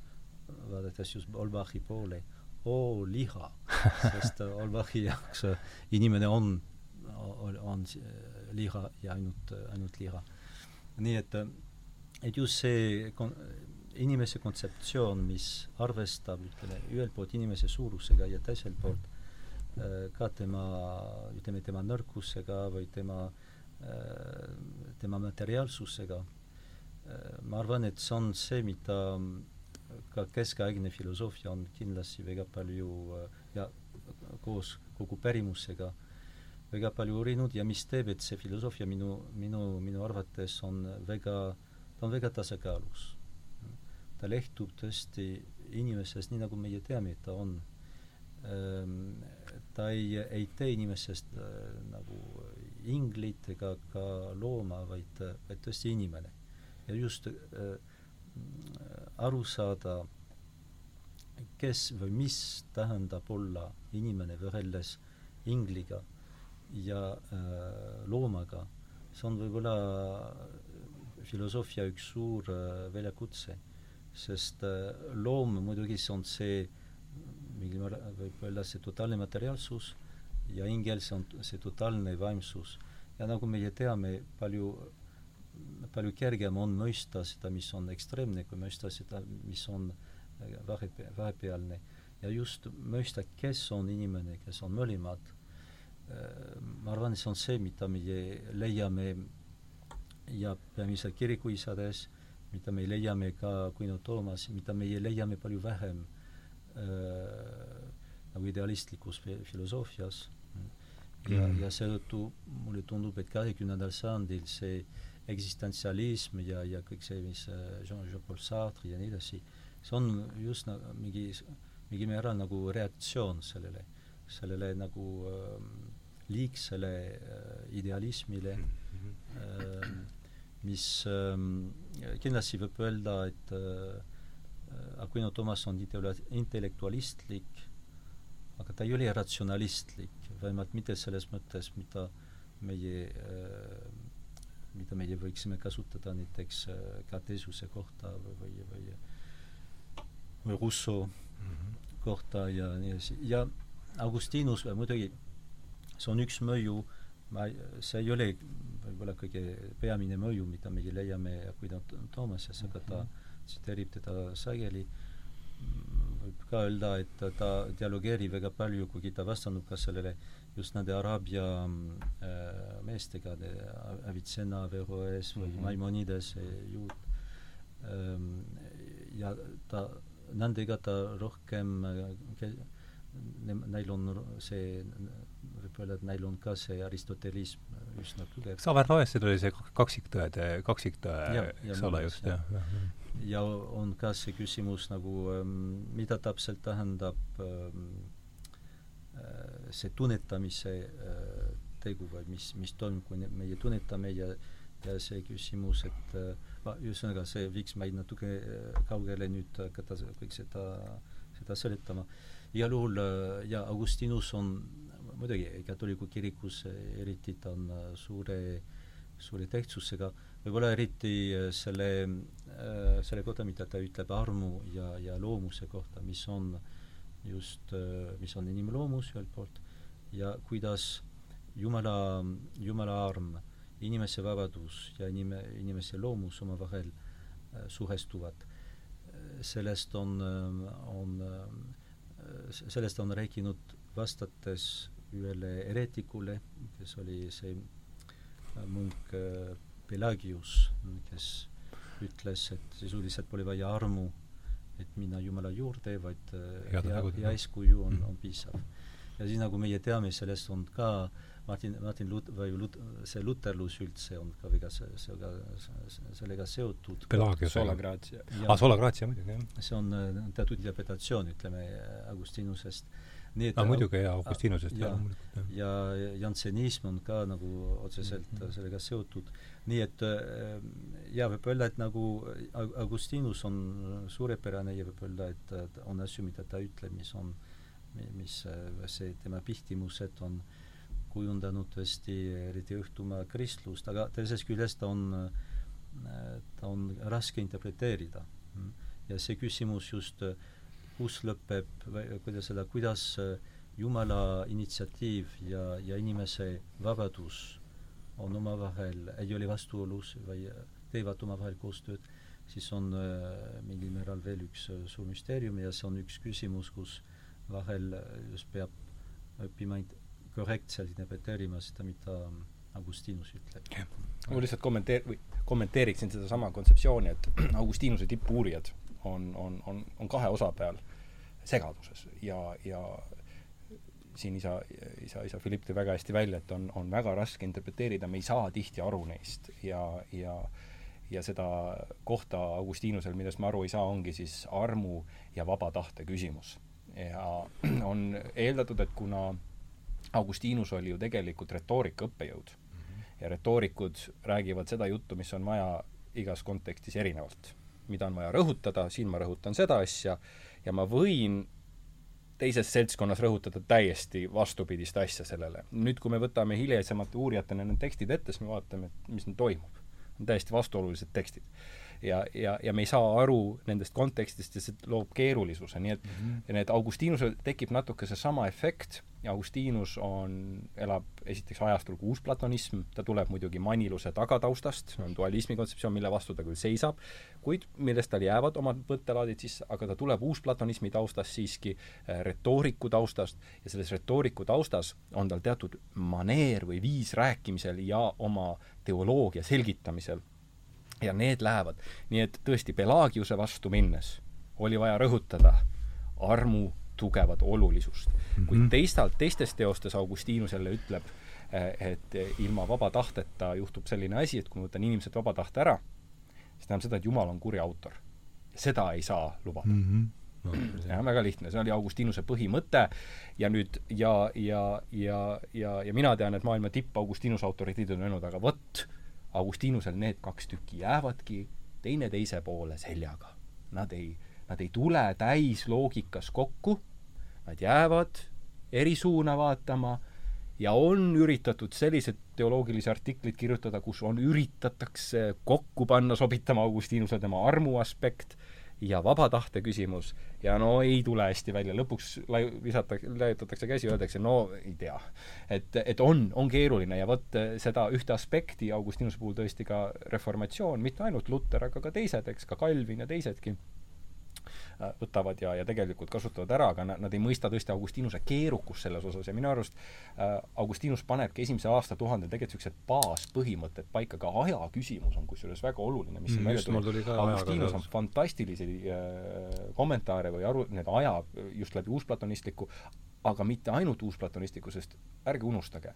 vaadates just Olbachi poole, oo liha [laughs] sest Olbachi jaoks inimene on, on, on liha ja ainult, ainult liha. nii et, et just see kon-, inimese kontseptsioon, mis arvestab, ütleme, ühelt poolt inimese suurusega ja teiselt poolt äh, ka tema, ütleme, tema nõrkusega või tema, äh, tema materiaalsusega, äh, ma arvan, et see on see, mida ka keskaegne filosoofia on kindlasti väga palju ja koos kogu pärimusega väga palju uurinud ja mis teeb, et see filosoofia minu, minu, minu arvates on väga, ta on väga tasakaalus. Ta lehtub tõesti inimesest, nii nagu meie teame, et ta on. Ehm, ta ei, ei tee inimesest äh, nagu inglit ega ka looma, vaid, vaid tõesti inimene. ja just äh, aru saada, kes või mis tähendab olla inimene võrreldes ingliga ja äh, loomaga, see on võib-olla filosoofia üks suur äh, väljakutse, sest äh, loom muidugi see on see, mingil määral võib öelda see totaalne materiaalsus ja ingel see on see totaalne vaimsus. ja nagu meie teame, palju palju kergem on mõista seda, mis on ekstreemne, kui mõista seda, mis on äh, vahepe-, vahepealne. ja just mõista, kes on inimene, kes on mõlemad, äh, ma arvan, see on see, mida meie leiame ja peamiselt kirikuisades, mida me leiame ka Kuino Toomas, mida meie leiame palju vähem äh, nagu idealistlikus filosoofias ja mm., ja seetõttu mulle tundub, et kahekümnendal sajandil see eksistentsialism ja, ja kõik see, mis äh, Jean-Paul Sartre ja nii edasi, see on just nagu mingi, mingil määral nagu reaktsioon sellele, sellele nagu äh, liigsele äh, idealismile mm, -hmm. äh, mis äh, kindlasti võib öelda, et äh, Aquino Thomas on intellektualistlik, aga ta ei ole ratsionalistlik, vähemalt mitte selles mõttes, mida meie äh, mida meie võiksime kasutada näiteks äh, Cartesiuse kohta või, või, või või Rousseau mm -hmm. kohta ja nii edasi. ja Augustinus muidugi, see on üks mõju, ma, see ei ole võib-olla kõige peamine mõju, mida meie leiame Aquino Thomases, aga ta -hmm. tsiteerib teda sageli võib ka öelda, et ta dialogeerib väga palju, kuigi ta vastanud ka sellele just nende Araabia äh, meestega, Avicenna, Averroes või mm -hmm. Maimonides, juut ähm,. ja ta, nendega ta rohkem äh, neil on see, öelda, et neil on ka see aristotelism üsna tugev. Averroesil oli see kaksiktõede, kaksiktõe, eks ole, just, jah ja. ja ja on ka see küsimus nagu, ähm, mida täpselt tähendab ähm, äh, see tunnetamise äh, tegu või mis, mis toimub, kui meie tunnetame ja ja see küsimus, et äh, ühesõnaga, see viiks meid natuke kaugele nüüd hakata kõik seda, seda seletama. igal juhul ja Augustinus on muidugi katoliku kirikus eriti ta on suure, suure tähtsusega äh, võib-olla eriti äh, selle, äh, selle kohta, mida ta ütleb armu ja, ja loomuse kohta, mis on just, äh, mis on inimloomus ühelt poolt ja kuidas Jumala, Jumala arm, inimese vabadus ja inime, inimese loomus omavahel suhestuvad. sellest on, on, sellest on rääkinud vastates ühele eretikule, kes oli see munk Pelagius, kes ütles, et sisuliselt pole vaja armu, et minna Jumala juurde, vaid äh, hea, hea eeskuju on, on piisav. ja siis nagu meie teame, sellest on ka Martin, Martin Lut- või Lut-, see luterlus üldse on ka väga see ka sellega seotud. Solagratsia. aa, Solagratsia muidugi, jah. see on äh, teatud interpretatsioon, ütleme, Augustinusest et no muidugi jaa, Augustinusest ja, jah. ja jantsenism on ka nagu otseselt mm -hmm. sellega seotud. nii et äh, jaa, võib öelda, et nagu Augustinus on suurepärane ja võib öelda, et on asju, mida ta ütleb, mis on, mis äh, see tema pihtimused on kujundanud tõesti eriti õhtumaa kristlust, aga teisest küljest ta on, äh, ta on raske interpreteerida. ja see küsimus just äh, kus lõpeb kuidas öelda, kuidas äh, Jumala initsiatiiv ja, ja inimese vabadus on omavahel, ei ole vastuolus või teevad omavahel koostööd, siis on äh, mingil määral veel üks äh, suur müsteerium ja see on üks küsimus, kus vahel just peab õppima korrektselt interpreteerima seda, mida Augustinus ütleb. ma lihtsalt kommenteer-, või kommenteeriksin sedasama kontseptsiooni, et [clears throat] Augustinuse tippuurijad on, on, on, on kahe osa peal segaduses ja, ja siin isa, isa, isa Philipp tõi väga hästi välja, et on, on väga raske interpreteerida, me ei saa tihti aru neist ja, ja ja seda kohta Augustinusel, millest me aru ei saa, ongi siis armu ja vaba tahte küsimus. ja [clears throat] on eeldatud, et kuna Augustinus oli ju tegelikult retoorika õppejõud mm -hmm. ja retoorikud räägivad seda juttu, mis on vaja igas kontekstis erinevalt. Mida on vaja rõhutada, siin ma rõhutan seda asja, ja ma võin teises seltskonnas rõhutada täiesti vastupidist asja sellele. nüüd, kui me võtame hilisemate uurijatena need tekstid ette, siis me vaatame, et mis nüüd toimub. on täiesti vastuolulised tekstid. Ja, ja, ja me ei saa aru nendest kontekstist ja see loob keerulisuse, nii et mm -hmm. need Augustinusel tekib natuke seesama efekt, Augustinus on, elab esiteks ajastul, kui uusplatonism, ta tuleb muidugi maniluse tagataustast, on dualismi kontseptsioon, mille vastu ta küll seisab, kuid millest tal jäävad omad mõttelaadid sisse, aga ta tuleb uusplatonismi taustast siiski äh, retooriku taustast ja selles retooriku taustas on tal teatud maneer või viis rääkimisel ja oma teoloogia selgitamisel. Ja need lähevad, nii et tõesti Pelagiuse vastu minnes oli vaja rõhutada armu tugevat olulisust mm. -hmm. kuid Mhm. teistalt, teistes teostes Augustinus jälle ütleb, et ilma vaba tahteta juhtub selline asi, et kui ma võtan inimeselt vaba tahte ära, see tähendab seda, et Jumal on kuri autor. seda ei saa lubada mm. -hmm. no, jah, väga lihtne, see oli Augustinuse põhimõte ja nüüd ja, ja, ja, ja, ja mina tean, et maailma tipp Augustinuse autoriteedid on öelnud, aga vot, Augustinusel need kaks tükki jäävadki teineteise poole seljaga. Nad ei, nad ei tule täisloogikas kokku, nad jäävad eri suuna vaatama ja on üritatud selliseid teoloogilisi artikleid kirjutada, kus on, üritatakse kokku panna, sobitama Augustinuse tema armu aspekt ja vaba tahte küsimus ja no ei tule hästi välja, lõpuks laiu-, visatakse, laiutatakse käsi, öeldakse no ei tea. et, et on, on keeruline ja vot eh, seda ühte aspekti Augustinuse puhul tõesti ka reformatsioon, mitte ainult Luter, aga ka teised, eks, ka Calvin ja teisedki võtavad ja, ja tegelikult kasutavad ära, aga nad, ei mõista tõesti Augustinuse keerukust selles osas ja minu arust äh, Augustinus panebki esimese aastatuhandel tegelikult niisugused baaspõhimõtted paika, ka aja küsimus on kusjuures väga oluline, mis Mm, just, mul tuli ka Augustinus ajaga on fantastilisi äh, kommentaare või aru, need aja just läbi uusplatonistliku, aga mitte ainult uusplatonistliku, sest ärge unustage,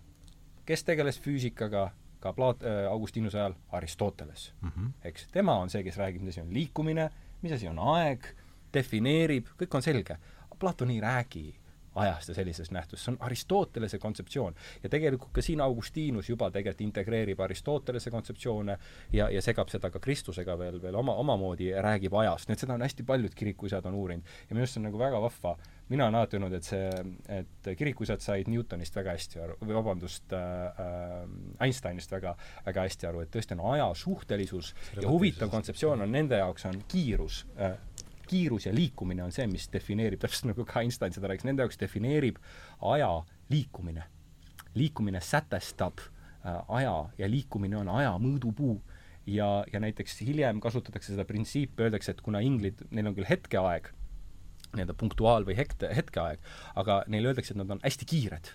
kes tegeles füüsikaga ka Plaat- äh,, Augustinuse ajal, Aristoteles mm. -hmm. eks, tema on see, kes räägib, mis asi on liikumine, mis asi on aeg, defineerib, kõik on selge. Platon ei räägi ajast ja sellisest nähtusest, see on Aristotelese kontseptsioon. ja tegelikult ka siin Augustinus juba tegelikult integreerib Aristotelese kontseptsioone ja, ja segab seda ka Kristusega veel, veel oma, omamoodi ja räägib ajast, nii et seda on hästi paljud kirikuisad on uurinud. ja minu arust see on nagu väga vahva, mina olen alati öelnud, et see, et kirikuisad said Newtonist väga hästi aru, või vabandust äh,, äh, Einsteinist väga, väga hästi aru, et tõesti on aja suhtelisus ja huvitav kontseptsioon on nende jaoks on kiirus äh,, kiirus ja liikumine on see, mis defineerib, [laughs] täpselt nagu ka Einstein seda rääkis, nende jaoks defineerib aja liikumine. liikumine sätestab äh, aja ja liikumine on aja mõõdupuu. ja, ja näiteks hiljem kasutatakse seda printsiipi, öeldakse, et kuna inglid, neil on küll hetkeaeg, nii-öelda punktuaal- või hekte, hetkeaeg, aga neile öeldakse, et nad on hästi kiired.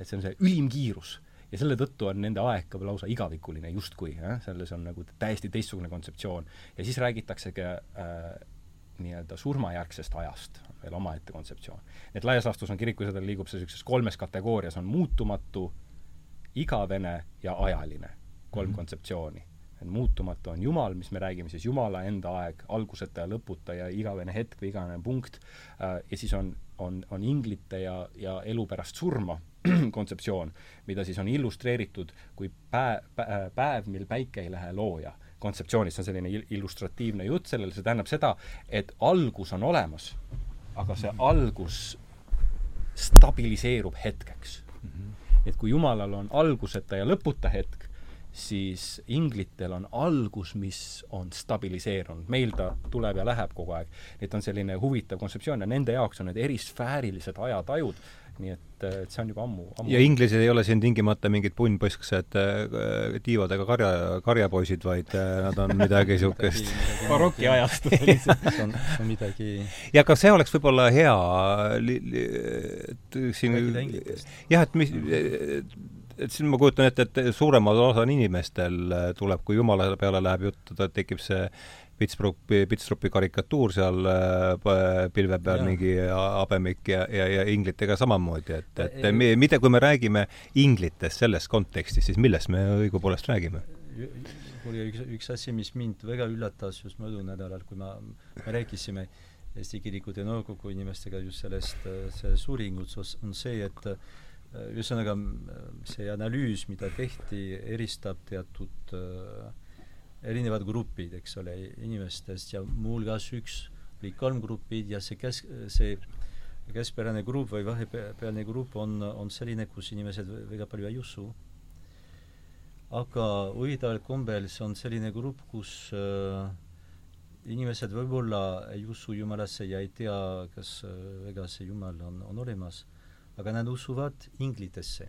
et see on see ülim kiirus ja selle tõttu on nende aeg ka lausa igavikuline justkui, jah, selles on nagu täiesti teistsugune kontseptsioon. ja siis räägitaksegi äh, nii-öelda surmajärgsest ajast veel omaette kontseptsioon. et laias laastus on kirikuisadel liigub see niisuguses kolmes kategoorias, on muutumatu, igavene ja ajaline, kolm mm. -hmm. kontseptsiooni. et muutumatu on Jumal, mis me räägime siis Jumala enda aeg, alguseta ja lõputa ja igavene hetk või igavene punkt äh,, ja siis on, on, on inglite ja, ja elu pärast surma [clears throat] kontseptsioon, mida siis on illustreeritud kui päev, päev, mil päike ei lähe looja kontseptsioonis, see on selline il- illustratiivne jutt sellele, see tähendab seda, et algus on olemas, aga see algus stabiliseerub hetkeks. et kui Jumalal on alguseta ja lõputa hetk, siis inglitel on algus, mis on stabiliseerunud, meil ta tuleb ja läheb kogu aeg. et on selline huvitav kontseptsioon ja nende jaoks on need erisfäärilised ajatajud, nii et, et see on juba ammu, ammu ja inglased ei ole siin tingimata mingid punnpõsksed äh, tiivad ega karja, karjapoisid, vaid äh, nad on midagi niisugust [laughs] barokiajast [laughs] see on, see on midagi ja ka see oleks võib-olla hea li, li, et siin jah, et mis, et siin ma kujutan ette, et suuremal osal inimestel äh, tuleb, kui jumala peale läheb jutt, tekib see Pittsburghi, Pittsburghi karikatuur seal äh, pilve peal, mingi habemik ja, ja, ja inglitega samamoodi, et, et mi- mida, kui me räägime inglitest selles kontekstis, siis millest me õigupoolest räägime? oli üks, üks asi, mis mind väga üllatas just möödunud nädalal, kui ma, me rääkisime Eesti Kirikute Nõukogu inimestega just sellest, sellest uuringust, on see, et ühesõnaga see analüüs, mida tehti, eristab teatud äh, erinevad grupid, eks ole, inimestest ja muuhulgas üks oli kolm gruppi ja see kesk, see keskpärane grupp või vahepealne grupp on, on selline, kus inimesed väga palju ei usu aga huvitaval kombel see on selline grupp, kus äh, inimesed võib-olla ei usu Jumalasse ja ei tea, kas äh, väga see Jumal on, on olemas, aga nad usuvad inglitesse.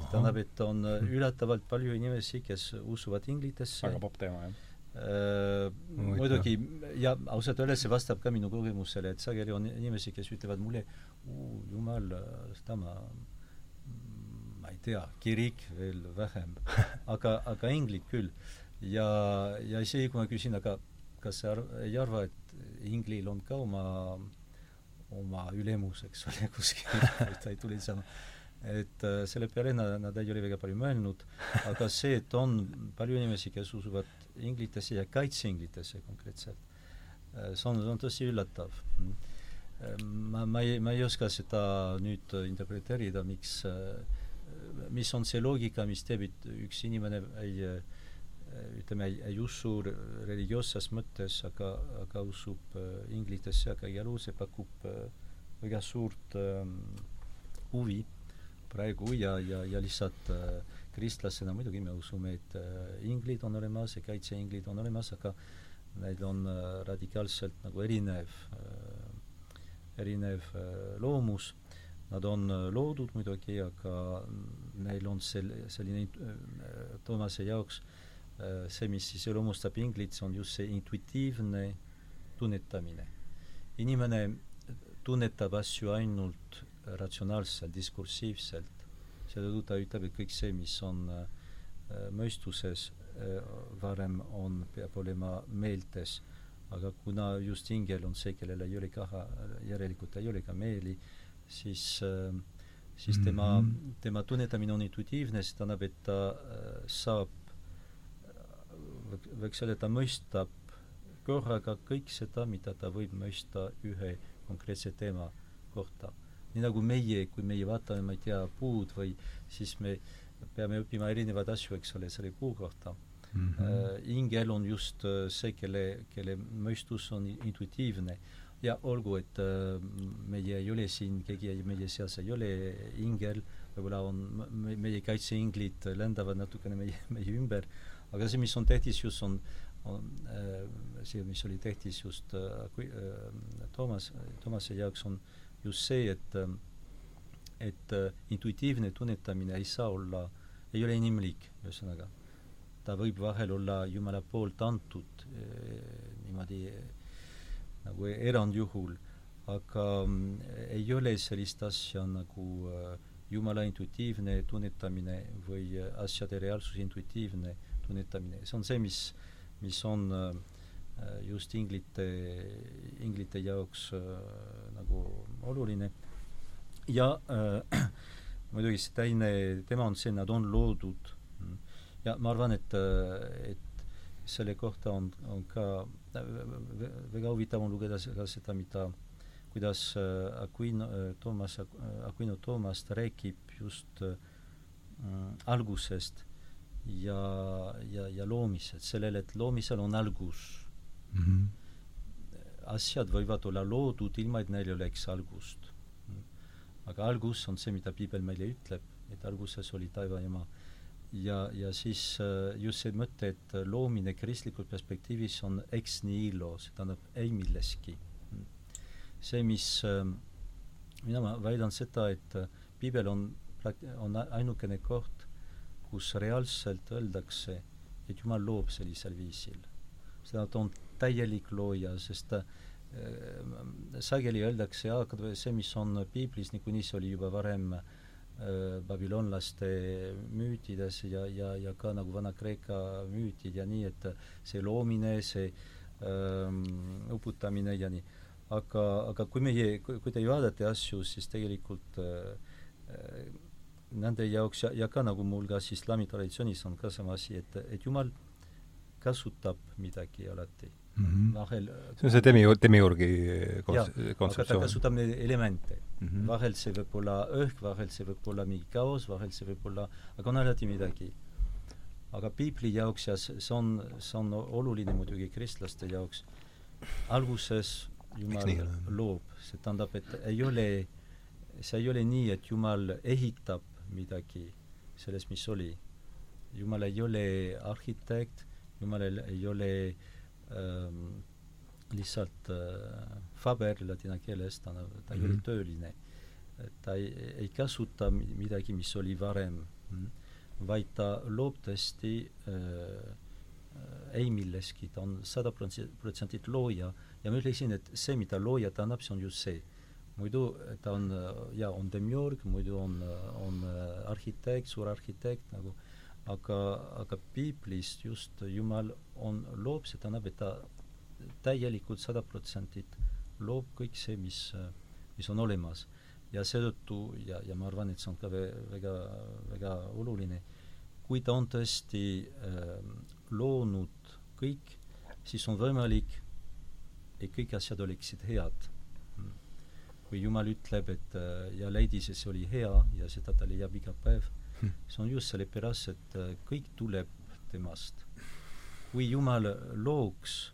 tähendab, et on äh, üllatavalt palju inimesi, kes usuvad inglitesse. Väga popp teema, jah. äh, muidugi ja ausalt öeldes see vastab ka minu kogemusele, et sageli on inimesi, kes ütlevad mulle, Jumal, seda ma ma ei tea, kirik veel vähem, [laughs] aga, aga inglid küll. ja, ja isegi kui ma küsin, aga kas sa ei arva, et inglil on ka oma, oma ülemus, eks ole, [laughs] kuskil, ta ei tule niisama et äh, selle peale nad, nad ei ole väga palju mõelnud, aga see, et on palju inimesi, kes usuvad inglitesse ja kaitseinglitesse konkreetselt, äh, see on, on tõesti üllatav. ma, ma ei, ma ei oska seda nüüd interpreteerida, miks, äh, mis on see loogika, mis teeb, et üks inimene ei ütleme, ei, ei usu religioosses mõttes, aga, aga usub inglitesse, aga igal juhul see pakub väga suurt ähm, huvi praegu ja, ja, ja lihtsalt äh, kristlasena muidugi me usume, et äh, inglid on olemas ja kaitseinglid on olemas, aga neil on äh, radikaalselt nagu erinev äh,, erinev äh, loomus. Nad on äh, loodud muidugi, aga neil on sel-, selline äh, Toomase jaoks äh, see, mis iseloomustab inglit, see on just see intuitiivne tunnetamine. inimene tunnetab asju ainult ratsionaalselt, diskursiivselt, seetõttu ta ütleb, et kõik see, mis on äh, mõistuses äh, varem on, peab olema meeltes, aga kuna just ingel on see, kellel ei ole kaha, järelikult ei ole ka meeli, siis äh, siis mm -hmm. tema, tema tunnetamine on intuitiivne, see tähendab, et ta äh, saab, võiks öelda, ta mõistab korraga kõik seda, mida ta võib mõista ühe konkreetse teema kohta nii nagu meie, kui meie vaatame, ma ei tea, puud või siis me peame õppima erinevaid asju, eks ole, selle puu kohta mm. -hmm. Uh, ingel on just uh, see, kelle, kelle mõistus on intuitiivne. ja olgu, et uh, meie ei ole siin, keegi meie seas ei ole ingel, võib-olla on me, meie kaitseinglid lendavad natukene meie, meie ümber, aga see, mis on tähtis just, on on see, mis oli tähtis just kui Toomas, Toomase jaoks on äh, just see, et et äh, intuitiivne tunnetamine ei saa olla, ei ole inimlik, ühesõnaga. ta võib vahel olla Jumala poolt antud äh, niimoodi nagu erandjuhul, aga äh, ei ole sellist asja nagu äh, Jumala intuitiivne tunnetamine või äh, asjade reaalsuse intuitiivne tunnetamine, see on see, mis, mis on äh, Äh, just inglite, inglite jaoks äh, nagu oluline. ja äh, [clears throat] muidugi see teine, tema on see, nad on loodud. ja ma arvan, et, äh, et selle kohta on, on ka väga huvitav on lugeda ka seda, mida, kuidas Aquino, Toomas, Aquino Toomas, ta räägib just äh, algusest ja, ja, ja loomisest, sellele, et loomisel on algus mm. -hmm. asjad võivad olla loodud ilma, et neil oleks algust. aga algus on see, mida piibel meile ütleb, et alguses oli taeva ema. ja, ja siis äh, just see mõte, et loomine kristlikul perspektiivis on ex nihilo, see tähendab ei milleski. see, mis äh, mina ma väidan seda, et äh, piibel on, on ainukene koht, kus reaalselt öeldakse, et Jumal loob sellisel viisil. seda ta on täielik looja, sest äh, sageli öeldakse, see, mis on piiblis, niikuinii see oli juba varem äh, babylonlaste müütides ja, ja, ja ka nagu Vana-Kreeka müütid ja nii, et see loomine, see ähm, uputamine ja nii. aga, aga kui meie, kui te vaatate asju, siis tegelikult äh, äh, nende jaoks ja, ja ka nagu siis islami traditsioonis on ka sama asi, et, et Jumal kasutab midagi alati mm. -hmm. vahel see on see demi-, demiurgi kontseptsioon. ta kasutab neid elemente mm. -hmm. vahel see võib olla õhk, vahel see võib olla mingi kaos, vahel see võib olla, aga on alati midagi. aga piibli jaoks ja see on, see on oluline muidugi kristlaste jaoks, alguses Jumal loob, see tähendab, et ei ole, see ei ole nii, et Jumal ehitab midagi sellest, mis oli. Jumal ei ole arhitekt, Jumalal ei ole äh, lihtsalt äh, faber ladina keeles, ta, ta ei mm -hmm. ole mhm. tööline. ta ei, ei kasuta midagi, mis oli varem, vaid ta loob tõesti äh, ei milleski, ta on sada protsenti looja ja ma ütleksin, et see, mida looja ta annab, see on just see. muidu ta on, jaa, on demiurg, muidu on, on arhitekt, suur arhitekt nagu äh, aga, aga piiblist just Jumal on, loob, see tähendab, et ta täielikult sada protsenti loob kõik see, mis, mis on olemas. ja seetõttu, ja, ja ma arvan, et see on ka väga, väga oluline, kui ta on tõesti äh, loonud kõik, siis on võimalik, et kõik asjad oleksid head. kui Jumal ütleb, et äh, ja leidis, et see oli hea ja seda ta leiab iga päev. See on just sellepärast, et äh, kõik tuleb temast. kui Jumal looks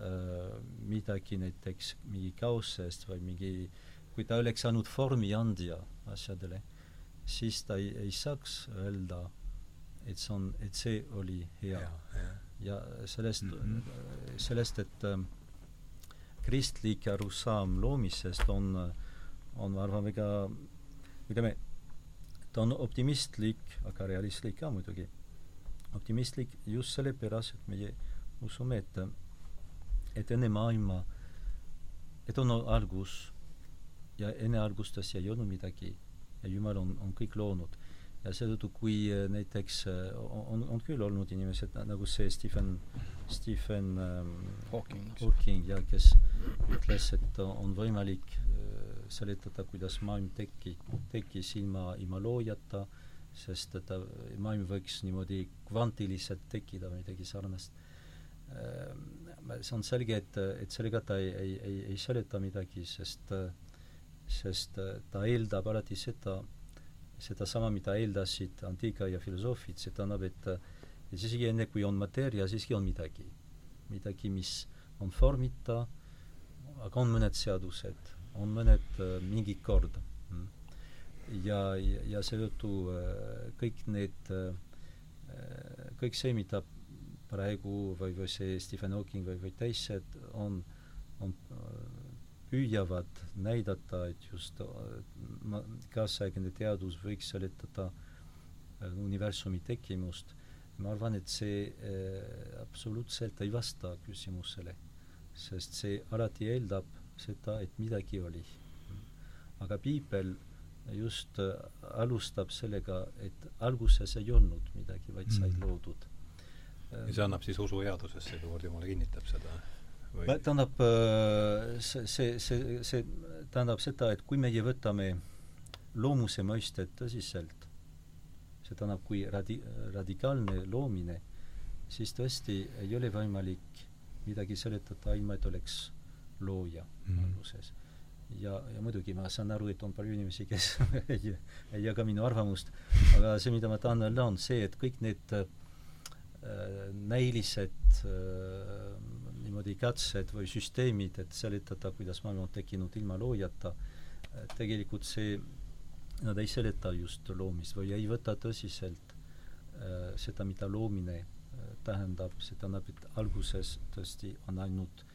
äh, midagi näiteks mingi kaosest või mingi, kui ta oleks saanud vormi andja asjadele, siis ta ei, ei saaks öelda, et see on, et see oli hea, hea ja sellest mm, -hmm. sellest, et äh, kristlik arusaam loomisest on, on ma arvan, väga, ütleme, ta on optimistlik, aga realistlik ka muidugi. optimistlik just sellepärast, et meie usume, et, et enne maailma, et on algus ja enne algustes ei olnud midagi ja Jumal on, on kõik loonud ja seetõttu, kui näiteks on, on küll olnud inimesed nagu see Stephen, Stephen ähm, Hawking, Hawking ja kes ütles, et on võimalik seletada, kuidas maailm teki, tekkis ilma, ilma loojata, sest et maailm võiks niimoodi kvantiliselt tekkida või midagi sarnast äh,. see on selge, et, et sellega ta ei, ei, ei, ei seleta midagi, sest sest ta eeldab alati seda, sedasama, mida eeldasid antiika ja filosoofid, see tähendab, et et isegi enne, kui on mateeria, siiski on midagi. midagi, mis on vormita, aga on mõned seadused, on mõned äh, mingi kord. Mm. ja, ja, seetõttu äh, kõik need äh,, kõik see, mida praegu või, või see Stephen Hawking või, või teised on, on püüavad näidata, et just kaasaegne teadus võiks seletada universumi tekkimust, ma arvan, et see äh, absoluutselt ei vasta küsimusele, sest see alati eeldab seda, et midagi oli. aga piibel just äh, alustab sellega, et alguses ei olnud midagi, vaid sai mm. loodud. ja see annab siis usu headusesse, kuivõrd Jumal kinnitab seda tähendab, äh, see, see, see, see tähendab seda, et kui meie võtame loomuse mõistet tõsiselt, see tähendab, kui radi-, radikaalne loomine, siis tõesti ei ole võimalik midagi seletada, ilma et oleks looja mm -hmm. alguses. ja, ja muidugi ma saan aru, et on palju inimesi, kes [laughs] ei, ei jaga minu arvamust, aga see, mida ma tahan öelda, on see, et kõik need äh, näilised äh, niimoodi katsed või süsteemid, et seletada, kuidas maailm on tekkinud ilma loojata, tegelikult see, nad ei seleta just loomist või ei võta tõsiselt äh, seda, mida loomine äh, tähendab, see tähendab, et alguses tõesti on ainult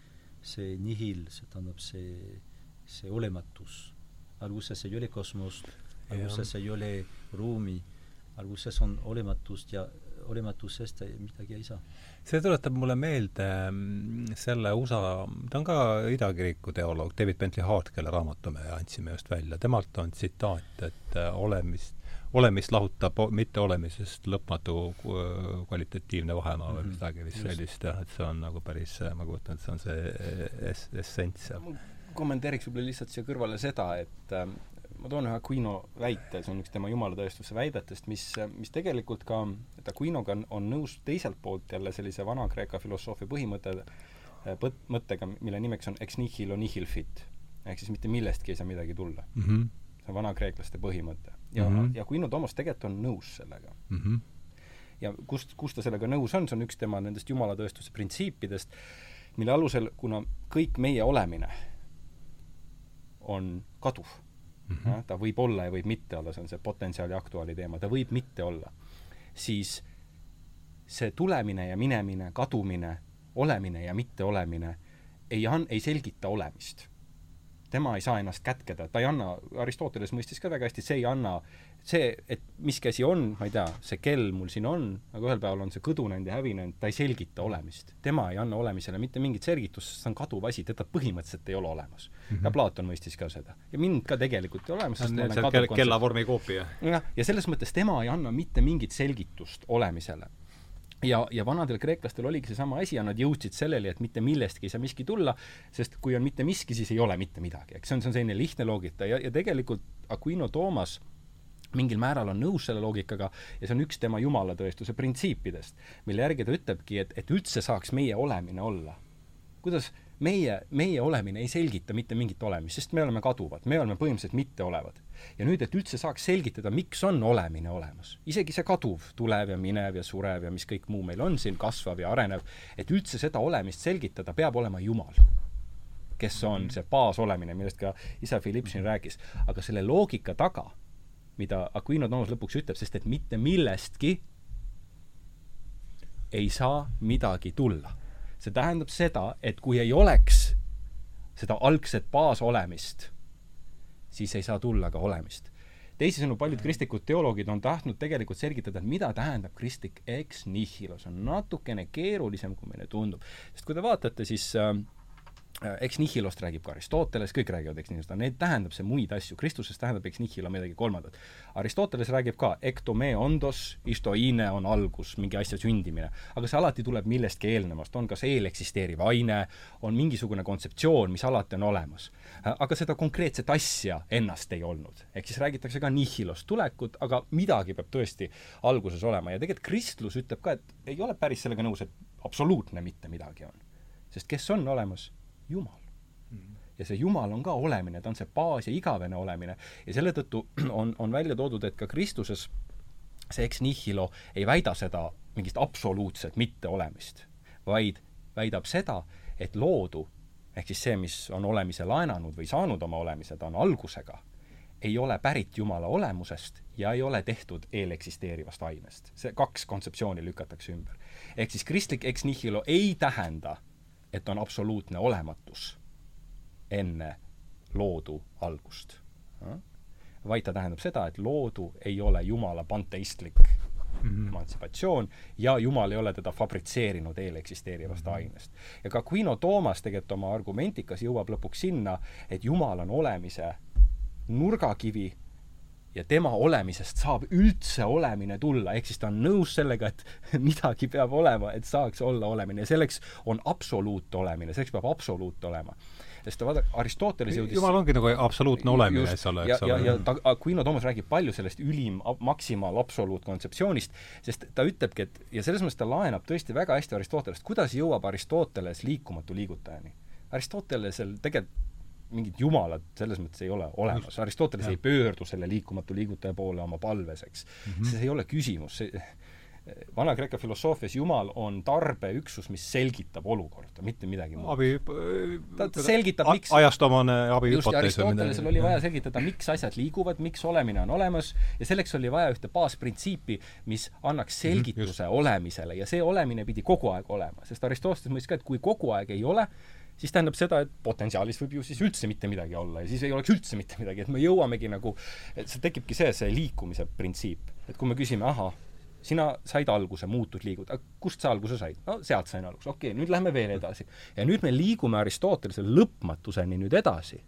see nihil, see tähendab see, see olematus. alguses ei ole kosmost, alguses ei ole ruumi, alguses on olematust ja olematusest midagi ei saa. see tuletab mulle meelde mm, selle USA, ta on ka idakiriku teoloog, David Bentley Hart, kelle raamatu me andsime just välja, temalt on tsitaat, et äh, olemist, olemist lahutab mitteolemisest lõpmatu kvalitatiivne vahemaa või mm -hmm. midagi vist sellist jah, et see on nagu päris, ma kujutan, et see on see es-, essents seal kommenteeriks võib-olla lihtsalt siia kõrvale seda, et ähm, ma toon ühe Aquino väite, see on üks tema jumalatõestuse väidetest, mis, mis tegelikult ka, et Aquinoga on, on nõus teiselt poolt jälle sellise Vana-Kreeka filosoofia põhimõtte, põt-, mõttega, mille nimeks on ex nihilo nihil fit. ehk siis mitte millestki ei saa midagi tulla mm. -hmm. see on vanakreeklaste põhimõte. Ja mm, -hmm. ja Aquino Tomos tegelikult on nõus sellega mm. -hmm. ja kust, kust ta sellega nõus on, see on üks tema nendest jumalatõestuse printsiipidest, mille alusel, kuna kõik meie olemine on kaduv mm, -hmm. ta võib olla ja võib mitte olla, see on see potentsiaali aktuaali teema, ta võib mitte olla, siis see tulemine ja minemine, kadumine, olemine ja mitteolemine ei an-, ei selgita olemist. Tema ei saa ennast kätkeda, ta ei anna, Aristoteles mõistis ka väga hästi, see ei anna see, et miski asi on, ma ei tea, see kell mul siin on, aga ühel päeval on see kõdunenud ja hävinenud, ta ei selgita olemist. tema ei anna olemisele mitte mingit selgitust, sest see on kaduv asi, teda põhimõtteliselt ei ole olemas mm. -hmm. ja Platon mõistis ka seda. ja mind ka tegelikult ei ole olemas, sest ma olen kaduv kell, kellavormi koopia. jah, ja selles mõttes tema ei anna mitte mingit selgitust olemisele. Ja, ja vanadel kreeklastel oligi seesama asi ja nad jõudsid selleni, et mitte millestki ei saa miski tulla, sest kui on mitte miski, siis ei ole mitte midagi, eks see on, see on selline lihtne loogika ja, ja tegelikult Aquino Toomas mingil määral on nõus selle loogikaga ja see on üks tema jumalatõestuse printsiipidest, mille järgi ta ütlebki, et, et üldse saaks meie olemine olla. kuidas meie, meie olemine ei selgita mitte mingit olemist, sest me oleme kaduvad, me oleme põhimõtteliselt mitteolevad. ja nüüd, et üldse saaks selgitada, miks on olemine olemas, isegi see kaduv, tulev ja minev ja surev ja mis kõik muu meil on siin, kasvav ja arenev, et üldse seda olemist selgitada, peab olema Jumal kes on see baasolemine, millest ka isa Philipp siin rääkis. aga selle loogika taga, mida Aquino Toomas lõpuks ütleb, sest et mitte millestki ei saa midagi tulla see tähendab seda, et kui ei oleks seda algset baasolemist, siis ei saa tulla ka olemist. teisisõnu, paljud kristlikud teoloogid on tahtnud tegelikult selgitada, mida tähendab kristlik ex nihilo, see on natukene keerulisem, kui meile tundub. sest kui te vaatate, siis Äh, eks nihilost räägib ka Aristoteles, kõik räägivad eks nihilost, need tähendab see muid asju, Kristuses tähendab eks nihilo midagi kolmandat. Aristoteles räägib ka ektome ondos, istoine on algus, mingi asja sündimine. aga see alati tuleb millestki eelnevast, on kas eeleksisteeriv aine, on mingisugune kontseptsioon, mis alati on olemas. Äh, aga seda konkreetset asja ennast ei olnud. ehk siis räägitakse ka nihilost tulekut, aga midagi peab tõesti alguses olema ja tegelikult kristlus ütleb ka, et ei ole päris sellega nõus, et absoluutne mitte midagi on. sest kes on olemas Jumal. ja see Jumal on ka olemine, ta on see baas ja igavene olemine. ja selle tõttu [clears throat] on, on välja toodud, et ka Kristuses see ex nihilo ei väida seda mingist absoluutset mitteolemist, vaid väidab seda, et loodu, ehk siis see, mis on olemise laenanud või saanud oma olemise, ta on algusega, ei ole pärit Jumala olemusest ja ei ole tehtud eeleksisteerivast ainest. see kaks kontseptsiooni lükatakse ümber. ehk siis kristlik ex nihilo ei tähenda et on absoluutne olematus enne loodu algust. vaid ta tähendab seda, et loodu ei ole Jumala panteistlik mm -hmm. emantsipatsioon ja Jumal ei ole teda fabritseerinud eeleksisteerivast mm -hmm. ainest. ja ka Quino Toomas tegelikult oma argumentikas jõuab lõpuks sinna, et Jumal on olemise nurgakivi ja tema olemisest saab üldse olemine tulla, ehk siis ta on nõus sellega, et [laughs] midagi peab olema, et saaks olla olemine ja selleks on absoluutolemine, selleks peab absoluut olema. sest vaata, Aristoteles jõudis jumal ongi nagu absoluutne olemine, eks ole, eks ole. ja, ja ta, Aquino Toomas räägib palju sellest ülim, maksimaal, absoluutkontseptsioonist, sest ta ütlebki, et ja selles mõttes ta laenab tõesti väga hästi Aristotelest, kuidas jõuab Aristoteles liikumatu liigutajani. Aristotelesel tegelikult mingit jumalat selles mõttes ei ole olemas. Aristoteles ja. ei pöördu selle liikumatu liigutaja poole oma palves, eks mm. -hmm. see ei ole küsimus, see Vana-Kreeka filosoofias Jumal on tarbeüksus, mis selgitab olukorda, mitte midagi muud. abi ta, ta selgitab, miks ajastomane abihüpotees Aristotelesel oli vaja selgitada, miks asjad liiguvad, miks olemine on olemas ja selleks oli vaja ühte baasprintsiipi, mis annaks mhm, selgituse mm -hmm, olemisele ja see olemine pidi kogu aeg olema, sest Aristoteles mõistis ka, et kui kogu aeg ei ole, siis tähendab seda, et potentsiaalis võib ju siis üldse mitte midagi olla ja siis ei oleks üldse mitte midagi, et me jõuamegi nagu, et see tekibki see, see liikumise printsiip. et kui me küsime, ahah, sina said alguse, muutud, liigud, kust sa alguse said? no sealt sain alguse, okei okay,, nüüd lähme veel edasi. ja nüüd me liigume Aristotelese lõpmatuseni nüüd edasi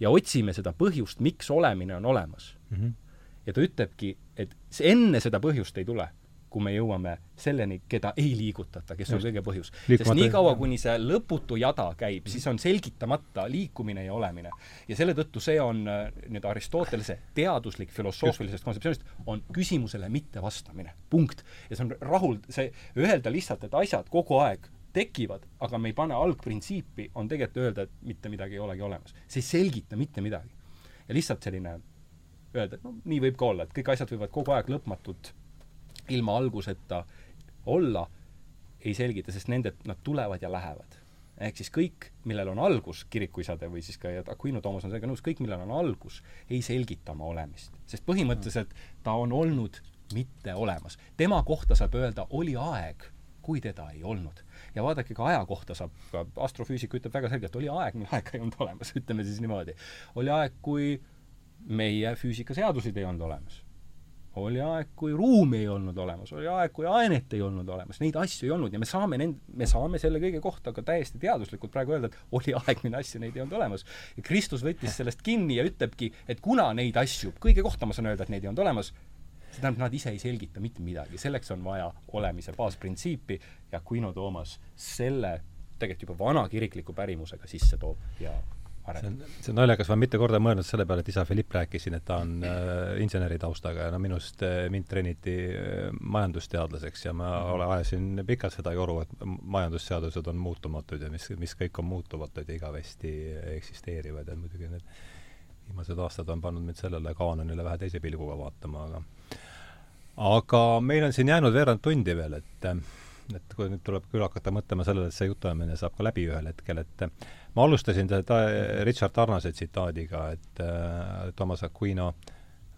ja otsime seda põhjust, miks olemine on olemas mm. -hmm. ja ta ütlebki, et enne seda põhjust ei tule kui me jõuame selleni, keda ei liigutata, kes Just. on kõige põhjus. sest niikaua, kuni see lõputu jada käib, siis on selgitamata liikumine ja olemine. ja selle tõttu see on äh, nüüd Aristotelese teaduslik filosoofilisest kontseptsioonist, on küsimusele mittevastamine. punkt. ja see on rahul, see, öelda lihtsalt, et asjad kogu aeg tekivad, aga me ei pane algprintsiipi, on tegelikult öelda, et mitte midagi ei olegi olemas. see ei selgita mitte midagi. ja lihtsalt selline öelda, et no nii võib ka olla, et kõik asjad võivad kogu aeg lõpmatult ilma alguseta olla, ei selgita, sest nende, nad tulevad ja lähevad. ehk siis kõik, millel on algus, kirikuisade või siis ka Aquino Toomas on sellega nõus, kõik, millel on algus, ei selgita oma olemist. sest põhimõtteliselt ta on olnud mitte olemas. tema kohta saab öelda, oli aeg, kui teda ei olnud. ja vaadake, ka aja kohta saab, ka astrofüüsika ütleb väga selgelt, oli aeg, mil aega ei olnud olemas, [laughs] ütleme siis niimoodi. oli aeg, kui meie füüsikaseadused ei olnud olemas oli aeg, kui ruumi ei olnud olemas, oli aeg, kui ainet ei olnud olemas, neid asju ei olnud ja me saame nend-, me saame selle kõige kohta ka täiesti teaduslikult praegu öelda, et oli aeg, mille asju neid ei olnud olemas. ja Kristus võttis sellest kinni ja ütlebki, et kuna neid asju, kõige kohta ma saan öelda, et neid ei olnud olemas, tähendab, nad ise ei selgita mitte midagi, selleks on vaja olemise baasprintsiipi ja Aquino Toomas selle tegelikult juba vana kirikliku pärimusega sisse toob ja see on, see on naljakas, ma olen mitu korda mõelnud selle peale, et isa Philipp rääkis siin, et ta on äh, inseneri taustaga ja no minust äh, mind treeniti äh, majandusteadlaseks ja ma -hmm. ole, ajasin pikalt seda joru, et majandusseadused on muutumatud ja mis, mis kõik on muutumatud ja igavesti eksisteerivad ja muidugi need viimased aastad on pannud mind sellele kaanonile vähe teise pilguga vaatama, aga aga meil on siin jäänud veerand tundi veel, et et kui nüüd tuleb küll hakata mõtlema sellele, et see jutuajamine saab ka läbi ühel hetkel, et ma alustasin seda Richard Tarnase tsitaadiga, et äh, Thomas Aquino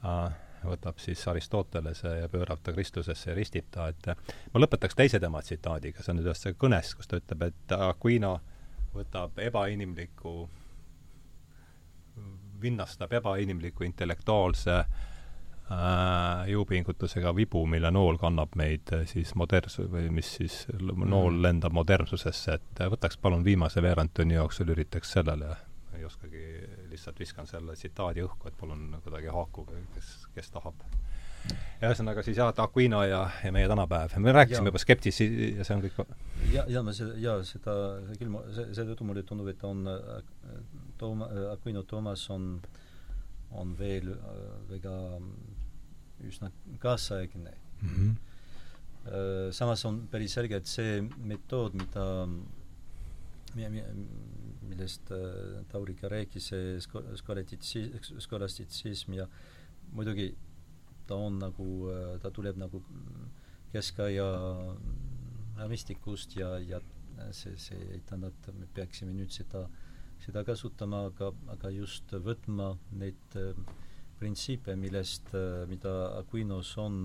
äh, võtab siis Aristotelese ja pöörab ta Kristusesse ja ristib ta, et äh, ma lõpetaks teise tema tsitaadiga, see on nüüd ühest kõnes, kus ta ütleb, et Aquino võtab ebainimliku, vinnastab ebainimliku intellektuaalse Äh, jõupingutusega vibu, mille nool kannab meid äh, siis moderns- või mis siis, nool mm. lendab modernsusesse, et äh, võtaks palun viimase veerand tunni jooksul, üritaks sellele, ei oskagi, lihtsalt viskan selle tsitaadi õhku, et palun kuidagi haakuge, kes, kes tahab. ja ühesõnaga siis jah, et Aquino ja, ja meie tänapäev. me rääkisime ja. juba skeptisi ja see on kõik ja, ja ma seda, jaa, seda, küll ma, see, seetõttu mulle tundub, et on Tooma, Aquino Toomas on, on veel väga üsna kaasaegne mm. -hmm. samas on päris selge, et see metood, mida millest äh, Tauri ka rääkis, see skolastitsi-, skolastitsism ja muidugi ta on nagu, äh, ta tuleb nagu keskaja mistikust ja, ja see, see ei tähenda, et me peaksime nüüd seda, seda kasutama, aga, aga just võtma neid äh, printsiipe, millest, äh, mida Aquinos on,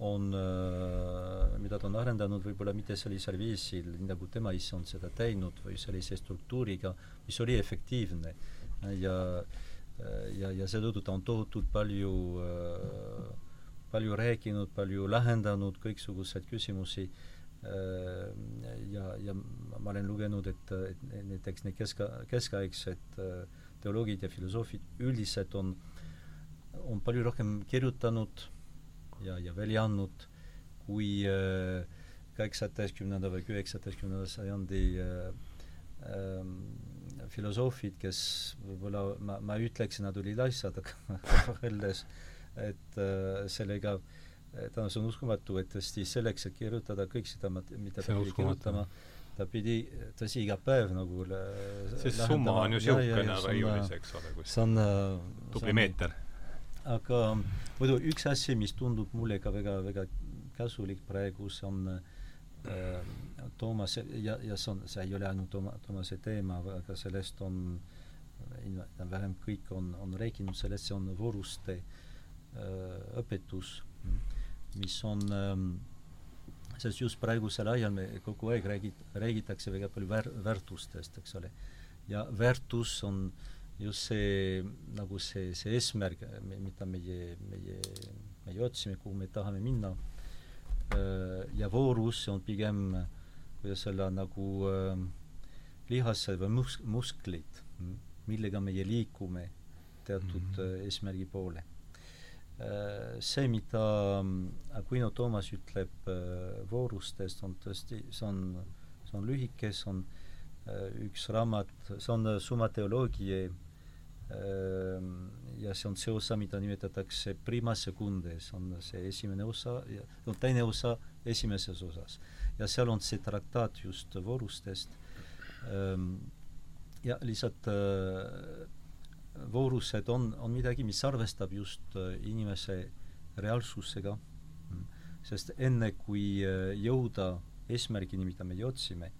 on, äh, mida ta on arendanud võib-olla mitte sellisel viisil, nagu tema ise on seda teinud, või sellise struktuuriga, mis oli efektiivne. ja, ja, ja seetõttu ta on tohutult palju äh, palju rääkinud, palju lahendanud kõiksuguseid küsimusi ja, ja ma olen lugenud, et, et näiteks need kesk, keskaegsed teoloogid ja filosoofid üldiselt on on palju rohkem kirjutanud ja, ja välja andnud kui äh, kaheksateistkümnenda või üheksateistkümnenda sajandi äh, äh, filosoofid, kes võib-olla ma, ma ei ütleks, nad olid asjad, aga [laughs] võrreldes, et äh, sellega täna see on uskumatu, et tõesti selleks, et kirjutada kõik seda, mida ta pidi kirjutama, ta pidi, tõsi, iga päev nagu see summa on ju niisugune raiulis, eks ole, kus see on tubli meeter. aga muidu üks asi, mis tundub mulle ka väga, väga kasulik praegu, see on äh, Toomas ja, ja see on, see ei ole ainult Tooma, Toomase teema, aga sellest on vähem kõik on, on rääkinud sellest, see on vooruste äh, õpetus, mis on ähm, sest just praegusel ajal me kogu aeg räägid, räägitakse väga palju väär-, väärtustest, eks ole. ja väärtus on just see, nagu see, see eesmärk, mida meie, meie, meie otsime, kuhu me tahame minna, äh, ja voorus on pigem, kuidas öelda, nagu äh, lihased või mus-, musklid, millega meie liikume teatud mm -hmm. eesmärgi poole. See, mida Aquino Toomas ütleb voorustest, on tõesti, see on, see on lühike, see on üks raamat, see on Summa Theologiae Ehm, ja see on see osa, mida nimetatakse prima secunde, see on see esimene osa ja no teine osa esimeses osas. ja seal on see traktaat just voorustest ehm, ja lihtsalt voorused on, on midagi, mis arvestab just äh, inimese reaalsusega, sest enne, kui äh, jõuda eesmärgini, mida meie otsime,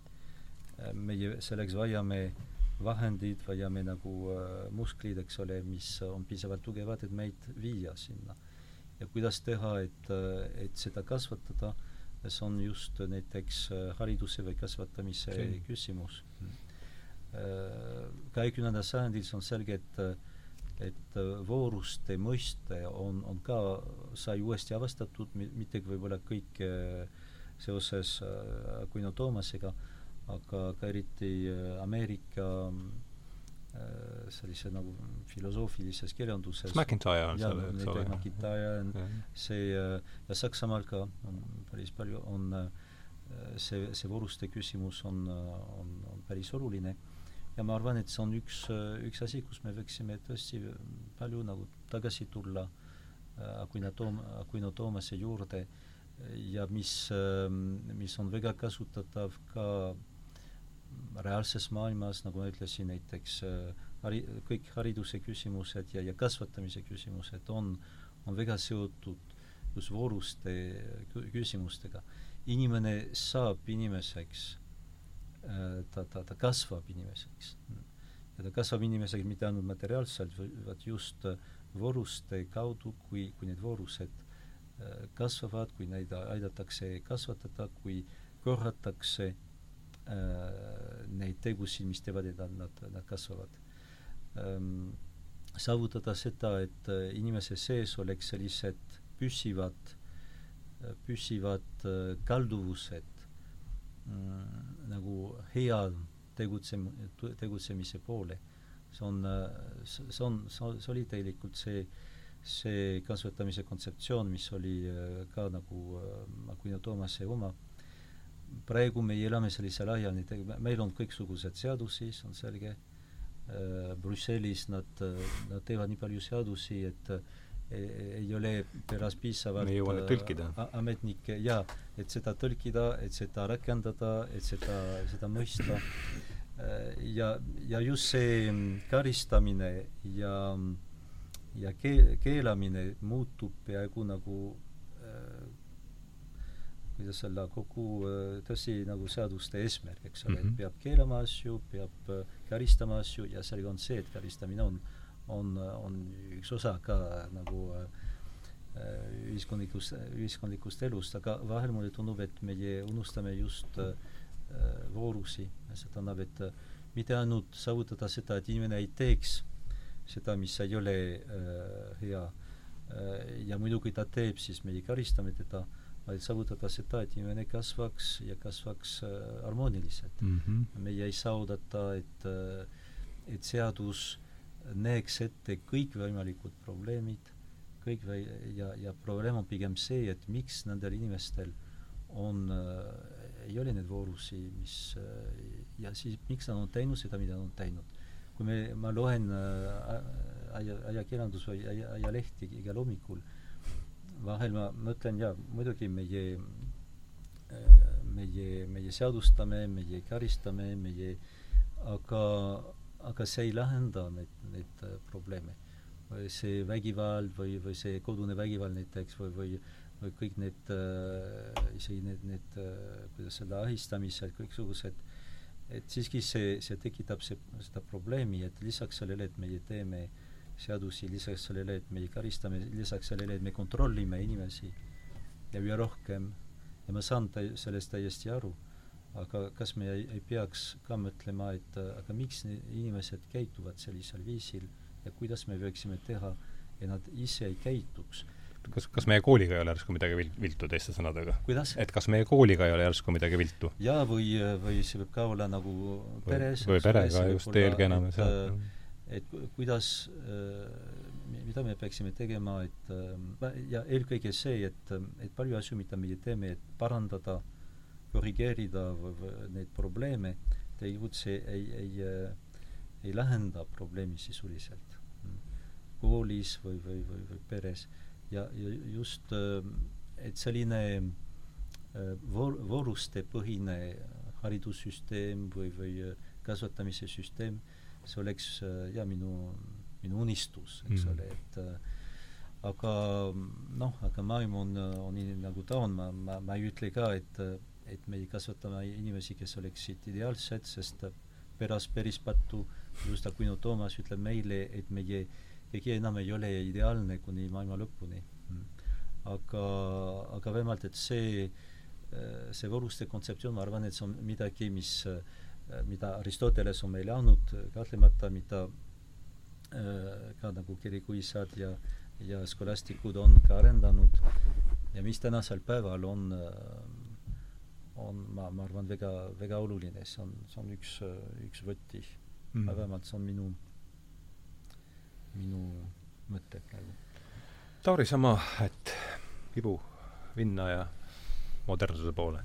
meie selleks vajame äh, vahendid, vajame nagu äh, musklid, eks ole, mis on piisavalt tugevad, et meid viia sinna. ja kuidas teha, et, äh, et seda kasvatada, see on just näiteks äh, hariduse või kasvatamise okay. küsimus äh,. kahekümnendal sajandil see on selge, et et vooruste mõiste on, on ka, sai uuesti avastatud, mitte võib-olla kõik seoses Aquino Toomasega, aga ka eriti äh, Ameerika sellise nagu filosoofilises kirjanduses. McIntyre on seal, eks ole. McIntyre on see ja Saksamaal ka on päris palju, on see, see voruste küsimus on, on, on päris oluline ja ma arvan, et see on üks, üks asi, kus me võiksime tõesti palju nagu tagasi tulla Aquino Toom-, Aquino Toomase juurde ja mis, mis on väga kasutatav ka reaalses maailmas, nagu ma ütlesin, näiteks hari-, kõik hariduse küsimused ja, ja kasvatamise küsimused on, on väga seotud just vooruste küsimustega. inimene saab inimeseks, ta, ta, ta kasvab inimeseks. ja ta kasvab inimeseks mitte ainult materiaalselt, vaid just vooruste kaudu, kui, kui need voorused kasvavad, kui neid aidatakse kasvatada, kui korratakse äh, neid tegusid, mis teevad, et nad, nad kasvavad ähm,. saavutada seda, et äh, inimese sees oleks sellised püsivad, äh, püsivad äh, kalduvused mm, nagu hea tegutsem-, tegutsemise poole. see on, see on, see oli tegelikult see, see kasvatamise kontseptsioon, mis oli ka nagu Aquino Toomase oma praegu me elame sellisel ajal, meil on kõiksugused seadusi, see on selge, Äh, Brüsselis nad, nad teevad nii palju seadusi, et ei ole pärast piisavalt me ei jõua neid tõlkida. ametnikke jaa, et seda tõlkida, et seda rakendada, et seda, seda mõista. Äh, ja, ja just see karistamine ja, ja kee-, keelamine muutub peaaegu nagu kuidas öelda, kogu äh, tõsi nagu seaduste eesmärk, eks ole mm, -hmm. et mhm. peab keelama asju, peab äh, karistama asju ja selge on see, et karistamine on, on, on üks osa ka nagu äh, ühiskondlikust, ühiskondlikust elust, aga vahel mulle tundub, et meie unustame just äh, voorusi, see tähendab, et äh, mitte ainult saavutada seda, et inimene ei teeks seda, mis ei ole äh, hea äh, ja muidugi ta teeb, siis me ei karistame teda äh,, vaid saavutada seda, et inimene kasvaks ja kasvaks äh, harmooniliselt mm. -hmm. meie ei saa oodata, et, äh, et seadus näeks ette kõikvõimalikud probleemid, kõik või, ja, ja probleem on pigem see, et miks nendel inimestel on äh,, ei ole neid voorusi, mis äh, ja siis miks nad on teinud seda, mida nad on teinud. kui me, ma loen äh, aja, ajakirjandus või aja, ajalehti igal hommikul äh,, vahel ma mõtlen jaa, muidugi meie meie, meie seadustame, meie karistame, meie aga, aga see ei lahenda neid, neid äh, probleeme. see vägivald või, või see kodune vägivald näiteks või, või või kõik need äh,, isegi need, need äh, kuidas öelda, ahistamised, kõiksugused, et siiski see, see tekitab see, seda probleemi, et lisaks sellele, et meie teeme seadusi, lisaks sellele, et me karistame, lisaks sellele, et me kontrollime inimesi ja üha rohkem ja ma saan tä-, sellest täiesti aru, aga kas me ei, ei peaks ka mõtlema, et aga miks inimesed käituvad sellisel viisil ja kuidas me võiksime teha, et nad ise ei käituks kas, kas meie kooliga ei ole järsku midagi vil-, viltu, teiste sõnadega? et kas meie kooliga ei ole järsku midagi viltu? jaa, või, või see võib ka olla nagu peres või, või perega just, eelkõige enam, jah et kuidas, äh, mida me peaksime tegema, et äh, ja eelkõige see, et, et palju asju, mida meie teeme, et parandada, korrigeerida neid probleeme, tegelikult see ei, ei, äh, ei lahenda probleemi sisuliselt. koolis või, või, või, või peres. ja, ja just, et selline voor-, voorustepõhine haridussüsteem või, või kasvatamise süsteem äh, see oleks äh, ja minu, minu unistus, eks mm. ole, et äh, aga noh, aga maailm on, on nii, nagu ta on, ma, ma, ma ei ütle ka, et, et me kasvatame inimesi, kes oleksid ideaalsed, sest pärast päris pattu. Just Aquino Toomas ütleb meile, et meie keegi enam ei ole ideaalne kuni maailma lõpuni. Mm.. aga, aga vähemalt, et see, see voruste kontseptsioon, ma arvan, et see on midagi, mis äh, Äh, mida Aristoteles on meile andnud, kahtlemata, mida äh, ka nagu kirikuisad ja, ja skolastikud on ka arendanud. Ja mis tänasel päeval on, äh, on, ma, ma arvan, väga, väga oluline, see on, see on üks, üks võti mm. -hmm. vähemalt see on minu, minu mõte praegu. Tauri, sama, et ibu vinna ja modernsuse poole.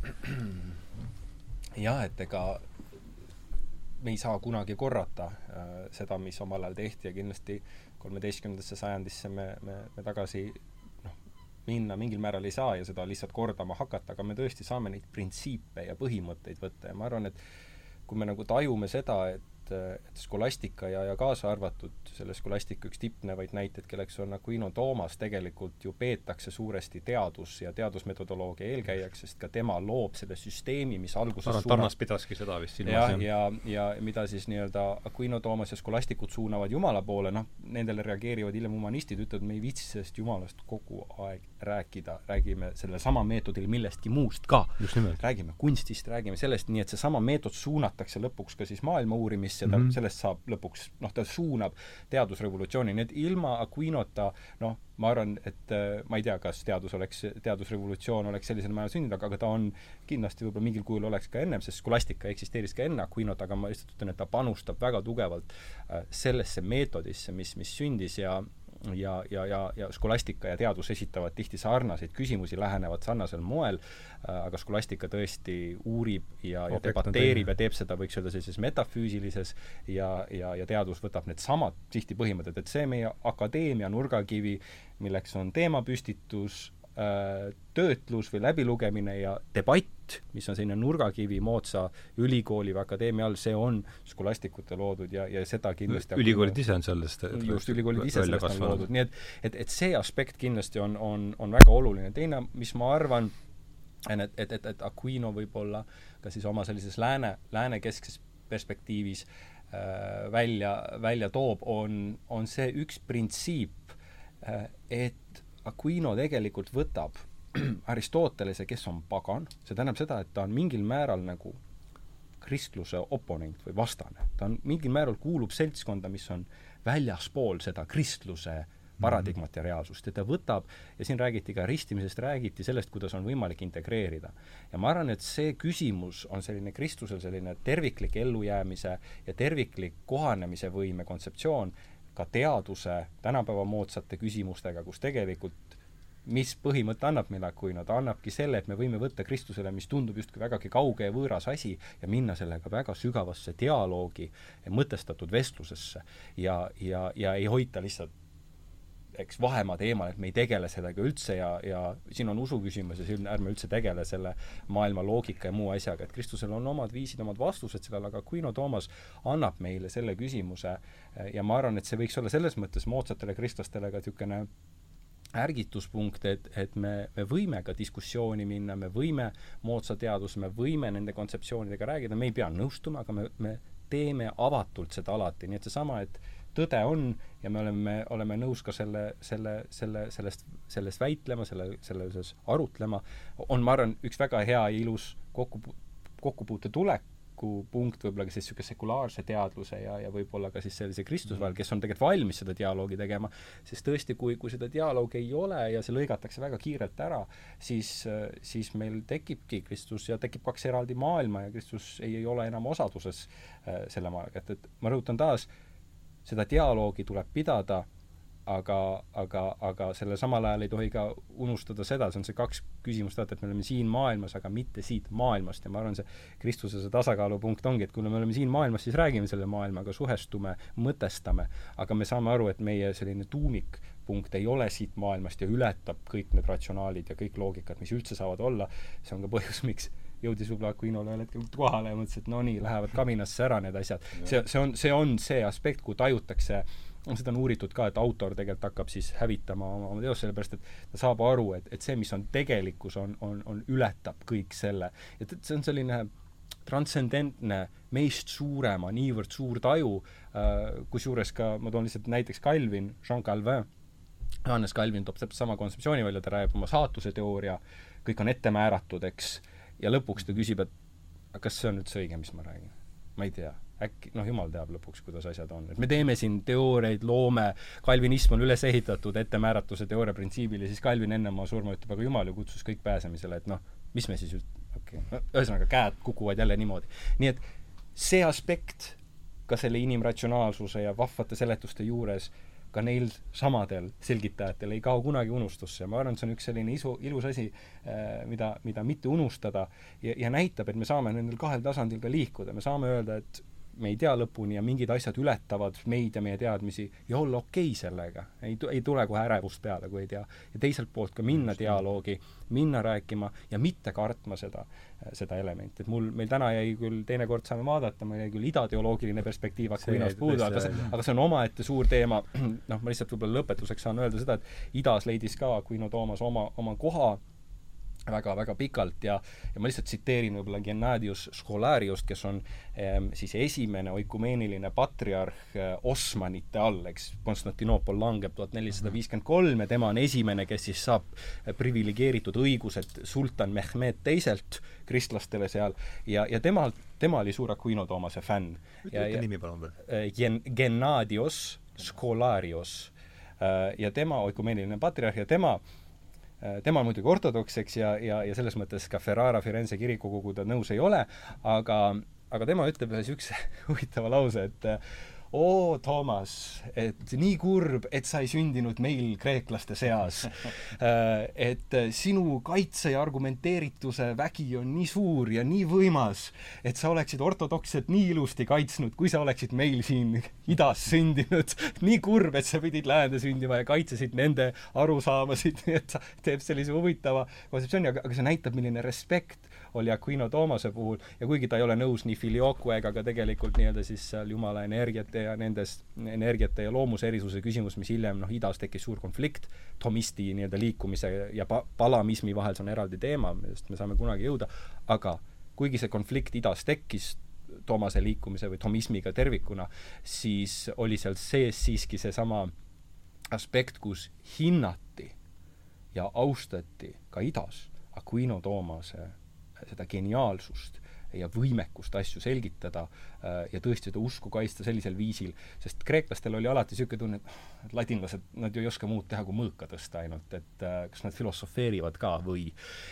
jah, et ega me ei saa kunagi korrata äh, seda, mis omal ajal tehti ja kindlasti kolmeteistkümnendasse sajandisse me, me, me tagasi minna mingil määral ei saa ja seda lihtsalt kordama hakata, aga me tõesti saame neid printsiipe ja põhimõtteid võtta ja ma arvan, et kui me nagu tajume seda, et et, et skolastika ja, ja kaasa arvatud selle skolastika üks tippnevaid näiteid, kelleks on Aquino Toomas, tegelikult ju peetakse suuresti teadus- ja teadusmetodoloogia eelkäijaks, sest ka tema loob selle süsteemi, mis alguses arvan, Tarnas pidaski seda vist silmas, jah. ja, ja, ja mida siis nii-öelda Aquino Toomas ja skolastikud suunavad Jumala poole, noh, nendele reageerivad hiljem humanistid, ütlevad, me ei viitsi sellest Jumalast kogu aeg rääkida, räägime sellesama meetodil millestki muust ka. räägime kunstist, räägime sellest, nii et seesama meetod suunatakse lõpuks ka siis maailma uurimisse, ja ta mm, -hmm. sellest saab lõpuks, noh, ta suunab teadusrevolutsiooni, nii et ilma Aquinota noh, ma arvan, et äh, ma ei tea, kas teadus oleks, teadusrevolutsioon oleks sellisel määral sündinud, aga ta on kindlasti võib-olla mingil kujul oleks ka ennem, sest skolastika eksisteeris ka enne Aquinot, aga ma lihtsalt ütlen, et ta panustab väga tugevalt äh, sellesse meetodisse, mis, mis sündis ja ja, ja, ja, ja skolastika ja teadus esitavad tihti sarnaseid küsimusi, lähenevad sarnasel moel äh,, aga skolastika tõesti uurib ja, ja debateerib ja teeb seda, võiks öelda, sellises metafüüsilises ja, ja, ja teadus võtab needsamad tihti põhimõtted, et see meie akadeemia nurgakivi, milleks on teemapüstitus, töötlus või läbilugemine ja debatt, mis on selline nurgakivi moodsa ülikooli või akadeemia all, see on skolastikute loodud ja, ja seda kindlasti ülikoolid ise on sellest just, ülikoolid ise sellest on loodud, nii et et, et see aspekt kindlasti on, on, on väga oluline. teine, mis ma arvan, et, et, et, et Aquino võib-olla ka siis oma sellises lääne, läänekeskses perspektiivis äh, välja, välja toob, on, on see üks printsiip äh,, et Aquino tegelikult võtab [clears throat] Aristotelese, kes on pagan, see tähendab seda, et ta on mingil määral nagu kristluse oponent või vastane. ta on mingil määral, kuulub seltskonda, mis on väljaspool seda kristluse paradigmat ja reaalsust ja ta võtab, ja siin räägiti ka ristimisest, räägiti sellest, kuidas on võimalik integreerida. ja ma arvan, et see küsimus on selline kristlusel selline terviklik ellujäämise ja terviklik kohanemise võime kontseptsioon, ka teaduse tänapäeva moodsate küsimustega, kus tegelikult mis põhimõte annab meile Aquino, ta annabki selle, et me võime võtta Kristusele, mis tundub justkui vägagi kauge ja võõras asi, ja minna sellega väga sügavasse dialoogi mõtestatud vestlusesse. ja, ja, ja ei hoita lihtsalt eks vahemaa teemal, et me ei tegele sellega üldse ja, ja siin on usu küsimus ja siin ärme üldse tegele selle maailma loogika ja muu asjaga, et Kristusel on omad viisid, omad vastused sellele, aga Aquino Toomas annab meile selle küsimuse ja ma arvan, et see võiks olla selles mõttes moodsatele kristlastele ka niisugune ärgituspunkt, et, et me, me võime ka diskussiooni minna, me võime moodsa teaduse, me võime nende kontseptsioonidega rääkida, me ei pea nõustuma, aga me, me teeme avatult seda alati, nii et seesama, et tõde on ja me oleme, oleme nõus ka selle, selle, selle, sellest, sellest väitlema, selle, selle osas arutlema, on, ma arvan, üks väga hea ja ilus kokku, kokkupuute tulek, punkt võib-olla ka siis niisugune sekulaarse teadluse ja, ja võib-olla ka siis sellise Kristuse vahel, kes on tegelikult valmis seda dialoogi tegema, sest tõesti, kui, kui seda dialoogi ei ole ja see lõigatakse väga kiirelt ära, siis, siis meil tekibki Kristus ja tekib kaks eraldi maailma ja Kristus ei, ei ole enam osaduses äh, selle maailmaga, et, et ma rõhutan taas, seda dialoogi tuleb pidada, aga, aga, aga selle samal ajal ei tohi ka unustada seda, see on see kaks küsimust, vaata, et me oleme siin maailmas, aga mitte siit maailmast. Ja ma arvan, see Kristuse see tasakaalupunkt ongi, et kui me oleme siin maailmas, siis räägime selle maailmaga, suhestume, mõtestame, aga me saame aru, et meie selline tuumikpunkt ei ole siit maailmast ja ületab kõik need ratsionaalid ja kõik loogikad, mis üldse saavad olla, see on ka põhjus, miks jõudis võib-olla Aquinole ühel hetkel kohale ja mõtles, et no nii, lähevad kaminasse ära need asjad. see, see on, see on see aspekt, kui tajutakse seda on uuritud ka, et autor tegelikult hakkab siis hävitama oma, oma teost, sellepärast et ta saab aru, et, et see, mis on tegelikkus, on, on, on, ületab kõik selle. et, et see on selline transcendentne, meist suurema, niivõrd suur taju äh,, kusjuures ka, ma toon lihtsalt näiteks Calvin, Jean Calvin, Johannes Calvin toob täpselt sama kontseptsiooni välja, ta räägib oma saatuse teooria, kõik on ette määratud, eks ja lõpuks ta küsib, et kas see on üldse õige, mis ma räägin? ma ei tea, äkki, noh, jumal teab lõpuks, kuidas asjad on. et me teeme siin teooriaid, loome, kalvinism on üles ehitatud ettemääratuse teooria printsiibil ja siis Calvin enne oma surma ütleb, aga jumal ju kutsus kõik pääsemisele, et noh, mis me siis üld-, okei okay. no,, ühesõnaga käed kukuvad jälle niimoodi. nii et see aspekt ka selle inimratsionaalsuse ja vahvate seletuste juures ka neil samadel selgitajatel ei kao kunagi unustusse. Ja ma arvan, et see on üks selline isu, ilus asi, äh, mida, mida mitte unustada. Ja, ja näitab, et me saame nendel kahel tasandil ka liikuda, me saame öelda, et me ei tea lõpuni ja mingid asjad ületavad meid ja meie teadmisi ja olla okei okay sellega. ei, ei tule kohe ärevust peale, kui ei tea. ja teiselt poolt ka minna dialoogi, minna rääkima ja mitte kartma seda, seda elementi. et mul, meil täna jäi küll, teinekord saame vaadata, meil jäi küll idateoloogiline perspektiiv Aquinost puudu, aga see, aga see on omaette suur teema, [clears throat] noh, ma lihtsalt võib-olla lõpetuseks saan öelda seda, et idas leidis ka Aquino Toomas oma, oma koha väga-väga pikalt ja, ja ma lihtsalt tsiteerin võib-olla Gennadius Scholariust, kes on ähm, siis esimene oikumeeniline patriarh äh, Osmanite all, eks, Konstantinoopol langeb tuhat nelisada viiskümmend kolm ja tema on esimene, kes siis saab äh, priviligeeritud õigused sultan Mehmed teiselt kristlastele seal ja, ja temalt, tema oli suur Aquino Toomase fänn. ütle nimi palun veel äh,. Gen-, Gennadios Scholarios äh, ja tema, oikumeeniline patriarh ja tema Äh, tema on muidugi ortodoks, eks, ja, ja, ja selles mõttes ka Ferrara Firenze kirikukogu ta nõus ei ole, aga, aga tema ütleb ühe niisuguse [laughs] huvitava lause, et oo, Toomas, et nii kurb, et sa ei sündinud meil kreeklaste seas. [laughs] Äh, et sinu kaitse ja argumenteerituse vägi on nii suur ja nii võimas, et sa oleksid ortodokset nii ilusti kaitsnud, kui sa oleksid meil siin idas sündinud. [laughs] nii kurb, et sa pidid läände sündima ja kaitsesid nende arusaamasid, nii [laughs] et sa teeb sellise huvitava kontseptsiooni, aga, aga see näitab, milline respekt oli Aquino Toomase puhul. Ja kuigi ta ei ole nõus nii filioque ega ka tegelikult nii-öelda siis seal jumala energiate ja nendest energiate ja loomuse erisuse küsimus, mis hiljem noh, idas tekkis suur konflikt tomisti nii-öelda liikumise ja pa-, palamismi vahel, see on eraldi teema, millest me saame kunagi jõuda, aga kuigi see konflikt idas tekkis, Toomase liikumise või tomismiga tervikuna, siis oli seal sees siiski seesama aspekt, kus hinnati ja austati ka idas Aquino Toomase seda geniaalsust ja võimekust asju selgitada äh, ja tõesti seda usku kaitsta sellisel viisil, sest kreeklastel oli alati niisugune tunne, et et ladinlased, nad ju ei oska muud teha, kui mõõka tõsta ainult, et äh, kas nad filosofeerivad ka või.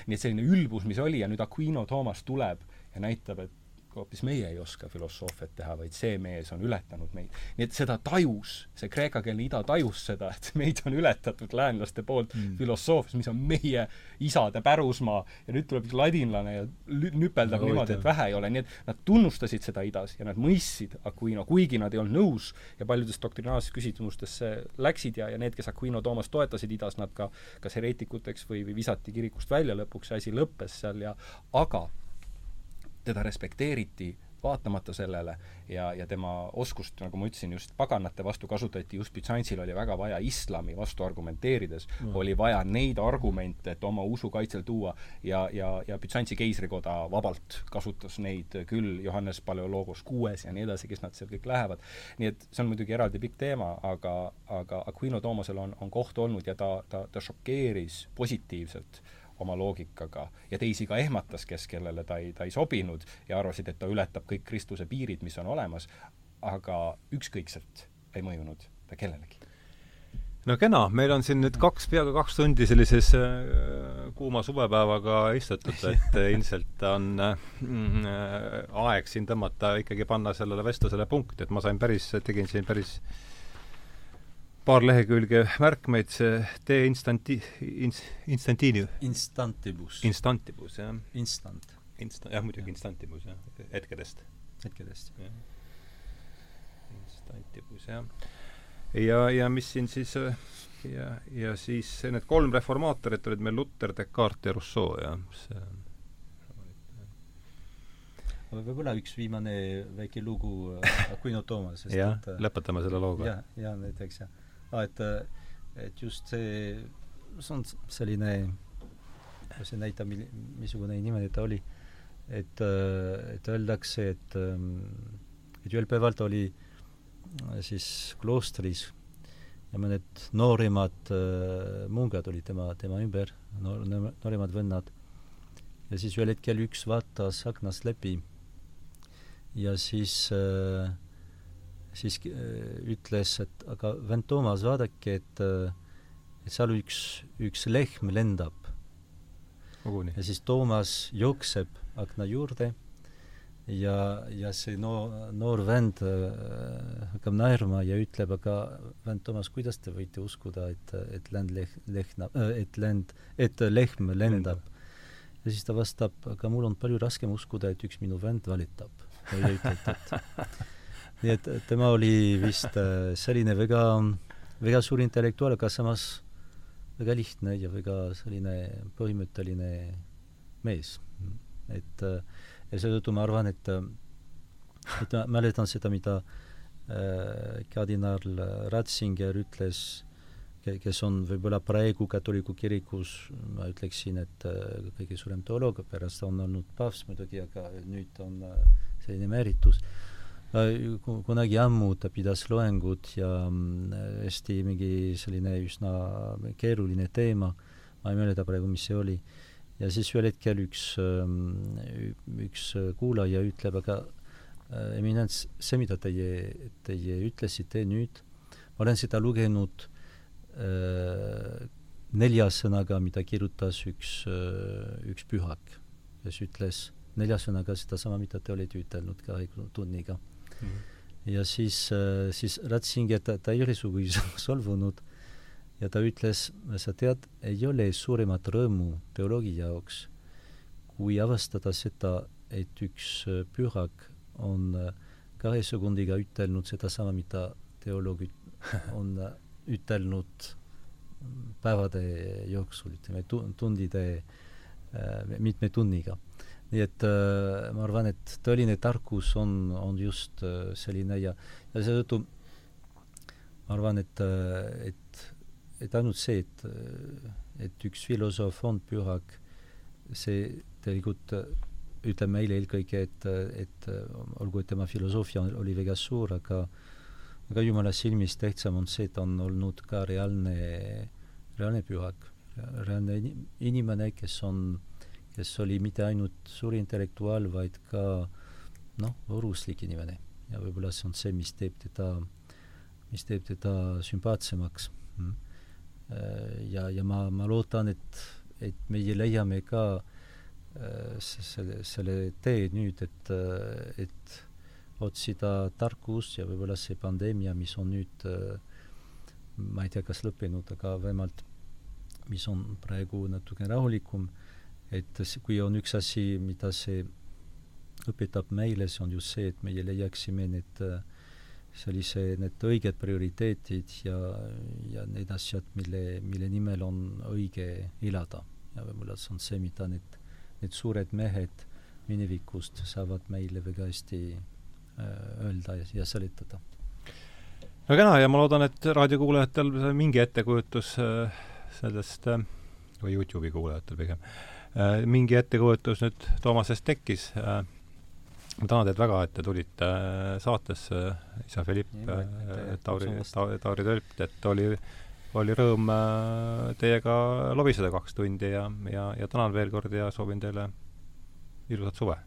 nii et selline ülbus, mis oli ja nüüd Aquino Toomas tuleb ja näitab, et hoopis meie ei oska filosoofiat teha, vaid see mees on ületanud meid. nii et seda tajus, see kreekakeelne ida tajus seda, et meid on ületatud läänlaste poolt mm. filosoofias, mis on meie isade pärusmaa ja nüüd tuleb üks ladinlane ja nüpeldab no, niimoodi, et vähe ei ole, nii et nad tunnustasid seda idas ja nad mõistsid Aquino, kuigi nad ei olnud nõus ja paljudes doktrinaalses küsimustesse läksid ja, ja need, kes Aquino Toomast toetasid idas, nad ka kas hereetikuteks või, või visati kirikust välja lõpuks, see asi lõppes seal ja aga teda respekteeriti vaatamata sellele ja, ja tema oskust, nagu ma ütlesin, just paganate vastu kasutati, just Bütsantsil oli väga vaja islami vastu argumenteerides no., oli vaja neid argumente, et oma usu kaitsel tuua ja, ja, ja Bütsantsi keisrikoda vabalt kasutas neid küll, Johannes Paleologos kuues ja nii edasi, kes nad seal kõik lähevad. nii et see on muidugi eraldi pikk teema, aga, aga Aquino Toomasel on, on koht olnud ja ta, ta, ta šokeeris positiivselt äh, oma loogikaga ja teisi ka ehmatas, kes, kellele ta ei, ta ei sobinud ja arvasid, et ta ületab kõik Kristuse piirid, mis on olemas, aga ükskõikselt ei mõjunud ta kellelegi. no kena, meil on siin nüüd kaks, peaaegu kaks tundi sellises äh, kuuma suvepäevaga istutud, et ilmselt on äh, aeg siin tõmmata, ikkagi panna sellele vestlusele punkt, et ma sain päris, tegin siin päris äh, paar lehekülge märkmeid, see De instanti-, ins-, instantini-. Instantibus. Instantibus, jah. Instant. Insta-, jah, muidugi ja. instantibus, jah, hetkedest. hetkedest. Instantibus, jah. ja, ja mis siin siis ja, ja siis need kolm reformaatorit olid meil Luter, Descartes ja Rousseau, jah, see aga võib-olla üks viimane väike lugu äh, Aquino Toomasest. [laughs] jah, äh, lõpetame selle looga. jah, ja näiteks jah ah,, et, et just see, see on selline, see näitab, mil-, missugune inimene ta oli. et, et öeldakse, et, et ühel päeval ta oli siis kloostris ja mõned nooremad äh, mungad olid tema, tema ümber, noor, nooremad vennad. ja siis ühel hetkel üks vaatas aknast läbi ja siis äh, siis äh, ütles, et aga vend Toomas, vaadake, et äh, et seal üks, üks lehm lendab. ja siis Toomas jookseb akna juurde ja, ja see noor, noor vend hakkab naerma ja ütleb, aga vend Toomas, kuidas te võite uskuda, et, et lend leh-, lehnab, et lend, et lehm lendab? ja siis ta vastab, aga mul on palju raskem uskuda, et üks minu vend valetab või ütleb, et [laughs] nii et tema oli vist selline väga, väga suur intellektuaal, aga samas väga lihtne ja väga selline põhimõtteline mees. et ja seetõttu ma arvan, et et ma mäletan seda, mida äh, kardinal Ratzinger ütles, kes on võib-olla praegu katoliku kirikus, ma ütleksin, et äh, kõige suurem teoloog, pärast on olnud paavst muidugi, aga nüüd on äh, selline määritus äh, kunagi ammu ta pidas loengut ja mm, hästi mingi selline üsna keeruline teema, ma ei mäleta praegu, mis see oli, ja siis ühel hetkel üks, ähm, üks kuulaja ütleb, aga äh, eminents, see, mida teie, teie ütlesite nüüd, ma olen seda lugenud äh, nelja sõnaga, mida kirjutas üks, üks pühak, kes ütles nelja sõnaga sedasama, mida te olete ütelnud kahe tunniga mm. Ja siis, siis Ratzinger, ta, ta ei ole sugugi [laughs] solvunud. Ja ta ütles, sa tead, ei ole suuremat rõõmu teoloogi jaoks, kui avastada seda, et üks pühak on kahe sekundiga ütelnud sedasama, mida teoloog [laughs] on ütelnud päevade jooksul, ütleme tundide, mitme tunniga nii et äh, ma arvan, et tõeline tarkus on, on just äh, selline ja, ja seetõttu ma arvan, et, äh, et, et ainult see, et, äh, et üks filosoof on pühak, see tegelikult äh, ütleb meile eelkõige, et, et olgu, et tema filosoofia oli väga suur, aga aga Jumala silmis tähtsam on see, et on olnud ka reaalne, reaalne pühak, reaalne inimene, kes on äh, kes oli mitte ainult suur intellektuaal, vaid ka noh, õruslik inimene. ja võib-olla see on see, mis teeb teda, mis teeb teda sümpaatsemaks mm.. ja, ja ma, ma loodan, et, et meie leiame ka äh, selle, selle tee nüüd, et, äh, et otsida tarkust ja võib-olla see pandeemia, mis on nüüd ma ei tea, kas lõppenud, aga vähemalt mis on praegu natuke rahulikum, et kui on üks asi, mida see õpetab meile, see on just see, et meie leiaksime need sellise, need õiged prioriteetid ja, ja need asjad, mille, mille nimel on õige elada. ja võib-olla see on see, mida need, need suured mehed minevikust saavad meile väga hästi äh, öelda ja, ja seletada. no kena ja ma loodan, et raadiokuulajatel mingi ettekujutus äh, sellest äh, või Youtube'i kuulajatel pigem mingi ettekujutus nüüd Toomasest tekkis. Äh, ma tänan teid väga, et te tulite äh, saatesse, isa Philipp, Tauri, Tauri Tölpt, et oli, oli rõõm teiega lobiseda kaks tundi ja, ja, ja tänan veel kord ja soovin teile ilusat suve